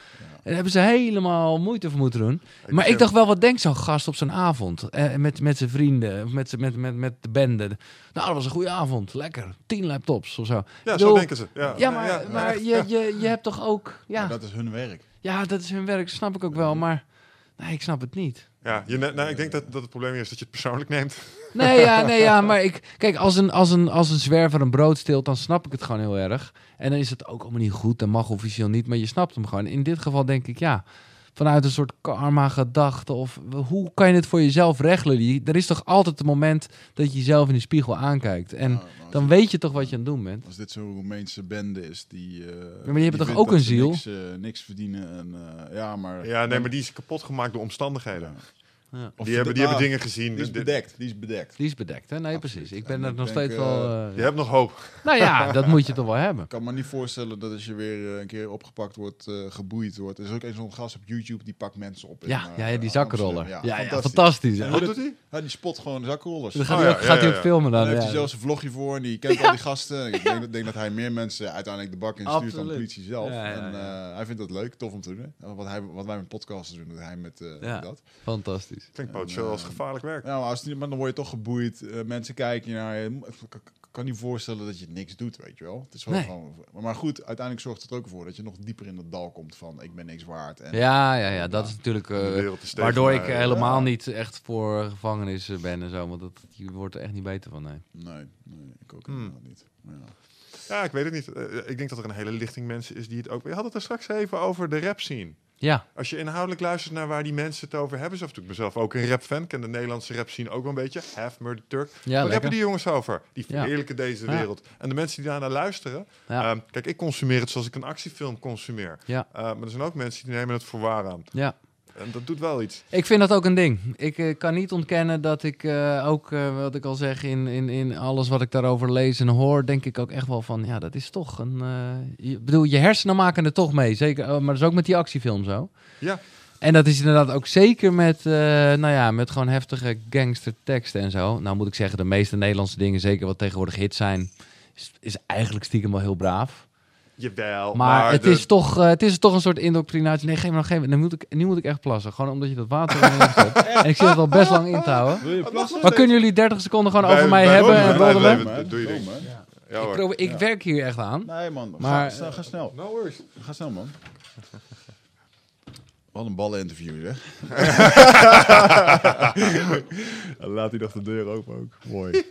Daar hebben ze helemaal moeite voor moeten doen. maar ik dacht wel, wat denkt zo'n gast op zo'n avond? Eh, met, met zijn vrienden, of met, met, met, met de bende. Nou, dat was een goede avond. Lekker. Tien laptops of zo. ja, zo denken ze. Ja, Ja, maar, maar echt. je, je, je hebt toch ook... Ja, Maar dat is hun werk. ja, dat is hun werk, dat snap ik ook wel. Maar nee, ik snap het niet. Ja, je, nou, ik denk dat, dat het probleem is dat je het persoonlijk neemt. Nee, ja, nee, ja, maar ik... Kijk, als een, als, een, als een zwerver een brood steelt, dan snap ik het gewoon heel erg. En dan is het ook allemaal niet goed, dat mag officieel niet, maar je snapt hem gewoon. In dit geval denk ik, ja, vanuit een soort karma-gedachte of hoe kan je het voor jezelf regelen? Die- Er is toch altijd het moment dat je jezelf in de spiegel aankijkt. En dan dit- weet je toch wat je aan het doen bent. Als dit zo'n Roemeense bende is die... eh, maar die hebben toch ook een ziel? Niks, eh, niks verdienen. En, eh, ja, maar... Ja, nee, maar die is kapot gemaakt door omstandigheden. Ja. Of Die hebben, die ah, hebben dingen gezien. Die is bedekt. Die is bedekt. Die is bedekt, hè? Nee, Absoluut. precies. Ik En ben er nog denk, steeds eh, wel... eh, Je hebt nog hoop. Nou ja, dat moet je toch wel hebben. Ik kan me niet voorstellen dat als je weer eh, een keer opgepakt wordt, eh, geboeid wordt. Er is ook een zo'n gast op YouTube die pakt mensen op. Ja, eh, ja, ja, die zakkenroller. Ja, ja, fantastisch. fantastisch. En hoe dat- doet hij? Ja, die spot gewoon zakkenrollers. Dan gaat, Oh, hij, ja, ook, gaat ja, hij ook ja. filmen Dan dan. heeft hij zelfs een vlogje voor en die kent al die gasten. Ik denk, denk dat hij meer mensen uiteindelijk de bak in stuurt dan de politie zelf. En eh, hij vindt dat leuk, tof om te doen. Wat, hij, wat wij met podcasts doen, doet hij met eh, Ja. dat. Fantastisch. Klinkt potentieel als gevaarlijk werk. Ja, maar, als, die- maar dan word je toch geboeid. eh, mensen kijken naar je. Ik kan niet voorstellen dat je niks doet, weet je wel. Het is wel Nee. gewoon, maar goed, uiteindelijk zorgt het er ook voor dat je nog dieper in het dal komt van ik ben niks waard. En, Ja, ja, ja, dat is natuurlijk... eh, tegen waardoor ik helemaal Ja. niet echt voor gevangenis eh, ben en zo. Want dat, je wordt er echt niet beter van, nee. Nee, nee, ik ook Hmm. inderdaad niet. Ja. Ja, ik weet het niet. Eh, ik denk dat er een hele lichting mensen is die het ook... Je had het er straks even over de rap scene. Ja, Als je inhoudelijk luistert naar waar die mensen het over hebben... Zelf natuurlijk mezelf ook een rapfan. Ik ken de Nederlandse rap scene ook wel een beetje. Half Murder Turk. ja Waar hebben die jongens over? Die Ja. verheerlijken deze wereld. En de mensen die daarnaar luisteren... Ehm, kijk, ik consumeer het zoals ik een actiefilm consumeer. Ja. Eh, maar er zijn ook mensen die nemen het voor waar aan. Ja, En dat doet wel iets. ik vind dat ook een ding. Ik eh, kan niet ontkennen dat ik eh, ook, eh, wat ik al zeg, in, in, in alles wat ik daarover lees en hoor, denk ik ook echt wel van, ja, dat is toch een... je, bedoel, je hersenen maken er toch mee. Zeker, oh, maar dat is ook met die actiefilm zo. Ja. En dat is inderdaad ook zeker met, nou ja, met gewoon heftige gangsterteksten en zo. Nou moet ik zeggen, de meeste Nederlandse dingen, zeker wat tegenwoordig hits zijn, is, is eigenlijk stiekem wel heel braaf. Jawel. Maar, het, de- is toch, eh, het is toch een soort indoctrinatie. Nee, geef me nog geen. Nu moet ik, nu moet ik echt plassen. Gewoon omdat je dat water in hebt. En ik zit het al best lang in te houden. Wil je plassen? Maar kunnen jullie 30 seconden gewoon Wij- over mij hebben en roddelen? dat doe je ding. man. Ja, Ik, probeer, ik Ja. werk hier echt aan. Nee, man. Maar, Maar, ga, snel, ga snel. No worries. Ga snel, man. Wat een balleninterview, hè? Laat hij nog de deur open ook. Mooi.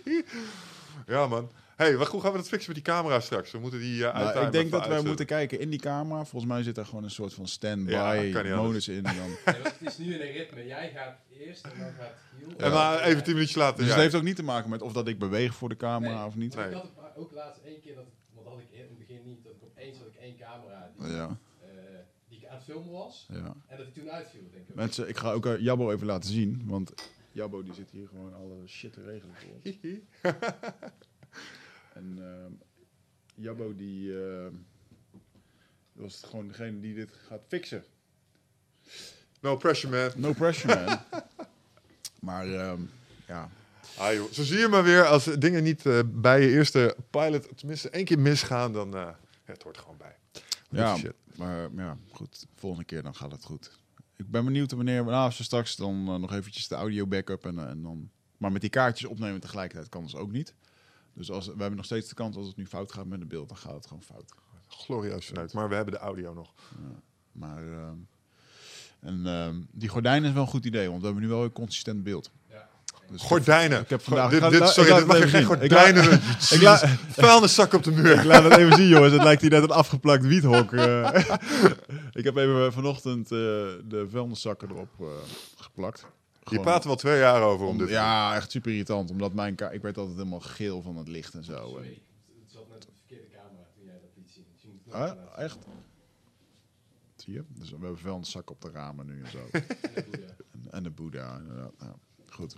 Ja, man. Hey, wat hoe gaan we dat fixen met die camera straks? We moeten die uh, Nou, ik denk dat wij moeten kijken in die camera. Volgens mij zit er gewoon een soort van Ja, stand-by kan niet modus in. En dan... Nee, het is nu in een ritme. Jij gaat eerst en dan gaat Giel. En maar even tien minuutjes later. Dus het heeft ook niet te maken met of dat ik beweeg voor de camera Nee. of niet. Nee. Ik had het ook laatst één keer, dat, want dat had ik in het begin niet, dat ik opeens had ik één camera die, Ja, eh, die ik aan het filmen was. ja. En dat die toen uitviel, denk ik. Mensen, ik ga ook eh, Jabbo even laten zien. Want Jabbo die zit hier gewoon alle shit te regelen voor ons. En ehm, Jabbo die ehm, was gewoon degene die dit gaat fixen. No pressure, man. No pressure, man. maar ehm, ja, Ah, joh. Zo zie je maar weer, als dingen niet eh, bij je eerste pilot tenminste één keer misgaan, dan eh het hoort er gewoon bij. ja, Shit. maar ja, goed. Volgende keer dan gaat het goed. Ik ben benieuwd wanneer, nou, als we straks dan eh, nog eventjes de audio backup en, en dan... Maar met die kaartjes opnemen tegelijkertijd kan dus ook niet. Dus als, we hebben nog steeds de kans als het nu fout gaat met het beeld, dan gaat het gewoon fout. Glorieus vanuit. Maar we hebben de audio nog. Maar ehm, en, ehm, die gordijn is wel een goed idee, want we hebben nu wel een consistent beeld. Ja. Dus Gordijnen. Ik heb vandaag- Dit, sorry, dit mag je geen. Ik gordijnen ik la- Vuilniszak op de muur. Ik laat het even zien, jongens. Het lijkt hier net een afgeplakt wiethok. eh. ik heb even vanochtend eh, de vuilniszakken erop eh, geplakt. Je praat er wel twee jaar over om om- dit te Ja, echt super irritant. Omdat mijn ka- ik werd altijd helemaal geel van het licht en zo. Sorry, het zat net op de verkeerde camera toen jij dat liet zien. Dus Ah, echt? Zie je? Dus we hebben vuilniszakken op de ramen nu en zo. en, en de Boeddha, inderdaad. Goed.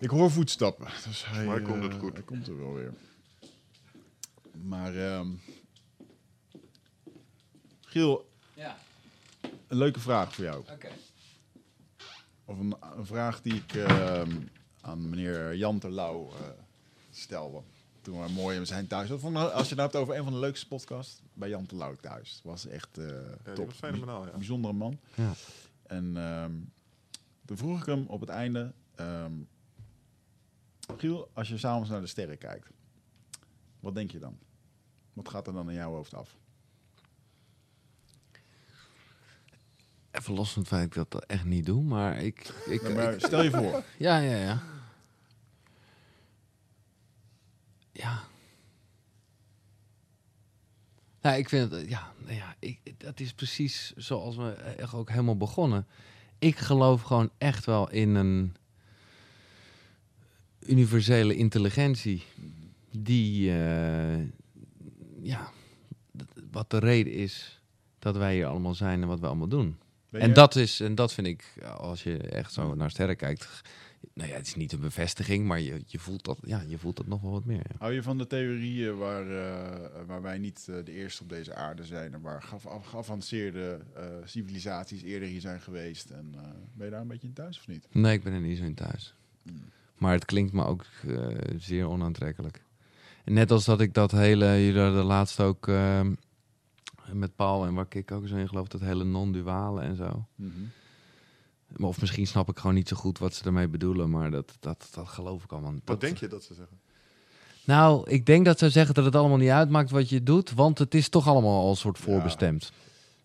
Ik hoor voetstappen. Dus hij, Maar hij komt eh, het goed. Hij komt er wel weer. Maar, ehm Giel, Ja, een leuke vraag voor jou. oké. Of een, een vraag die ik ehm, aan meneer Jan Terlouw eh stelde. Toen we mooi in zijn thuis. Dat vond ik- Als je het hebt over een van de leukste podcasts, bij Jan Terlouw thuis. Het was echt eh die top. was fenomenaal, ja. Bijzondere man. Ja. En ehm, toen vroeg ik hem op het einde... ehm, Giel, als je s'avonds naar de sterren kijkt, wat denk je dan? Wat gaat er dan in jouw hoofd af? Even los van het feit dat ik dat echt niet doe, maar ik... ik, Nou, maar ik- stel je voor, ja, ja, ja. Ja. Nou, ik vind het, ja, nou ja ik, dat is precies zoals we echt ook helemaal begonnen. Ik geloof gewoon echt wel in een universele intelligentie die, eh, ja, wat de reden is dat wij hier allemaal zijn en wat we allemaal doen. En dat, is, en dat vind ik, als je echt zo naar sterren kijkt, nou ja, het is niet een bevestiging, maar je, je, voelt, dat, ja, je voelt dat nog wel wat meer. ja. Hou je van de theorieën waar, eh, waar wij niet eh, de eerste op deze aarde zijn en waar geavanceerde eh, civilisaties eerder hier zijn geweest? En eh, ben je daar een beetje in thuis of niet? Nee, ik ben er niet zo in thuis. Hmm. Maar het klinkt me ook eh, zeer onaantrekkelijk. En net als dat ik dat hele, jullie de laatste ook eh, met Paul en waar ik ook zo in geloof, dat hele non-duale en zo. Maar Of misschien snap ik gewoon niet zo goed wat ze ermee bedoelen, maar dat, dat, dat geloof ik allemaal. Wat dat, denk je dat ze zeggen? Nou, ik denk dat ze zeggen dat het allemaal niet uitmaakt wat je doet, want het is toch allemaal al een soort voorbestemd.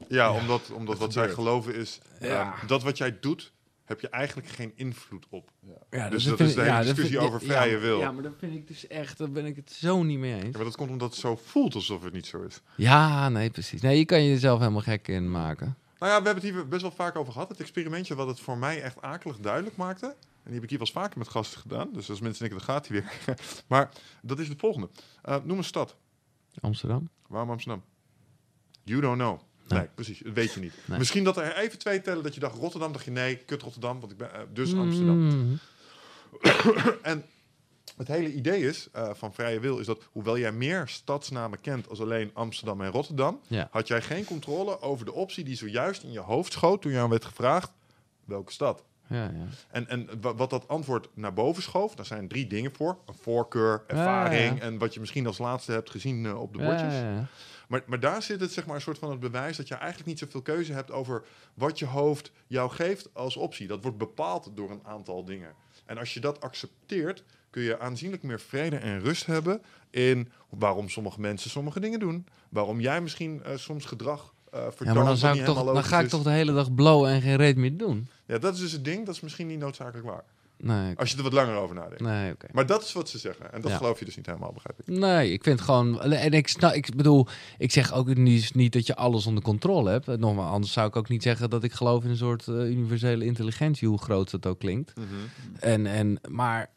Ja, omdat, omdat wat zij geloven is, Ja. ehm, dat wat jij doet, heb je eigenlijk geen invloed op. Ja, Dus dat dat is de ik- hele discussie vind- over vrije maar- wil. Ja, maar dat vind ik dus echt, daar ben ik het zo niet mee eens. Ja, maar dat komt omdat het zo voelt alsof het niet zo is. Ja, nee, precies. Nee, je kan jezelf helemaal gek in maken. Nou ja, we hebben het hier best wel vaak over gehad. Het experimentje wat het voor mij echt akelig duidelijk maakte. En die heb ik hier wel eens vaker met gasten gedaan. Dus als mensen denken, dan gaat hij weer. maar dat is het volgende. Eh, noem een stad. Amsterdam? Waarom Amsterdam? You don't know. Nee, Nee. precies. Dat weet je niet. Nee. Misschien dat er even twee tellen dat je dacht Rotterdam. dacht je nee, kut Rotterdam. Want ik ben, eh, dus Amsterdam. Mm. En het hele idee is eh, van vrije wil is dat hoewel jij meer stadsnamen kent als alleen Amsterdam en Rotterdam, Ja. had jij geen controle over de optie die zojuist in je hoofd schoot toen je aan werd gevraagd welke stad. Ja, ja. En, en wa- wat dat antwoord naar boven schoof, daar zijn drie dingen voor. Een voorkeur, ervaring en wat je misschien als laatste hebt gezien eh, op de Ja, bordjes. Maar, maar daar zit het zeg maar een soort van het bewijs dat je eigenlijk niet zoveel keuze hebt over wat je hoofd jou geeft als optie. Dat wordt bepaald door een aantal dingen. En als je dat accepteert, kun je aanzienlijk meer vrede en rust hebben in waarom sommige mensen sommige dingen doen. Waarom jij misschien eh, soms gedrag vertoont. Ja, maar dan, zou ik toch, dan ga ik toch de hele dag blowen en geen reet meer doen. Ja, dat is dus het ding. Dat is misschien niet noodzakelijk waar. Nee. Als je er wat langer over nadenkt. nee. Maar dat is wat ze zeggen. En dat Ja. geloof je dus niet helemaal, begrijp ik. Nee, ik vind gewoon. En ik, snap, ik bedoel, ik zeg ook niet, niet dat je alles onder controle hebt. Nogmaals, anders zou ik ook niet zeggen dat ik geloof in een soort eh, universele intelligentie, hoe groot dat ook klinkt. En, en, maar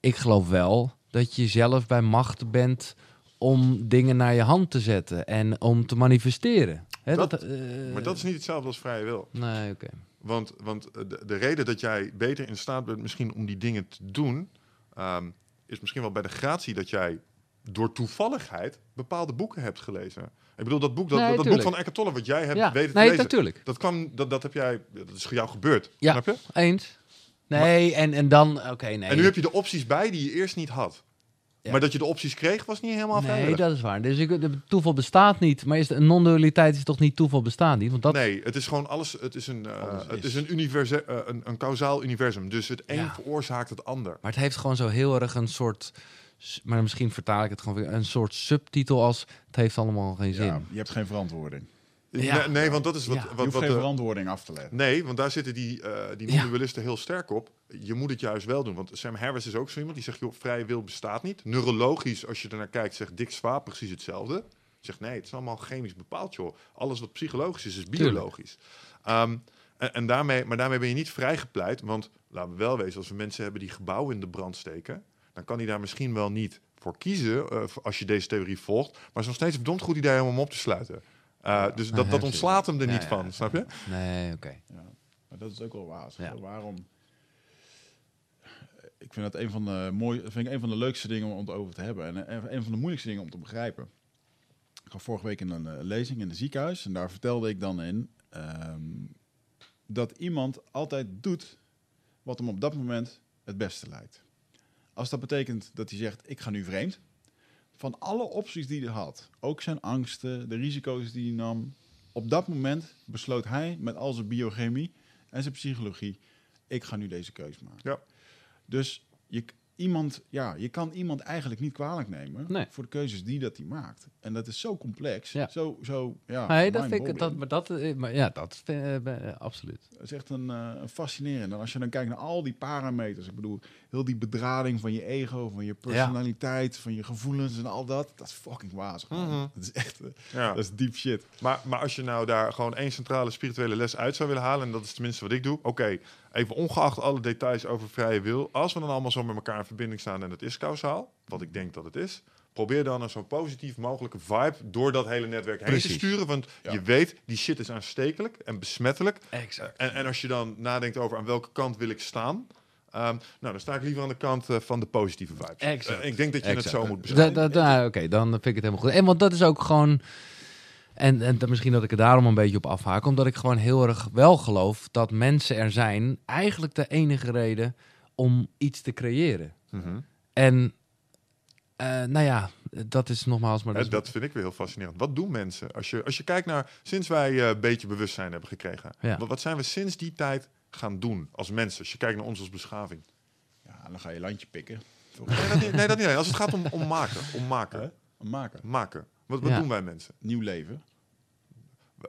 ik geloof wel dat je zelf bij macht bent om dingen naar je hand te zetten en om te manifesteren. Hè, Dat- dat, eh, Maar dat is niet hetzelfde als vrije wil. Nee, oké. Want, want de, de reden dat jij beter in staat bent misschien om die dingen te doen, ehm, is misschien wel bij de gratie dat jij door toevalligheid bepaalde boeken hebt gelezen. Ik bedoel, dat boek, dat, Nee, dat boek van Eckhart Tolle, wat jij hebt ja, weten te nee, lezen, natuurlijk. dat, kwam, dat, dat heb jij, dat is jou gebeurd. Ja. Snap je? Eens. Nee, en, en dan, oké, nee. En nu heb je de opties bij die je eerst niet had. Ja. Maar dat je de opties kreeg, was niet helemaal Nee, vrijwillig. dat is waar. Dus ik, de toeval bestaat niet. Maar is de, een non-dualiteit is toch niet toeval bestaat niet? Want dat, Nee, het is gewoon alles. Het is een, eh, Alles het is. is een, universe, eh, een, een kausaal universum. Dus het een Ja. veroorzaakt het ander. Maar het heeft gewoon zo heel erg een soort... Maar misschien vertaal ik het gewoon weer. Een soort subtitel als... Het heeft allemaal geen zin. Ja, je hebt geen verantwoording. Ja. Nee, nee, want dat is wat. Ja. Je wat, hoeft wat geen de- verantwoording af te leggen. nee, want daar zitten die, eh die Ja. heel sterk op. Je moet het juist wel doen. Want Sam Harris is ook zo iemand die zegt: joh, vrije wil bestaat niet. Neurologisch, als je ernaar kijkt, zegt Dick Swaap precies hetzelfde. Zegt nee, het is allemaal chemisch bepaald, joh. Alles wat psychologisch is, is biologisch. Ehm, en, en daarmee, maar daarmee ben je niet vrijgepleit. Want laten we wel wezen, als we mensen hebben die gebouwen in de brand steken, dan kan hij daar misschien wel niet voor kiezen eh, als je deze theorie volgt. Maar het is nog steeds een verdomd goed idee om hem op te sluiten. Uh, dus dat, dat ontslaat hem er niet ja, van, snap je? Nee, oké. Ja, maar dat is ook wel waar. Ja. Waarom? Ik vind dat een van de mooie, vind ik een van de leukste dingen om het over te hebben en een een van de moeilijkste dingen om te begrijpen. Ik was vorige week in een eh, lezing in een ziekenhuis en daar vertelde ik dan in ehm, dat iemand altijd doet wat hem op dat moment het beste lijkt. Als dat betekent dat hij zegt: ik ga nu vreemd. Van alle opties die hij had, ook zijn angsten, de risico's die hij nam, op dat moment besloot hij met al zijn biochemie en zijn psychologie: ik ga nu deze keus maken. Ja. Dus je, iemand, ja, je kan iemand eigenlijk niet kwalijk nemen Nee. voor de keuzes die dat hij maakt. En dat is zo complex. Ja. Zo, zo, ja, Nee, dat vind ik... Dat, maar dat, eh, maar ja, dat vind, eh, eh, absoluut. Het is echt een, eh, een fascinerend. En als je dan kijkt naar al die parameters, ik bedoel, heel die bedrading van je ego, van je personaliteit, van je gevoelens en al dat, dat is fucking wazig. Mhm. Dat is echt, eh, Ja. dat is deep shit. Maar, maar als je nou daar gewoon één centrale spirituele les uit zou willen halen, en dat is tenminste wat ik doe, oké, even ongeacht alle details over vrije wil, als we dan allemaal zo met elkaar in verbinding staan en het is kausaal, wat ik denk dat het is, probeer dan een zo positief mogelijke vibe door dat hele netwerk heen te sturen, want Ja. je weet, die shit is aanstekelijk en besmettelijk. Exact. En, en als je dan nadenkt over aan welke kant wil ik staan, ehm, nou, dan sta ik liever aan de kant eh, van de positieve vibes. Eh, ik denk dat je het zo moet beschrijven. Da- da- da- Oké, dan vind ik het helemaal goed. En want dat is ook gewoon... En, en dat- misschien dat ik er daarom een beetje op afhaak. Omdat ik gewoon heel erg wel geloof dat mensen er zijn... eigenlijk de enige reden om iets te creëren. Mhm. En eh, nou ja, dat is nogmaals... Maar dat is- dat vind ik weer heel fascinerend. Wat doen mensen? Als je, als je kijkt naar sinds wij een beetje bewustzijn hebben gekregen. Ja. Wat, wat zijn we sinds die tijd gaan doen als mensen? Als je kijkt naar ons als beschaving. Ja, dan ga je landje pikken. Nee, dat niet, nee, dat niet. Als het gaat om, om maken. Om maken. Hè? Maken. Maken. Wat, wat Ja. doen wij mensen? Nieuw leven.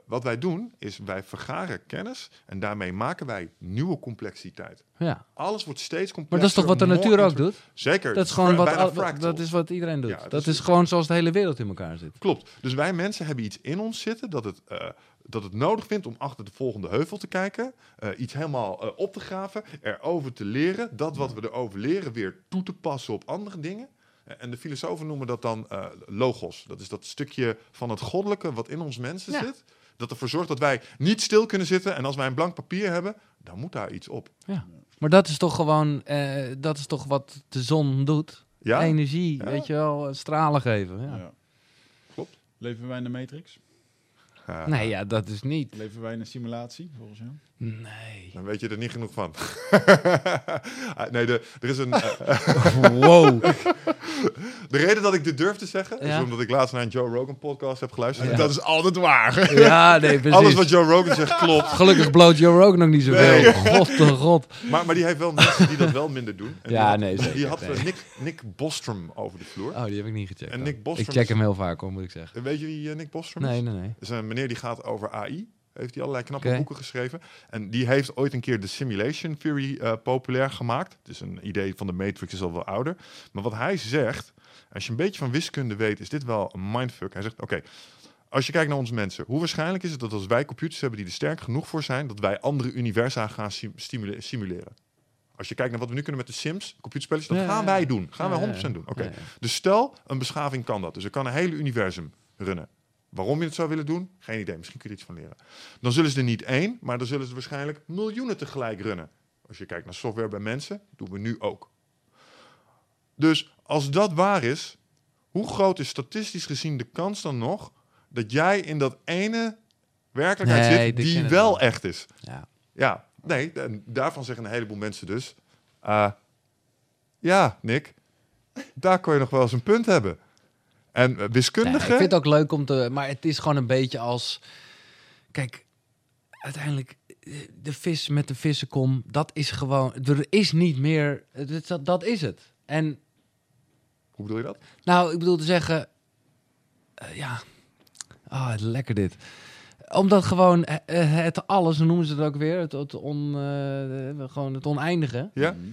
Wat wij doen is wij vergaren kennis en daarmee maken wij nieuwe complexiteit. ja. Alles wordt steeds complexer. Maar dat is toch wat de natuur ook doet? Zeker. Dat is gewoon wat, al- dat is wat iedereen doet. Ja, dat dat is- is gewoon zoals de hele wereld in elkaar zit. Klopt. Dus wij mensen hebben iets in ons zitten dat het, eh, dat het nodig vindt om achter de volgende heuvel te kijken. eh, iets helemaal eh, op te graven, erover te leren. Dat wat we erover leren weer toe te passen op andere dingen. Eh, En de filosofen noemen dat dan eh, logos. Dat is dat stukje van het goddelijke wat in ons mensen Ja. zit. Dat ervoor zorgt dat wij niet stil kunnen zitten. En als wij een blank papier hebben, dan moet daar iets op. Ja. Maar dat is toch gewoon, eh, dat is toch wat de zon doet. Ja? Energie, Ja. weet je wel, stralen geven. Ja. Ja. Klopt. Leven wij in de Matrix? Ja. Nee, ja, dat is niet. Leven wij in een simulatie, volgens jou? Nee. Dan weet je er niet genoeg van. Ah, nee, de, er is een. eh, Wow. De reden dat ik dit durf te zeggen, Ja. is omdat ik laatst naar een Joe Rogan podcast heb geluisterd. Ja. Dat is altijd waar. Ja, nee, precies. Alles wat Joe Rogan zegt klopt. Gelukkig bloot Joe Rogan nog niet zoveel. Nee. God de god. Maar, maar die heeft wel mensen die dat wel minder doen. En Ja, die had, nee, zeker, Die had nee. eh, Nick, Nick Bostrom over de vloer. Oh, die heb ik niet gecheckt. En. Nick Bostrom ik check hem heel vaak, hoor, moet ik zeggen. En Weet je wie eh, Nick Bostrom is? Nee, nee, nee. Is een meneer die gaat over AI. Heeft hij allerlei knappe boeken geschreven. En die heeft ooit een keer de simulation theory eh, populair gemaakt. Het is een idee van de Matrix, is al wel ouder. Maar wat hij zegt, als je een beetje van wiskunde weet, is dit wel een mindfuck. Hij zegt, oké, als je kijkt naar onze mensen, hoe waarschijnlijk is het dat als wij computers hebben die er sterk genoeg voor zijn, dat wij andere universa gaan simuleren? Als je kijkt naar wat we nu kunnen met de Sims, computerspelletjes, dat Ja, gaan wij doen. Gaan Ja, wij ja, 100% doen. Oké. ja. Dus stel, een beschaving kan dat. Dus er kan een hele universum runnen. Waarom je het zou willen doen? Geen idee. Misschien kun je er iets van leren. Dan zullen ze er niet één, maar dan zullen ze waarschijnlijk miljoenen tegelijk runnen. Als je kijkt naar software bij mensen, doen we nu ook. Dus als dat waar is, hoe groot is statistisch gezien de kans dan nog dat jij in dat ene werkelijkheid Nee, zit die wel we. echt is? Ja. Ja, nee, daarvan zeggen een heleboel mensen dus, eh, ja, Nick, daar kon je nog wel eens een punt hebben. En eh, Nee, wiskundige, ik vind het ook leuk om te... Maar het is gewoon een beetje als... Kijk, uiteindelijk... eh, De vis met de vissenkom, dat is gewoon... Er is niet meer... Dat, dat, is het. En hoe bedoel je dat? Nou, ik bedoel te zeggen, eh, ja, ah, lekker dit. Omdat gewoon het alles, noemen ze het ook weer, het, het, on, eh, gewoon het oneindige. Ja, Mhm.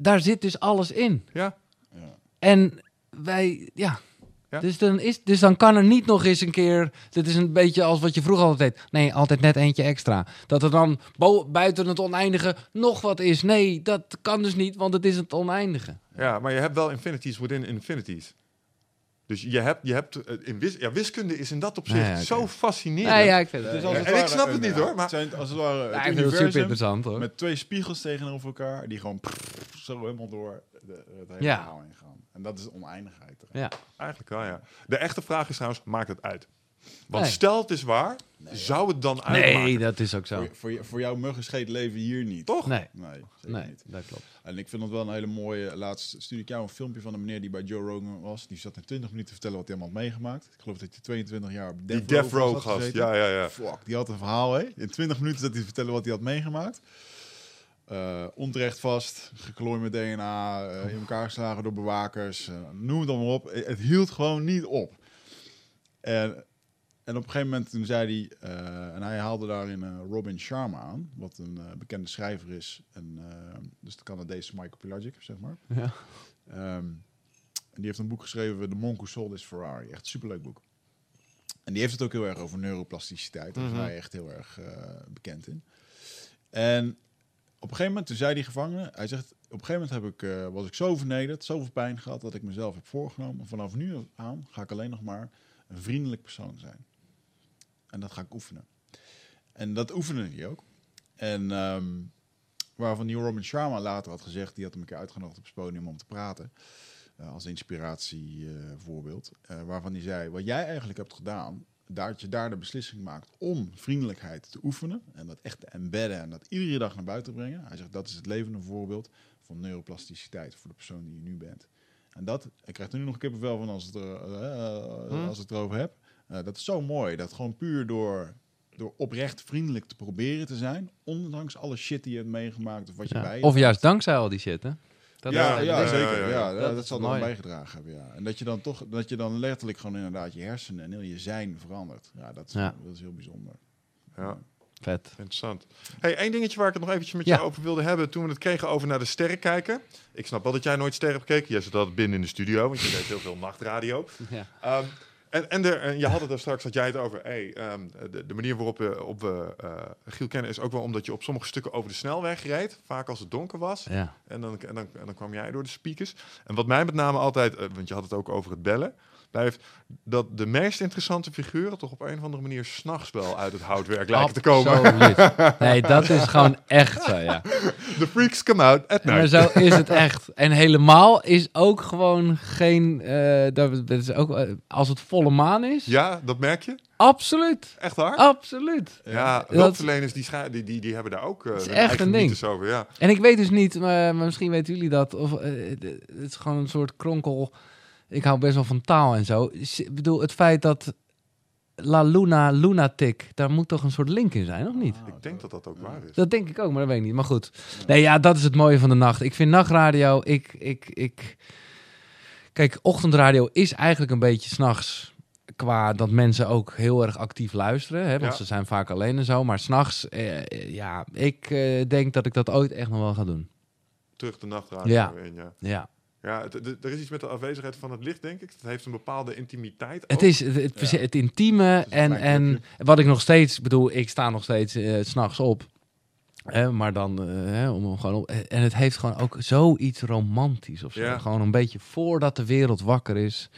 Daar zit dus alles in. ja, Ja. En wij, ja. Ja. Dus, dan is, dus dan kan er niet nog eens een keer. Dit is een beetje als wat je vroeger altijd deed. Nee, altijd net eentje extra. Dat er dan buiten het oneindige nog wat is. Nee, dat kan dus niet, want het is het oneindige. ja, maar je hebt wel infinities within infinities. Dus je hebt, je hebt eh, in wis, ja, wiskunde is in dat opzicht ja, zo fascinerend. Nee, ja, ik vind Het is als het en ik snap het niet, ja, hoor, maar- Het zijn als het ware het super interessant hoor. met twee spiegels tegenover elkaar die gewoon zo helemaal door de, het hele Ja. verhaal heen gaan. En dat is oneindigheid. Ja. Eigenlijk wel, ja. De echte vraag is trouwens, maakt het uit? Want Nee. stel het is waar, zou het dan uitmaken? Nee, dat is ook zo. Voor, voor, voor jouw muggenscheet leven hier niet. Toch? Nee, Nee, zeker nee, niet. dat klopt. En ik vind het wel een hele mooie. Laatst stuurde ik jou een filmpje van een meneer die bij Joe Rogan was. Die zat in 20 minuten te vertellen wat hij allemaal had meegemaakt. Ik geloof dat hij 22 jaar op Die Death, Death Row gast, ja, ja, ja. Fuck, die had een verhaal, hè? In 20 minuten zat hij te vertellen wat hij had meegemaakt. Eh, onterecht vast, geklooid met DNA, eh, in elkaar geslagen door bewakers, eh, noem het allemaal op. Het, hield gewoon niet op. En, en op een gegeven moment toen zei hij, en hij haalde daarin Robin Sharma aan, wat een bekende schrijver is, en, dus de Canadese Michael Pelagic, zeg maar. Ja. Ehm, en die heeft een boek geschreven, The Monk Who Sold His Ferrari. Echt een superleuk boek. En die heeft het ook heel erg over neuroplasticiteit. Daar is Mhm. hij echt heel erg bekend in. En een gegeven moment, toen zei die gevangene, hij zegt, op een gegeven moment heb ik, eh, was ik zo vernederd, zoveel pijn gehad, dat ik mezelf heb voorgenomen. Vanaf nu aan ga ik alleen nog maar een vriendelijk persoon zijn. En dat ga ik oefenen. En dat oefende hij ook. En ehm, waarvan die Robin Sharma later had gezegd, die had hem een keer uitgenodigd op het podium om te praten. eh, als inspiratievoorbeeld. eh waarvan hij zei, wat jij eigenlijk hebt gedaan, dat je daar de beslissing maakt om vriendelijkheid te oefenen. En dat echt te embedden en dat iedere dag naar buiten te brengen. Hij zegt, dat is het levende voorbeeld van neuroplasticiteit voor de persoon die je nu bent. En dat, ik krijg er nu nog een kippenvel van als, het er, eh, Hmm. als ik het erover heb. Eh, dat is zo mooi. Dat gewoon puur door, door oprecht vriendelijk te proberen te zijn. Ondanks alle shit die je hebt meegemaakt of wat je Ja. bij je Of juist dankzij al die shit, hè? Dat ja, ja, ja, zeker. ja, Ja, ja. ja, Dat zal er bijgedragen hebben. Ja. En dat je dan toch, dat je dan letterlijk gewoon inderdaad je hersenen en heel je zijn verandert. Ja, dat is, Ja. Dat is heel bijzonder. Ja, Vet. interessant. Hey, één dingetje waar ik het nog eventjes met Ja. jou over wilde hebben. Toen we het kregen over naar de sterren kijken. Ik snap wel dat jij nooit sterren hebt gekeken. Jij zit altijd binnen in de studio, want je deed heel veel nachtradio. Ja. Ehm, en, en, en je had het er straks, had jij het over. Hey, ehm, de, de manier waarop we, op we eh, Giel kennen is ook wel omdat je op sommige stukken over de snelweg reed. Vaak als het donker was. Ja. En dan, en, dan, en dan kwam jij door de speakers. En wat mij met name altijd, eh, want je had het ook over het bellen, blijft dat de meest interessante figuren toch op een of andere manier s'nachts wel uit het houtwerk lijken te komen. Nee, dat is gewoon echt zo, ja. The freaks come out at Maar night. zo is het echt. En helemaal is ook gewoon geen... eh, dat, dat is ook, eh, als het volle maan is, Ja, dat merk je? absoluut. Echt waar? Absoluut. Ja, Dat- hulpverleners die, die, die, die hebben daar ook uh, is echt een ding. over. Ja. En ik weet dus niet, maar, maar misschien weten jullie dat. Of, het is gewoon een soort kronkel. Ik hou best wel van taal en zo. Ik bedoel, het feit dat La Luna Lunatic, daar moet toch een soort link in zijn, of niet? Ik denk dat dat ook waar is. Dat denk ik ook, maar dat weet ik niet. Maar goed. Nee, ja, dat is het mooie van de nacht. Ik vind nachtradio, ik, ik, ik... Kijk, ochtendradio is eigenlijk een beetje s'nachts qua dat mensen ook heel erg actief luisteren. Hè, want Ja. ze zijn vaak alleen en zo. Maar s'nachts, eh, eh, ja, ik eh, denk dat ik dat ooit echt nog wel ga doen. Terug de nachtradio Ja. in, ja. Ja. Ja, het- het- er is iets met de afwezigheid van het licht, denk ik. Het heeft een bepaalde intimiteit. Het ook. is het, het, Ja. het intieme is en, en wat ik nog steeds, ik bedoel, ik sta nog steeds eh, s s'nachts op. Hè, maar dan, eh, hè, om gewoon op. En het heeft gewoon ook zoiets romantisch of zo. Ja. Gewoon een beetje voordat de wereld wakker is.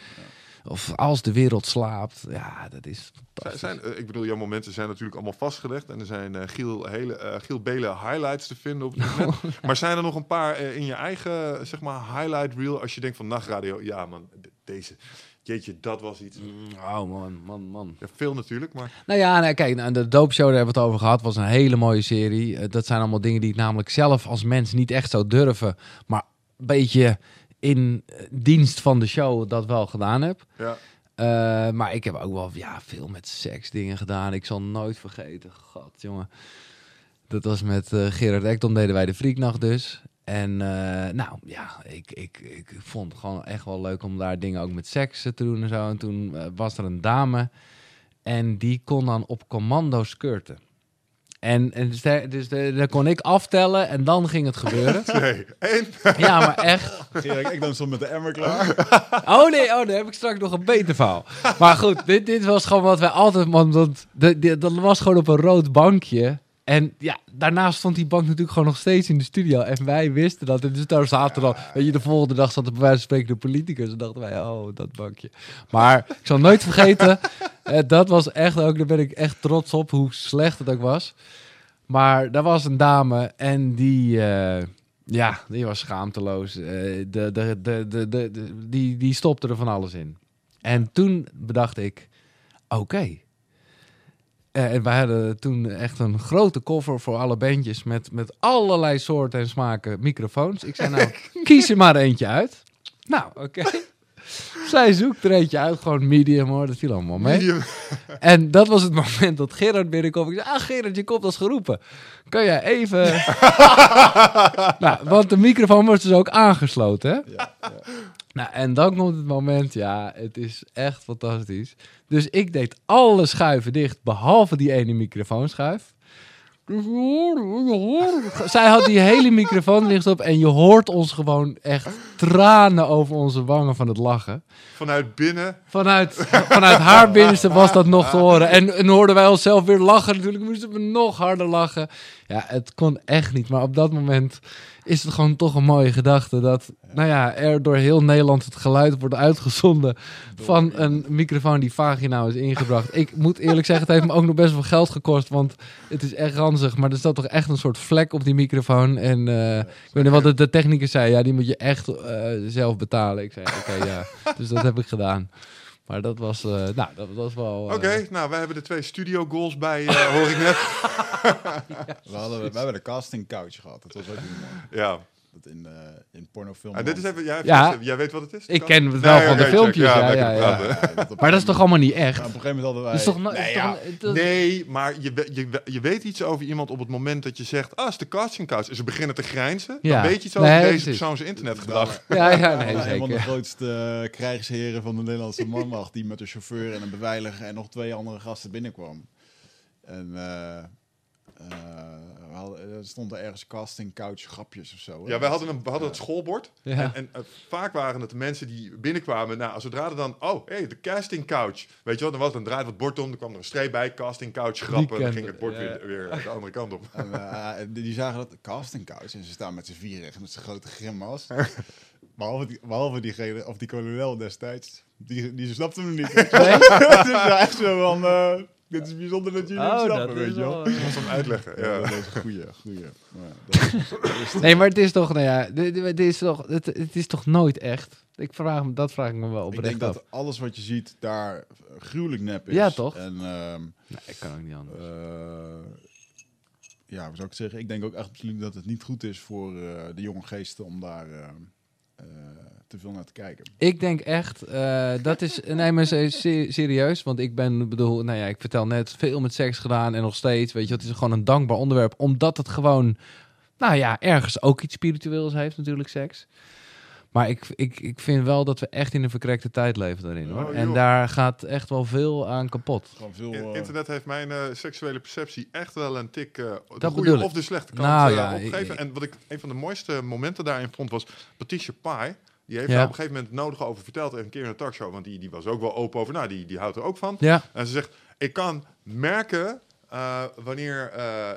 Of als de wereld slaapt. Ja, dat is Zijn, eh, ik bedoel, jouw momenten zijn natuurlijk allemaal vastgelegd. En er zijn eh, Giel, hele, eh, Giel Belen highlights te vinden op het internet. Maar zijn er nog een paar in je eigen zeg maar, highlight reel? Als je denkt van nachtradio, ja man, deze. Jeetje, dat was iets. Oh man, man, man. Ja, veel natuurlijk, maar Nou ja, nee, kijk, nou, de Dope Show, daar hebben we het over gehad, was een hele mooie serie. Dat zijn allemaal dingen die ik namelijk zelf als mens niet echt zou durven. Maar een beetje in dienst van de show dat wel gedaan heb. ja. Eh, maar ik heb ook wel ja, veel met seks dingen gedaan. Ik zal nooit vergeten. God, jongen. Dat was met eh, Gerard Ekdom deden wij de Frieknacht dus. En eh, nou ja, ik, ik, ik vond het gewoon echt wel leuk om daar dingen ook met seks te doen en zo. En toen was er een dame en die kon dan op commando skirten. En, en dus, daar, dus daar kon ik aftellen en dan ging het gebeuren. Nee, één. ja, maar echt. Gerard, ik dan stond met de emmer klaar. Oh nee, oh, dan heb ik straks nog een beter verhaal. Maar goed, dit, dit was gewoon wat wij altijd... Want dat, dat was gewoon op een rood bankje. En ja, daarnaast stond die bank natuurlijk gewoon nog steeds in de studio. En wij wisten dat. En dus daar zaten dan... Weet je, de volgende dag zat er bij wijze van spreken de politicus. En dachten wij, oh, dat bankje. Maar ik zal nooit vergeten... eh, dat was echt ook... Daar ben ik echt trots op, hoe slecht het ook was. Maar daar was een dame en die... eh, ja, die was schaamteloos. Eh, de, de, de, de, de, de- die, die stopte er van alles in. En toen bedacht ik, oké. Eh, en wij hadden toen echt een grote koffer voor alle bandjes met, met allerlei soorten en smaken microfoons. Ik zei nou, kies er maar eentje uit. Nou, oké. Zij zoekt er eentje uit, gewoon medium hoor, dat viel allemaal mee. Medium. En dat was het moment dat Gerard binnenkwam. Ik zei, ah Gerard, je komt als geroepen. Kan jij even... nou, want de microfoon wordt dus ook aangesloten, hè? Ja, ja. Nou, en dan komt het moment, ja, het is echt fantastisch. Dus ik deed alle schuiven dicht, behalve die ene microfoonschuif. Zij had die hele microfoon licht op en je hoort ons gewoon echt tranen over onze wangen van het lachen. Vanuit binnen. Vanuit, vanuit haar binnenste was dat nog te horen. En, en hoorden wij onszelf weer lachen. Natuurlijk moesten we nog harder lachen. Ja, het kon echt niet. Maar op dat moment is het gewoon toch een mooie gedachte. Dat nou ja, er door heel Nederland het geluid wordt uitgezonden van een microfoon die vaginaal is ingebracht. Ik moet eerlijk zeggen, het heeft me ook nog best wel geld gekost. Want het is echt ranzig. Maar er staat toch echt een soort vlek op die microfoon. En eh, ik weet niet wat de, de technicus zei. Ja, die moet je echt eh, zelf betalen. Ik zei, oké, ja. Dus dat heb ik gedaan. Maar dat was, eh, nou, dat was wel... eh, Oké, nou, wij hebben de twee studio goals bij, eh, hoor ik net. We, hadden, we hebben de casting couch gehad. Dat was ook niet mooi. Ja. Dat in, eh in pornofilm. Ah, dit is even, jij, Ja. jij weet wat het is? Ik ken het wel van de check. filmpjes, ja, lekker ja, ja. praten. Maar dat is toch allemaal niet echt? op een gegeven moment hadden wij... Dat is toch, no- Nee, ja. toch- dat- Nee, maar je, je, we- je weet iets over iemand op het moment dat je zegt... Ah, is de casting couch. En ze beginnen te grijnzen. Ja. Dan weet je iets over Nee, deze precies. persoon zijn internetgedrag. Ja, ja, nee, een van de grootste uh, krijgsheren van de Nederlandse manwacht... die met een chauffeur en een beveiliger en nog twee andere gasten binnenkwam. En eh, eh, we hadden, er stond er ergens casting couch grapjes of zo. hè? Ja, wij hadden, een, we hadden het schoolbord. Ja. En, en eh, vaak waren het de mensen die binnenkwamen. Nou, zodra er dan... Oh, hey, de casting couch. Weet je wel, dan was dan draaide wat bord om. Dan kwam er een streep bij. Casting couch grappen. Dan ging het bord het, weer, weer de andere kant op. En, eh, die, die zagen dat casting couch en ze staan met z'n vieren echt met zijn grote grimas. behalve, die, behalve diegene, of die kolonel destijds, die, die snapte hem niet. wel. dus echt zo van, eh, dit is bijzonder dat jullie hem snappen, weet je wel. Dat was hem uitleggen. Ja, Ja. dat is een goeie. Maar Nee, maar het is toch, nou ja, dit, dit is toch, het, het is toch nooit echt? Ik vraag me, dat vraag ik me wel ik denk oprecht af. dat alles wat je ziet daar gruwelijk nep is. Ja, toch? En ehm, Nee, ik kan ook niet anders. eh, ja, hoe zou ik het zeggen? Ik denk ook echt absoluut dat het niet goed is voor eh, de jonge geesten om daar eh, te veel naar te kijken. Ik denk echt, eh, dat is, nee maar se- se- serieus, want ik ben, bedoel, nou ja, ik vertel net, veel met seks gedaan en nog steeds, weet je, het is gewoon een dankbaar onderwerp, omdat het gewoon, nou ja, ergens ook iets spiritueels heeft natuurlijk, seks. Maar ik, ik, ik vind wel dat we echt in een verkrekte tijd leven daarin, hoor. Oh, en daar gaat echt wel veel aan kapot. Veel... Eh, Internet heeft mijn eh, seksuele perceptie echt wel een tik uh, de Dat goede of de slechte kant Nou ja, opgegeven. ik- En wat ik een van de mooiste momenten daarin vond was Patricia Pai. Die heeft Ja. daar op een gegeven moment nodig over verteld een keer in een talkshow. Want die, die was ook wel open over, nou die, die houdt er ook van. Ja, En ze zegt, ik kan merken eh, wanneer eh, eh,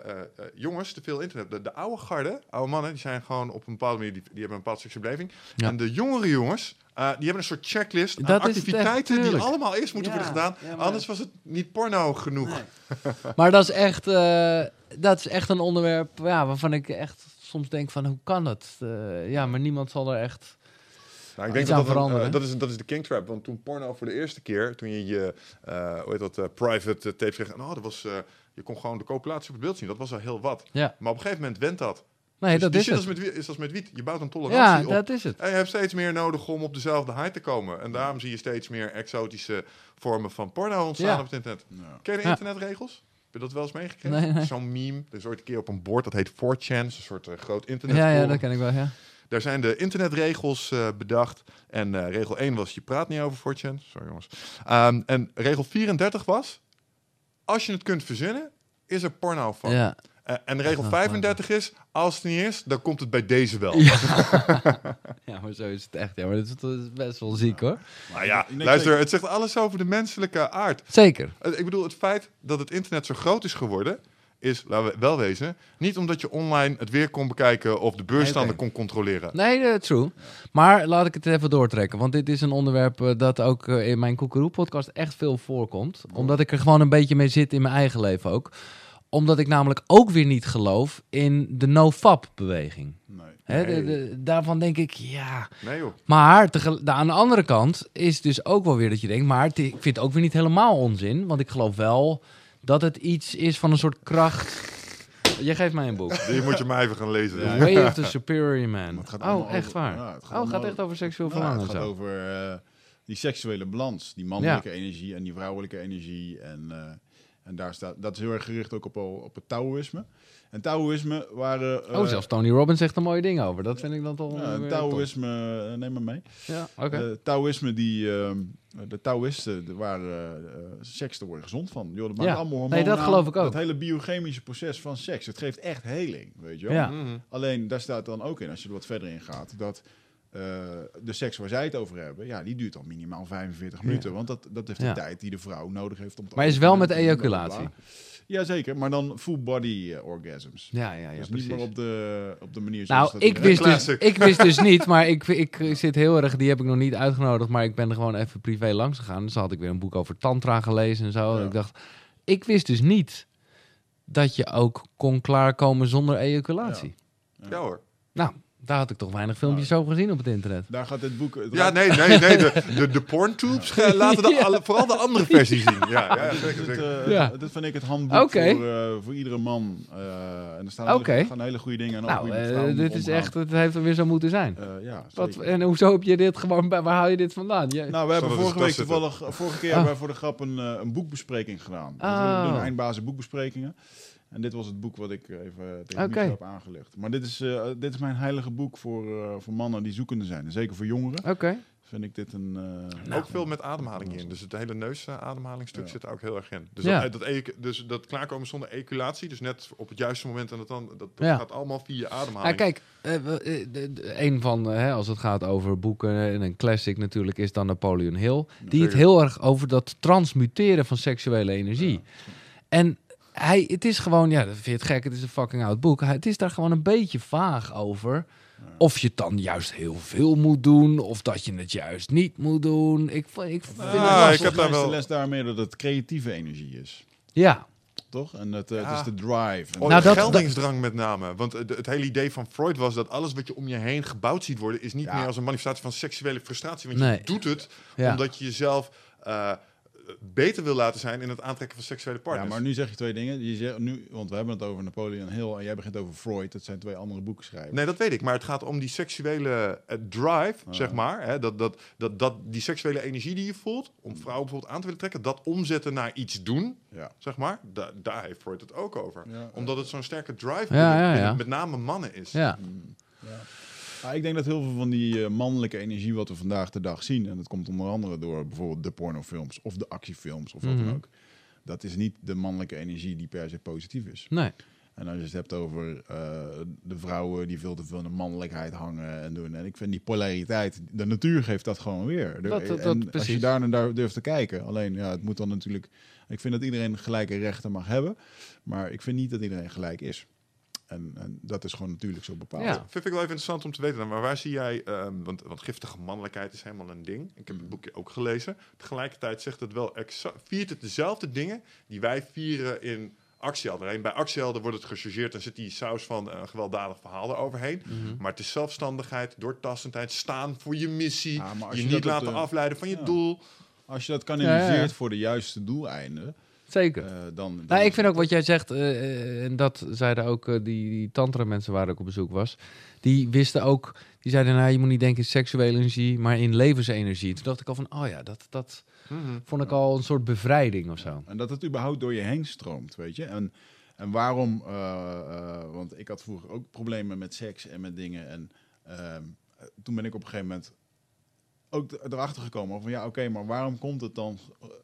jongens te veel internet... De, de oude garde, oude mannen, die zijn gewoon op een bepaalde manier... die, die hebben een bepaalde seksuele beleving. Ja. En de jongere jongens, eh, die hebben een soort checklist... aan Dat is het echt, activiteiten die allemaal eerst moeten Ja, worden gedaan. ja, maar- Anders was het niet porno genoeg. Maar dat is echt, eh, dat is echt een onderwerp ja, waarvan ik echt soms denk van hoe kan het? Eh, ja, maar niemand zal er echt... Nou, ik denk Iets dat dat, een, eh, dat, is, dat is de king trap. Want toen porno voor de eerste keer, toen je je, eh, hoe heet dat, eh, private uh, tape kreeg, nou, dat was, eh, je kon gewoon de copulatie op het beeld zien. Dat was al heel wat. Ja, Maar op een gegeven moment went dat. nee, Dus dat die is shit het. Als met, wie- is als met wiet. Je bouwt een Ja, tolerantie op. dat is het. En je hebt steeds meer nodig om op dezelfde high te komen. En daarom zie je steeds meer exotische vormen van porno ontstaan Ja. op het internet. Ja. Ken je de Ja. internetregels? Heb je dat wel eens meegekregen? Nee, nee. Zo'n meme. Er is ooit een keer op een bord, dat heet 4chan. Dat is een soort groot Ja, internetforum. ja, dat ken ik wel, ja. Daar zijn de internetregels eh, bedacht. En eh, regel 1 was, je praat niet over 4chan. Sorry jongens. Ehm, en regel 34 was, als je het kunt verzinnen, is er porno van. Ja, Eh, en regel Ah, 35 is, als het niet is, dan komt het bij deze wel. ja, maar zo is het echt. Ja, maar dat is, dat is best wel ziek hoor. Maar ja, luister, het zegt alles over de menselijke aard. Zeker. Ik bedoel, het feit dat het internet zo groot is geworden, is, laten we wel wezen, niet omdat je online het weer kon bekijken of de beursstanden Nee, kon controleren. Nee, eh, true. Maar laat ik het even doortrekken. Want dit is een onderwerp eh, dat ook eh, in mijn Koekeroe-podcast echt veel voorkomt. Omdat ik er gewoon een beetje mee zit in mijn eigen leven ook. Omdat ik namelijk ook weer niet geloof in de no-fap-beweging. Nee. Hè, Nee. de- de- daarvan denk ik, ja... Nee joh. Maar de, aan de andere kant is dus ook wel weer dat je denkt... maar het- ik vind het ook weer niet helemaal onzin. Want ik geloof wel dat het iets is van een soort kracht... Jij geeft mij een boek. Die moet je maar even gaan lezen. Ja, Way of the Superior Man. Het gaat Oh, allemaal echt over- waar? ja, het oh, allemaal het gaat echt over seksueel Ja, verlangen het gaat zo. over eh, die seksuele balans, die mannelijke energie en die vrouwelijke energie. En, eh, en daar staat, dat is heel erg gericht ook op, op het Taoïsme. En Taoïsme waren... eh, Oh, zelfs Tony Robbins zegt er mooie dingen over. Dat vind ik dan toch... Ja, weer Taoïsme, eh, neem maar mee. Ja, oké. Eh, Taoïsme, die, ehm, de Taoïsten, de- waren eh, seks, daar word je gezond van. Joh, dat maakt Ja. allemaal hormonen Nee, dat geloof ik ook. Dat hele biochemische proces van seks, het geeft echt heling, weet je wel. Ja. Mhm. Alleen, daar staat dan ook in, als je er wat verder in gaat, dat eh, de seks waar zij het over hebben, ja, die duurt dan minimaal 45 minuten. Want dat, dat is de Ja. tijd die de vrouw nodig heeft om te Maar is wel met ejaculatie. Jazeker, maar dan full body eh, orgasms. Ja, ja, ja, dus precies. niet meer op de, op de manier zoals Nou, dat ik wist, dus, ik wist dus niet, maar ik, ik zit heel erg... Die heb ik nog niet uitgenodigd, maar ik ben er gewoon even privé langs gegaan. Dus had ik weer een boek over tantra gelezen en zo. Ja. En ik dacht, ik wist dus niet dat je ook kon klaarkomen zonder ejaculatie. Ja hoor. Nou, daar had ik toch weinig filmpjes over gezien op het internet. Daar gaat dit boek... het Ja, nee, nee, nee. De, de, de porntubes gaan- laten de, Ja. alle- vooral de andere versie zien. Ja, ja, zeker, Dit, zeker. eh, Ja. dit vind ik het handboek voor, eh, voor iedere man. Eh, en er staan Oké. hele, hele goede dingen en Nou, eh, dit is echt, het heeft er weer zo moeten zijn. Eh, ja, Wat, zeker. en hoezo heb je dit gewoon, bij- waar haal je dit vandaan? Je, Nou, we hebben Zal vorige dat week toevallig, vorige keer Ah. hebben we voor de grap een, eh, een boekbespreking gedaan. Dus Oh. we doen eindbazen boekbesprekingen. En dit was het boek wat ik even tegen Oké. Michel heb aangelegd. Maar dit is, eh, dit is mijn heilige boek voor, eh, voor mannen die zoekende zijn. En zeker voor jongeren Oké. vind ik dit een... eh, Nou, ook veel met ademhaling in. Dus het hele neusademhalingstuk Ja. zit er ook heel erg in. Dus, Ja. dat, dat, ejac- dus dat klaarkomen zonder ejaculatie, dus net op het juiste moment en dat dan, dat, dat Ja. gaat allemaal via Nou, ademhaling. kijk, eh, eh, de- de- een van, eh, hè, als het gaat over boeken en een classic natuurlijk, is dan Napoleon Hill. Die het heel erg over dat transmuteren van seksuele energie. En hij, het is gewoon, ja, dat vind je het gek, het is een fucking oud boek. Hij- Het is daar gewoon een beetje vaag over. Of je het dan juist heel veel moet doen, of dat je het juist niet moet doen. Ik, ik vind Ah, het ik heb daar de wel- les daarmee dat het creatieve energie is. Ja, Toch? En het, eh, Ja. het is de drive. En Oh, Nou, de dat- geldingsdrang met name. Want het, het hele idee van Freud was dat alles wat je om je heen gebouwd ziet worden, is niet Ja. meer als een manifestatie van seksuele frustratie. Want Nee. je doet het ja. omdat je jezelf eh, beter wil laten zijn in het aantrekken van seksuele Ja, partners. maar nu zeg je twee dingen. Je zegt, nu, want we hebben het over Napoleon Hill en jij begint over Freud. Dat zijn twee andere boekschrijvers. Nee, dat weet ik. Maar het gaat om die seksuele eh, drive, zeg maar. Hè, dat, dat, dat, dat, die seksuele energie die je voelt, om vrouwen bijvoorbeeld aan te willen trekken, dat omzetten naar iets doen, Ja. zeg maar. Da daar heeft Freud het ook over. Ja. Omdat het zo'n sterke drive Ja, binnen- ja, ja. binnen met name mannen is. ja. Maar ik denk dat heel veel van die eh, mannelijke energie wat we vandaag de dag zien, en dat komt onder andere door bijvoorbeeld de pornofilms of de actiefilms of wat Mhm. dan ook. Dat is niet de mannelijke energie die per se positief is. Nee. En als je het hebt over eh, de vrouwen die veel te veel in de mannelijkheid hangen en doen. En ik vind die polariteit, de natuur geeft dat gewoon weer. Dat- dat- en als je daar naar daar durft te kijken. Alleen, ja, het moet dan natuurlijk... Ik vind dat iedereen gelijke rechten mag hebben. Maar ik vind niet dat iedereen gelijk is. En, en dat is gewoon natuurlijk zo bepaald. Ja. Vind ik wel even interessant om te weten. dan, Maar waar zie jij, ehm, want, want giftige mannelijkheid is helemaal een ding. Ik heb het boekje ook gelezen. Tegelijkertijd zegt het wel, viert het dezelfde dingen die wij vieren in actiehelden. Alleen bij actiehelden wordt het gechargeerd en zit die saus van een gewelddadig verhaal eroverheen. Mhm. Maar het is zelfstandigheid, doortastendheid, staan voor je missie, Ja, je, je niet laten de- afleiden van je Ja. doel. Als je dat kanaliseert Ja, ja. voor de juiste doeleinden, Zeker. eh, dan, dan... Nou, ik vind ook wat jij zegt, eh, eh, en dat zeiden ook die, die tantra mensen waar ik op bezoek was. Die wisten ook, die zeiden nou je moet niet denken in seksuele energie, maar in levensenergie. Toen dacht ik al van, oh ja, dat, dat vond ik al een soort bevrijding of zo. En dat het überhaupt door je heen stroomt, weet je. En, en waarom, eh, eh, want ik had vroeger ook problemen met seks en met dingen. En ehm, eh, toen ben ik op een gegeven moment ook erachter gekomen van ja, oké, maar waarom komt het dan,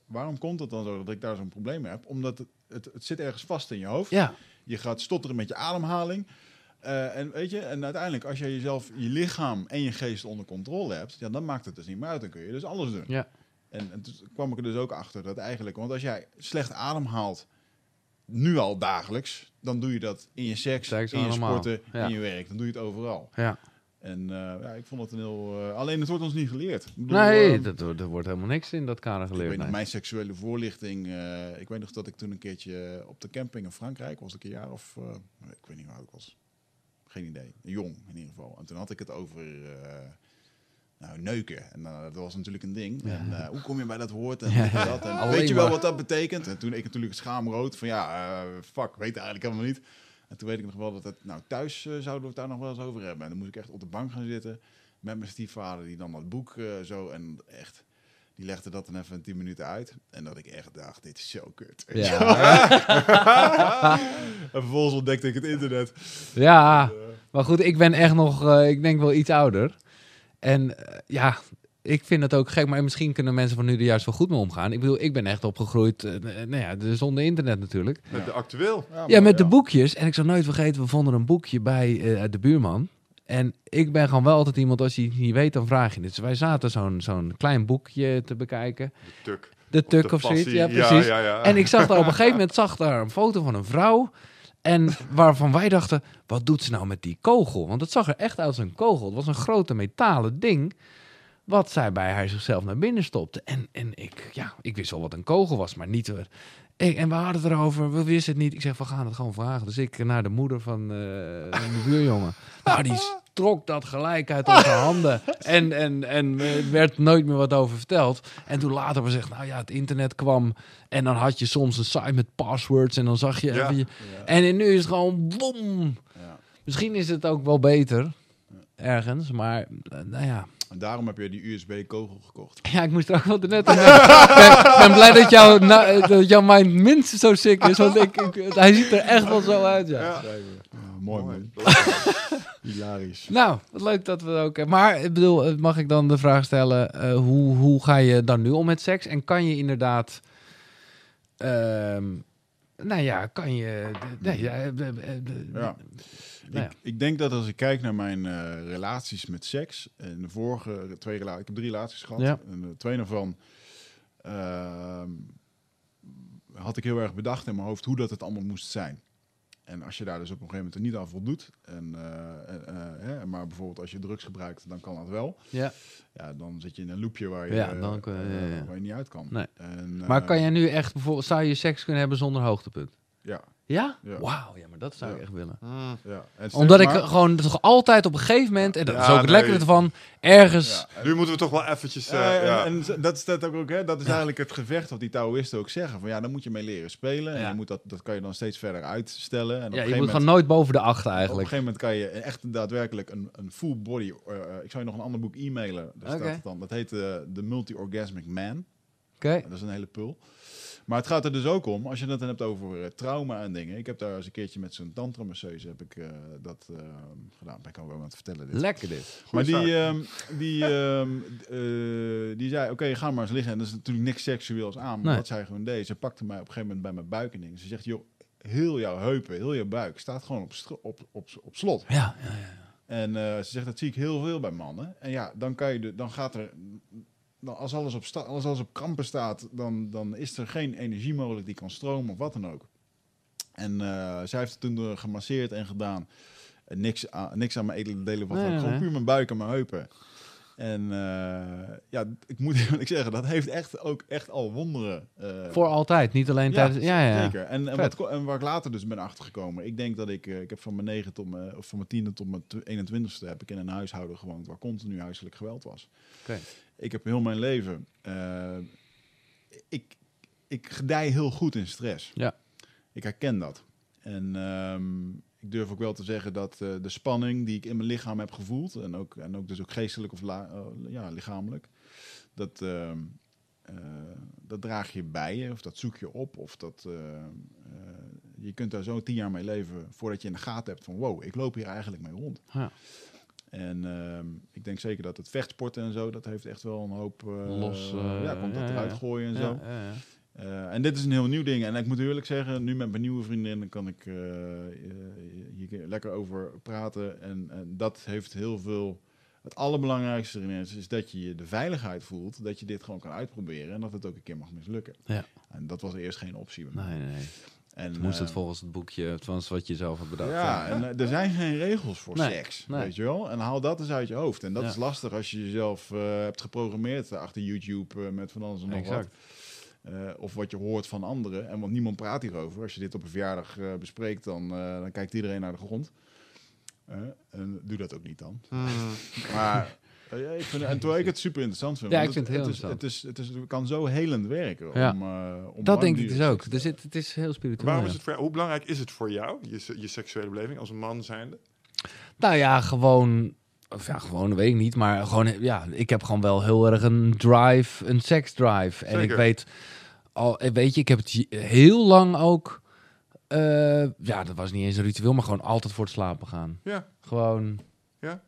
waarom komt het dan zo dat ik daar zo'n probleem mee heb? Omdat het, het, het zit ergens vast in je hoofd. Ja, Je gaat stotteren met je ademhaling. Eh, en weet je, en uiteindelijk als je jezelf, je lichaam en je geest onder controle hebt, ja, dan maakt het dus niet meer uit. Dan kun je dus alles doen. ja. En, en toen kwam ik er dus ook achter dat eigenlijk, want als jij slecht ademhaalt, nu al dagelijks, dan doe je dat in je seks, Seks in je allemaal, sporten, ja. in je werk. Dan doe je het overal. ja. En eh, ja, ik vond het een heel. eh, alleen het wordt ons niet geleerd. Ik bedoel, Nee, eh, dat, wordt- er wordt helemaal niks in dat kader ik geleerd. weet nog, nee. mijn seksuele voorlichting. eh, ik weet nog dat ik toen een keertje op de camping in Frankrijk was, ik een jaar of. ik weet niet hoe oud ik was. Geen idee. Jong in ieder geval. En toen had ik het over. nou, neuken. En dat was natuurlijk een ding. En hoe kom je bij dat woord en Ja, dat? En weet je wel wat dat betekent? En toen ik natuurlijk schaamrood van ja, fuck, weet eigenlijk helemaal niet. En toen weet ik nog wel dat het, nou thuis eh, zouden we het daar nog wel eens over hebben. En dan moest ik echt op de bank gaan zitten met mijn stiefvader die dan dat boek eh, zo en echt, die legde dat dan even 10 minuten uit. En dat ik echt dacht, dit is zo kut. Ja. en vervolgens ontdekte ik het internet. ja, maar goed, ik ben echt nog, eh, ik denk wel iets ouder. En eh, ja, ik vind het ook gek, maar misschien kunnen mensen van nu er juist wel goed mee omgaan. Ik bedoel, ik ben echt opgegroeid, eh, nou ja, dus zonder internet natuurlijk. Met de actueel. Ja, maar met de boekjes. En ik zal nooit vergeten, we vonden een boekje bij eh, de buurman. En ik ben gewoon wel altijd iemand, als je het niet weet, dan vraag je het. Dus wij zaten zo'n zo'n klein boekje te bekijken. De tuk. De tuk de of zoiets. Ja, precies. Ja, ja, En ik zag daar op een gegeven moment zag daar een foto van een vrouw. En waarvan wij dachten, wat doet ze nou met die kogel? Want het zag er echt uit als een kogel. Het was een grote metalen ding. Wat zij bij haar zichzelf naar binnen stopte. En, en ik, ja, ik wist wel wat een kogel was, maar niet... Ik, en we hadden het erover, we wisten het niet. Ik zeg, we gaan het gewoon vragen. Dus ik naar de moeder van eh de buurjongen. Nou, die trok dat gelijk uit onze handen. En, en, en er werd nooit meer wat over verteld. En toen later we zeggen, nou ja, het internet kwam. En dan had je soms een site met passwords. En dan zag je Ja. even je- En nu is het gewoon boom. Ja. Misschien is het ook wel beter. Ergens, maar eh, nou ja. En daarom heb je die USB-kogel gekocht. Ja, ik moest er ook wel net aan. Ik ben blij dat, na- dat jouw mind minstens zo sick is. Want ik, ik- hij ziet er echt wel zo uit, ja. Ja. mooi man. Hilarisch. Nou, wat leuk dat we ook... Maar ik bedoel, eh, mag ik dan de vraag stellen... eh, hoe, hoe ga je dan nu om met seks? En kan je inderdaad... ehm, nou ja, kan je... Nee, ja, eh, Ja. Nou ja. Ik, ik denk dat als ik kijk naar mijn eh, relaties met seks, en de vorige twee relaties, ik heb drie relaties gehad, Ja. en twee daarvan ehm, had ik heel erg bedacht in mijn hoofd hoe dat het allemaal moest zijn. En als je daar dus op een gegeven moment er niet aan voldoet, en, eh, eh, hè, maar bijvoorbeeld als je drugs gebruikt, dan kan dat wel. Ja. Ja, dan zit je in een loopje waar je, Ja, dan je- waar je niet uit kan. Nee. En, Maar kan jij nu echt bijvoorbeeld... Zou je seks kunnen hebben zonder hoogtepunt? Ja, Ja? Ja. Wauw, ja, maar dat zou ik echt willen. Mm. ja. En Omdat ik gewoon toch altijd op een gegeven moment... En dat Ja, is ook het nee. lekkere ervan. Ergens... Ja, Nu moeten we toch wel eventjes... eh, Ja, en, en dat is dat ook, ook hè, dat is eigenlijk het gevecht wat die Taoïsten ook zeggen. Van ja, dan moet je mee leren spelen. En je moet dat, dat kan je dan steeds verder uitstellen. En op Ja, je moet moment, gewoon nooit boven de acht op een eigenlijk. gegeven moment kan je echt daadwerkelijk een, een full body. eh, eh, ik zou je nog een ander boek e-mailen. Staat het dan. Dat heet eh, The Multi-Orgasmic Man. Oké. Dat is een hele pul. Maar het gaat er dus ook om, als je het dan hebt over eh, trauma en dingen. Ik heb daar eens een keertje met zo'n tantra-masseuse heb ik, eh, dat eh, gedaan. Ben ik al wel aan het vertellen. Dit. Lekker dit. Maar die, ehm, die, ehm, eh, die zei, oké, ga maar eens liggen. En dat is natuurlijk niks seksueels aan. Maar Nee. wat zij gewoon deed, ze pakte mij op een gegeven moment bij mijn buik en dingen. Ze zegt, joh, heel jouw heupen, heel je buik staat gewoon op, op, op, op slot. Ja, ja, ja. En ze zegt, dat zie ik heel veel bij mannen. En ja, dan kan je, de, dan gaat er, dan als alles op, sta, als alles op krampen staat, dan, dan is er geen energie mogelijk die kan stromen of wat dan ook. En eh, zij heeft het toen eh, gemasseerd en gedaan. En niks, aan, niks aan mijn edele delen, wat Nee, dan ook. nee, gewoon puur mijn buik en mijn heupen. En eh, ja, ik moet eerlijk zeggen, dat heeft echt ook echt al wonderen. eh, Voor altijd, niet alleen tijdens... Ja, ja, ja. Zeker. En, en, wat, en waar ik later dus ben achtergekomen. Ik denk dat ik, eh, ik heb van mijn 9 tot mijn, of van mijn tiende tot mijn tw- 21ste heb ik in een huishouden gewoond waar continu huiselijk geweld was. Oké. Ik heb heel mijn leven, eh, ik, ik gedij heel goed in stress. Ja. Ik herken dat. En ehm, ik durf ook wel te zeggen dat eh, de spanning die ik in mijn lichaam heb gevoeld, en ook, en ook dus ook geestelijk of la- eh, ja, lichamelijk, dat, ehm, eh, dat draag je bij je, of dat zoek je op, of dat je kunt daar zo tien jaar mee leven voordat je in de gaten hebt van wow, ik loop hier eigenlijk mee rond. Ja. En ehm, ik denk zeker dat het vechtsporten en zo, dat heeft echt wel een hoop eh, Los, eh, ja, komt dat ja, eruit ja. gooien en zo. Eh, en dit is een heel nieuw ding. En ik moet eerlijk zeggen, nu met mijn nieuwe vriendin kan ik hier lekker over praten. En, en dat heeft heel veel. Het allerbelangrijkste erin is, is dat je je de veiligheid voelt. Dat je dit gewoon kan uitproberen. En dat het ook een keer mag mislukken. Ja. En dat was eerst geen optie bij mij. Nee, nee, nee. En, Toen moest het eh, volgens het boekje, van wat je zelf had bedacht. ja, en eh, er zijn geen regels voor Nee, seks, nee. weet je wel. En haal dat eens uit je hoofd. En dat Ja. is lastig als je jezelf eh, hebt geprogrammeerd achter YouTube met van alles en nog wat. Exact. Eh, of wat je hoort van anderen. En want niemand praat hierover. Als je dit op een verjaardag bespreekt, dan, eh, dan kijkt iedereen naar de grond. En doe dat ook niet dan. Hmm. Maar ja, ik vind, en terwijl ik het super interessant vind. Ja, ik vind het heel het, is, het, is, het, is, het kan zo helend werken. Ja. Om, eh, om Dat denk ik dus ook. Dus het, het is heel spiritueel. Waarom is het voor jou, hoe belangrijk is het voor jou, je, je seksuele beleving, als een man zijnde? Nou ja, gewoon... Of ja, gewoon, weet ik niet. Maar gewoon, ja, ik heb gewoon wel heel erg een drive, een seksdrive. En ik weet, al, eh, weet je, ik heb het heel lang ook... eh, ja, dat was niet eens een ritueel, maar gewoon altijd voor het slapen gaan. Ja, Gewoon... ja.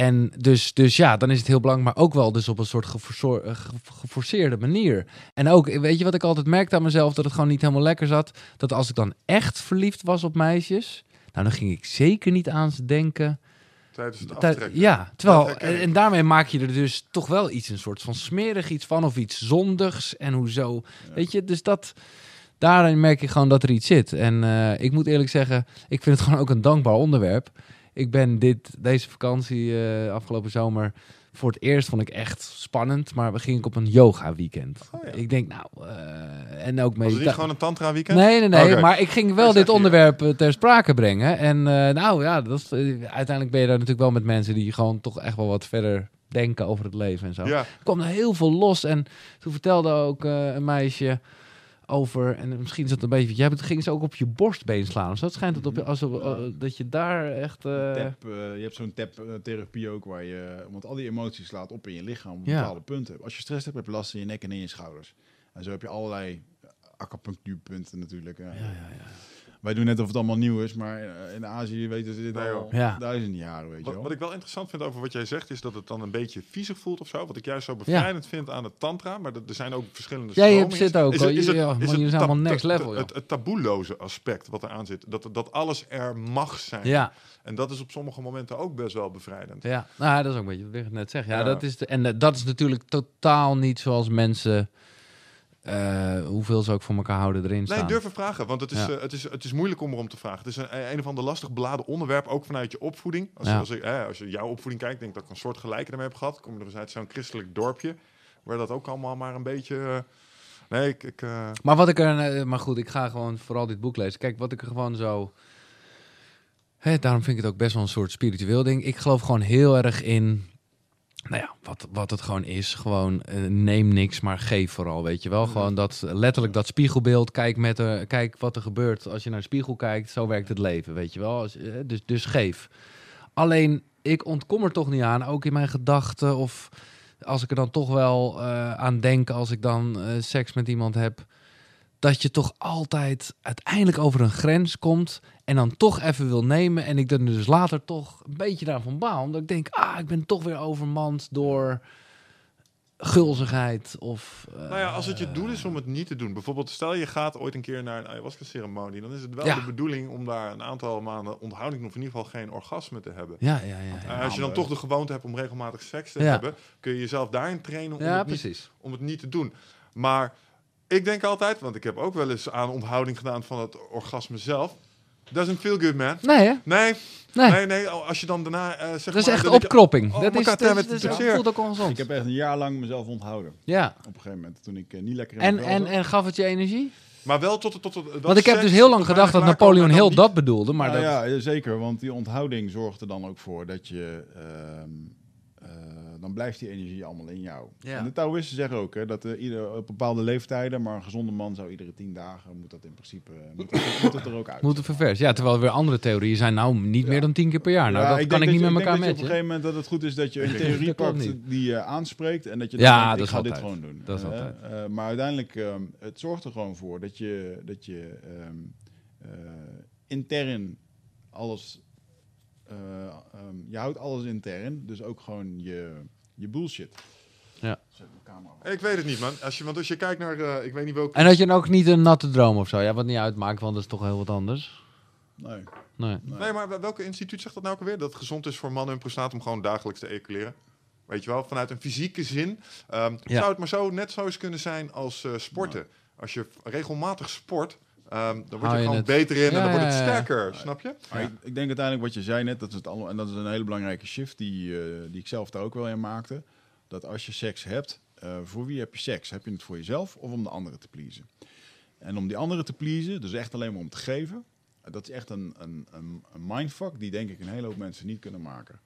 En dus, dus ja, dan is het heel belangrijk, maar ook wel dus op een soort eh, ge- geforceerde manier. En ook, weet je wat ik altijd merkte aan mezelf, dat het gewoon niet helemaal lekker zat? Dat als ik dan echt verliefd was op meisjes, nou dan ging ik zeker niet aan ze denken. Tijdens het aftrekken. ja, terwijl, ik. en, en daarmee maak je er dus toch wel iets, een soort van smerig iets van, of iets zondigs. En hoezo, weet je, dus dat, daarin merk je gewoon dat er iets zit. En eh, ik moet eerlijk zeggen, ik vind het gewoon ook een dankbaar onderwerp. Ik ben dit, deze vakantie, eh, afgelopen zomer, voor het eerst vond ik echt spannend, maar we gingen op een yoga weekend. Oh ja. Ik denk, nou, eh, en ook Was het niet gewoon een tantra weekend? Nee, nee, nee. Maar ik ging wel dit onderwerp eh, ter sprake brengen. En nou ja, dat is, uiteindelijk ben je daar natuurlijk wel met mensen die gewoon toch echt wel wat verder denken over het leven en zo. Ja, Er kwam er heel veel los. En toen vertelde ook een meisje over, en misschien is het een beetje, jij hebt- ging ze ook op je borstbeen slaan. Dus dat schijnt het op je, als, Ja. eh, dat je daar echt. eh, Tap, eh, je hebt zo'n tap-therapie ook waar je, want al die emoties slaat op in je lichaam op Ja. bepaalde punten. Als je stress hebt, heb je last in je nek en in je schouders. En zo heb je allerlei acupunctuurpunten natuurlijk. ja, ja, ja. Wij doen net of het allemaal nieuw is, maar eh, in Azië weten ze dit Nee, al. Ja. duizenden jaren, weet je wat, wel. wat ik wel interessant vind over wat jij zegt, is dat het dan een beetje viezig voelt of zo. Wat ik juist zo bevrijdend vind aan het tantra, maar er zijn ook verschillende Ja, je zit ook, Is is is allemaal next level. Het, het taboeloze aspect wat eraan zit, dat, dat alles er mag zijn. ja, En dat is op sommige momenten ook best wel bevrijdend. ja. Nou, dat is ook een beetje wat ik net zeg. Ja, Ja. Dat is de, en eh, dat is natuurlijk totaal niet zoals mensen, eh, hoeveel ze ook voor elkaar houden, erin staan. Nee, durven vragen, want het is, Ja. eh, het, is, het is moeilijk om erom te vragen. Het is een, een of ander lastig beladen onderwerp, ook vanuit je opvoeding. Als, Ja. als, ik, eh, als je jouw opvoeding kijkt, denk ik dat ik een soort gelijke ermee heb gehad. Ik kom er dus uit zo'n christelijk dorpje, waar dat ook allemaal maar een beetje... eh, nee, ik... ik Maar wat ik er, maar goed, ik ga gewoon vooral dit boek lezen. Kijk, wat ik er gewoon zo. Hè, daarom vind ik het ook best wel een soort spiritueel ding. Ik geloof gewoon heel erg in. Nou ja, wat, wat het gewoon is. Gewoon eh, neem niks, maar geef vooral. Weet je wel. Gewoon dat letterlijk dat spiegelbeeld. Kijk, met de, kijk wat er gebeurt als je naar de spiegel kijkt. Zo werkt het leven. Weet je wel. Als, eh, dus, dus geef. Alleen, ik ontkom er toch niet aan. Ook in mijn gedachten. Of als ik er dan toch wel eh, aan denk. Als ik dan seks met iemand heb dat je toch altijd uiteindelijk over een grens komt en dan toch even wil nemen. En ik er dus later toch een beetje daarvan baal. Omdat ik denk, ah, ik ben toch weer overmand door gulzigheid of... eh, Nou ja, als het je doel is om het niet te doen. Bijvoorbeeld, stel je gaat ooit een keer naar een ayahuasca-ceremonie. Dan is het wel Ja. de bedoeling om daar een aantal maanden onthouding... of in ieder geval geen orgasme te hebben. Ja, ja, ja. ja. Eh, als je dan toch de gewoonte hebt om regelmatig seks te Ja. hebben... kun je jezelf daarin trainen om, het niet, om het niet te doen. Maar ik denk altijd, want ik heb ook wel eens aan onthouding gedaan van het orgasme zelf... Doesn't feel good, man. Nee, hè? Nee, Nee. nee, nee. Als je dan daarna eh zeg dat is maar... echt opkropping. Oh, dat is, dat, is, dat voelt ook ongezond. Ik heb echt een jaar lang mezelf onthouden. Ja. Op een gegeven moment, toen ik eh, niet lekker in En, en, en gaf het je energie? Maar wel tot... tot, tot Want ik heb dus heel lang gedacht dat Napoleon heel dat bedoelde, maar Nou dat... ja, zeker, want die onthouding zorgt er dan ook voor dat je... ehm, eh, dan blijft die energie allemaal in jou. Ja. En de Taoïsten zeggen ook hè, dat eh, ieder, op bepaalde leeftijden, maar een gezonde man zou iedere tien dagen, moet dat in principe, eh, moet, het- moet het er ook uit. Moet het ververs. Ja, terwijl er weer andere theorieën zijn. Nou, niet Ja. meer dan tien keer per jaar. Nou, Ja, dat ik kan ik niet met elkaar je op een gegeven moment dat het goed is dat je een theorie pakt niet. die je aanspreekt en dat je Ja, denkt, dat ik is ga dit altijd. gewoon doen. Dat is Eh, altijd. eh, maar uiteindelijk, ehm, het zorgt er gewoon voor dat je, dat je ehm, eh, intern alles, eh, ehm, je houdt alles intern, dus ook gewoon je, je bullshit. Ja. Zet de camera op. Ik weet het niet, man. Als je, want als je kijkt naar, eh, ik weet niet welke... En had je dan ook niet een natte droom of zo? Ja, wat niet uitmaakt, want dat is toch heel wat anders. Nee. Nee. Nee, maar wel- welke instituut zegt dat nou ook alweer? Dat het gezond is voor mannen hun prostaat om gewoon dagelijks te ejaculeren. Weet je wel, vanuit een fysieke zin. Ehm, Ja. Zou het maar zo net zo eens kunnen zijn als eh, sporten? Als je regelmatig sport, ehm, dan word je je gewoon het- beter in en dan wordt het ja, ja. sterker, snap je? Maar ik, ik denk uiteindelijk wat je zei net, dat is het allemaal, en dat is een hele belangrijke shift die, eh, die ik zelf daar ook wel in maakte. Dat als je seks hebt, eh, voor wie heb je seks? Heb je het voor jezelf of om de anderen te pleasen? En om die anderen te pleasen, dus echt alleen maar om te geven, eh, dat is echt een, een, een, een mindfuck die denk ik een hele hoop mensen niet kunnen maken.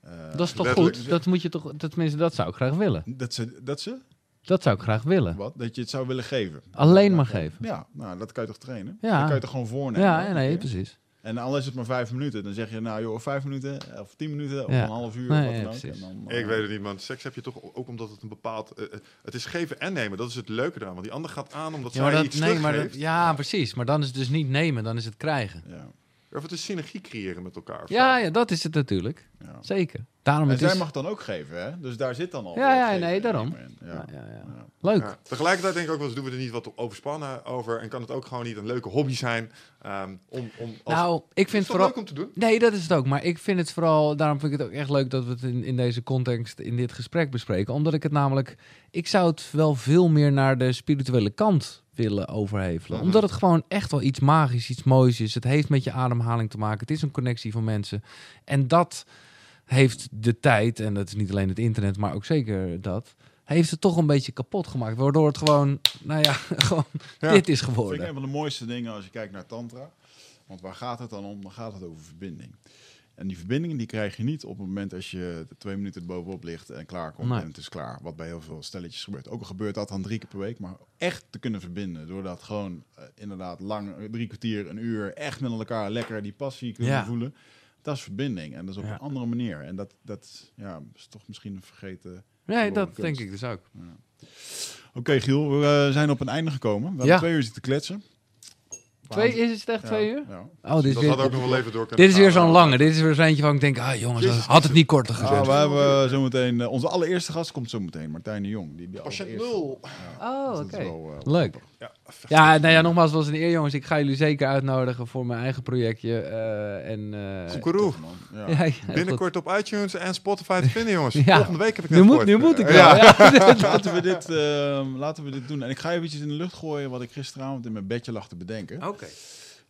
Eh, Dat is toch goed? Dat moet je toch... dat- Tenminste, dat zou ik graag willen. Dat ze, dat ze, Dat zou ik graag willen. wat? Dat je het zou willen geven. Alleen maar geven. Ja, nou, dat kan je toch trainen? Ja. Dat kan je toch gewoon voornemen? Ja, ja, nee, precies. En al is het maar vijf minuten, dan zeg je, nou joh, vijf minuten, of tien minuten, of Ja. een half uur, Nee, wat ja, dan ook. precies. En dan, Ik eh, weet het niet, man. Seks heb je toch ook omdat het een bepaald... eh, eh, het is geven en nemen. Dat is het leuke eraan. Want die ander gaat aan omdat Ja, zij dat, iets nee, maar dat, ja, precies. Maar dan is het dus niet nemen, dan is het krijgen. Ja, Of het is synergie creëren met elkaar. Ja, ja dat is het natuurlijk. ja. Zeker. Daarom En het zij is... mag dan ook geven, hè? Dus daar zit dan al. Ja, ja, het nee, daarom. Ja. Ja, ja, ja. Ja. Leuk. Ja. Tegelijkertijd denk ik ook wel eens, doen we er niet wat overspannen over? En kan het ook gewoon niet een leuke hobby zijn? ehm, om, om als... Nou, ik Het vind toch vooral... leuk om te doen? Nee, dat is het ook. Maar ik vind het vooral... Daarom vind ik het ook echt leuk dat we het in, in deze context, in dit gesprek bespreken. Omdat ik het namelijk... Ik zou het wel veel meer naar de spirituele kant willen overhevelen. Mhm. Omdat het gewoon echt wel iets magisch, iets moois is. Het heeft met je ademhaling te maken. Het is een connectie van mensen. En dat heeft de tijd, en dat is niet alleen het internet, maar ook zeker dat... Heeft het toch een beetje kapot gemaakt. Waardoor het gewoon, nou ja, gewoon Ja. dit is Dat vind ik geworden. een van de mooiste dingen als je kijkt naar Tantra. Want waar gaat het dan om? Dan gaat het over verbinding. En die verbindingen die krijg je niet op het moment als je twee minuten er bovenop ligt en klaar komt Nee. en het is klaar. Wat bij heel veel stelletjes gebeurt. Ook al gebeurt dat dan drie keer per week, maar echt te kunnen verbinden. Door dat gewoon eh, inderdaad lang, eh, drie kwartier, een uur, echt met elkaar lekker die passie kunnen Ja. voelen. Dat is verbinding. En dat is op Ja. een andere manier. En dat, dat ja, is toch misschien een vergeten... Nee, dat kunst. denk ik dus ook. Oké Giel, we eh, zijn op een einde gekomen. We hebben twee uur zitten kletsen. Twee, is het echt Ja, twee uur? ja. Oh, dit is Dat weer, had ook nog wel even door kunnen dit is weer zo'n lange. Dit is weer zo eentje van ik denk, ah jongens, Jezus, had het niet korter gezet. Ah, we hebben eh, zometeen eh, onze allereerste gast komt zometeen, Martijn de Jong. Die, die Patiënt nul. Oh, Dus oké. dat is wel, eh, Leuk. Ja, Ja, nou ja, nogmaals, het was een eer jongens. Ik ga jullie zeker uitnodigen voor mijn eigen projectje. eh, en, eh, Koekeroe. tof, man. Ja. ja, ja, goed. Binnenkort op iTunes en Spotify te vinden, jongens. Ja. Volgende week heb ik net Nu moet, nu moet ik wel. Ja. Ja. laten, we dit, ehm, laten we dit doen. En ik ga eventjes in de lucht gooien wat ik gisteravond in mijn bedje lag te bedenken. Oké.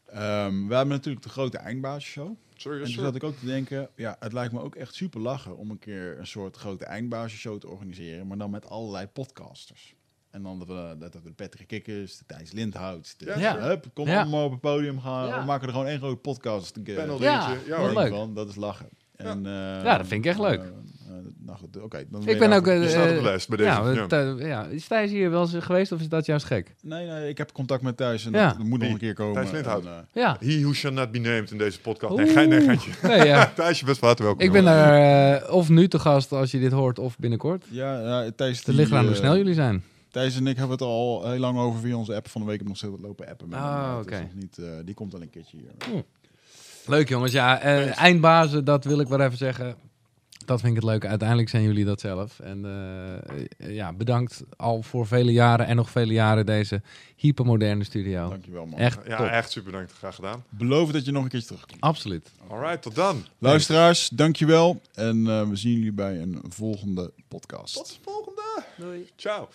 Ehm, we hebben natuurlijk de grote eindbazenshow. Sorry, En toen zat ik ook te denken, ja, het lijkt me ook echt super lachen om een keer een soort grote eindbazenshow te organiseren, maar dan met allerlei podcasters. En dan dat we, dat we de Patrick Kikkers, de Thijs Lindhout, de, Ja, hup, kom Ja. allemaal op het podium gaan. Ja. We maken er gewoon één grote podcast. Panel Ja, dingetje. Ja, leuk. Van, dat is lachen. En, eh, Ja, dat vind ik echt leuk. eh, eh, nou goed, oké. dan Ik ben daar- ook... eh, Je staat op de eh, lijst bij deze. Ja, Ja. eh. Is Thijs hier wel eens geweest of is dat juist gek? Nee, nee, ik heb contact met Thijs en Ja. dat, moet nog een keer komen. Thijs Lindhout. En, eh, Ja. He who shall not be named in deze podcast. Nee, gein, nee, geintje. Nee, ja. Thijs, je best van harte welkom. Ik ben daar eh, of nu te gast als je dit hoort of binnenkort. ja, ja, Thijs... Het ligt hoe eh, snel jullie zijn. Thijs en ik hebben het al heel lang over via onze app. Van de week ik nog steeds lopen appen. Met Oh, oké. nog niet, eh, die komt al een keertje hier. Leuk jongens, ja. eh, eindbazen, dat wil ik wel even zeggen. Dat vind ik het leuke. Uiteindelijk zijn jullie dat zelf. En eh, ja, bedankt al voor vele jaren en nog vele jaren deze hypermoderne studio. Dankjewel man. Echt Ja, top. echt super bedankt. Graag gedaan. Beloof dat je nog een keertje terugkomt. Absoluut. Alright, tot dan. Luisteraars, dankjewel. En eh, we zien jullie bij een volgende podcast. Tot de volgende. Doei. Ciao.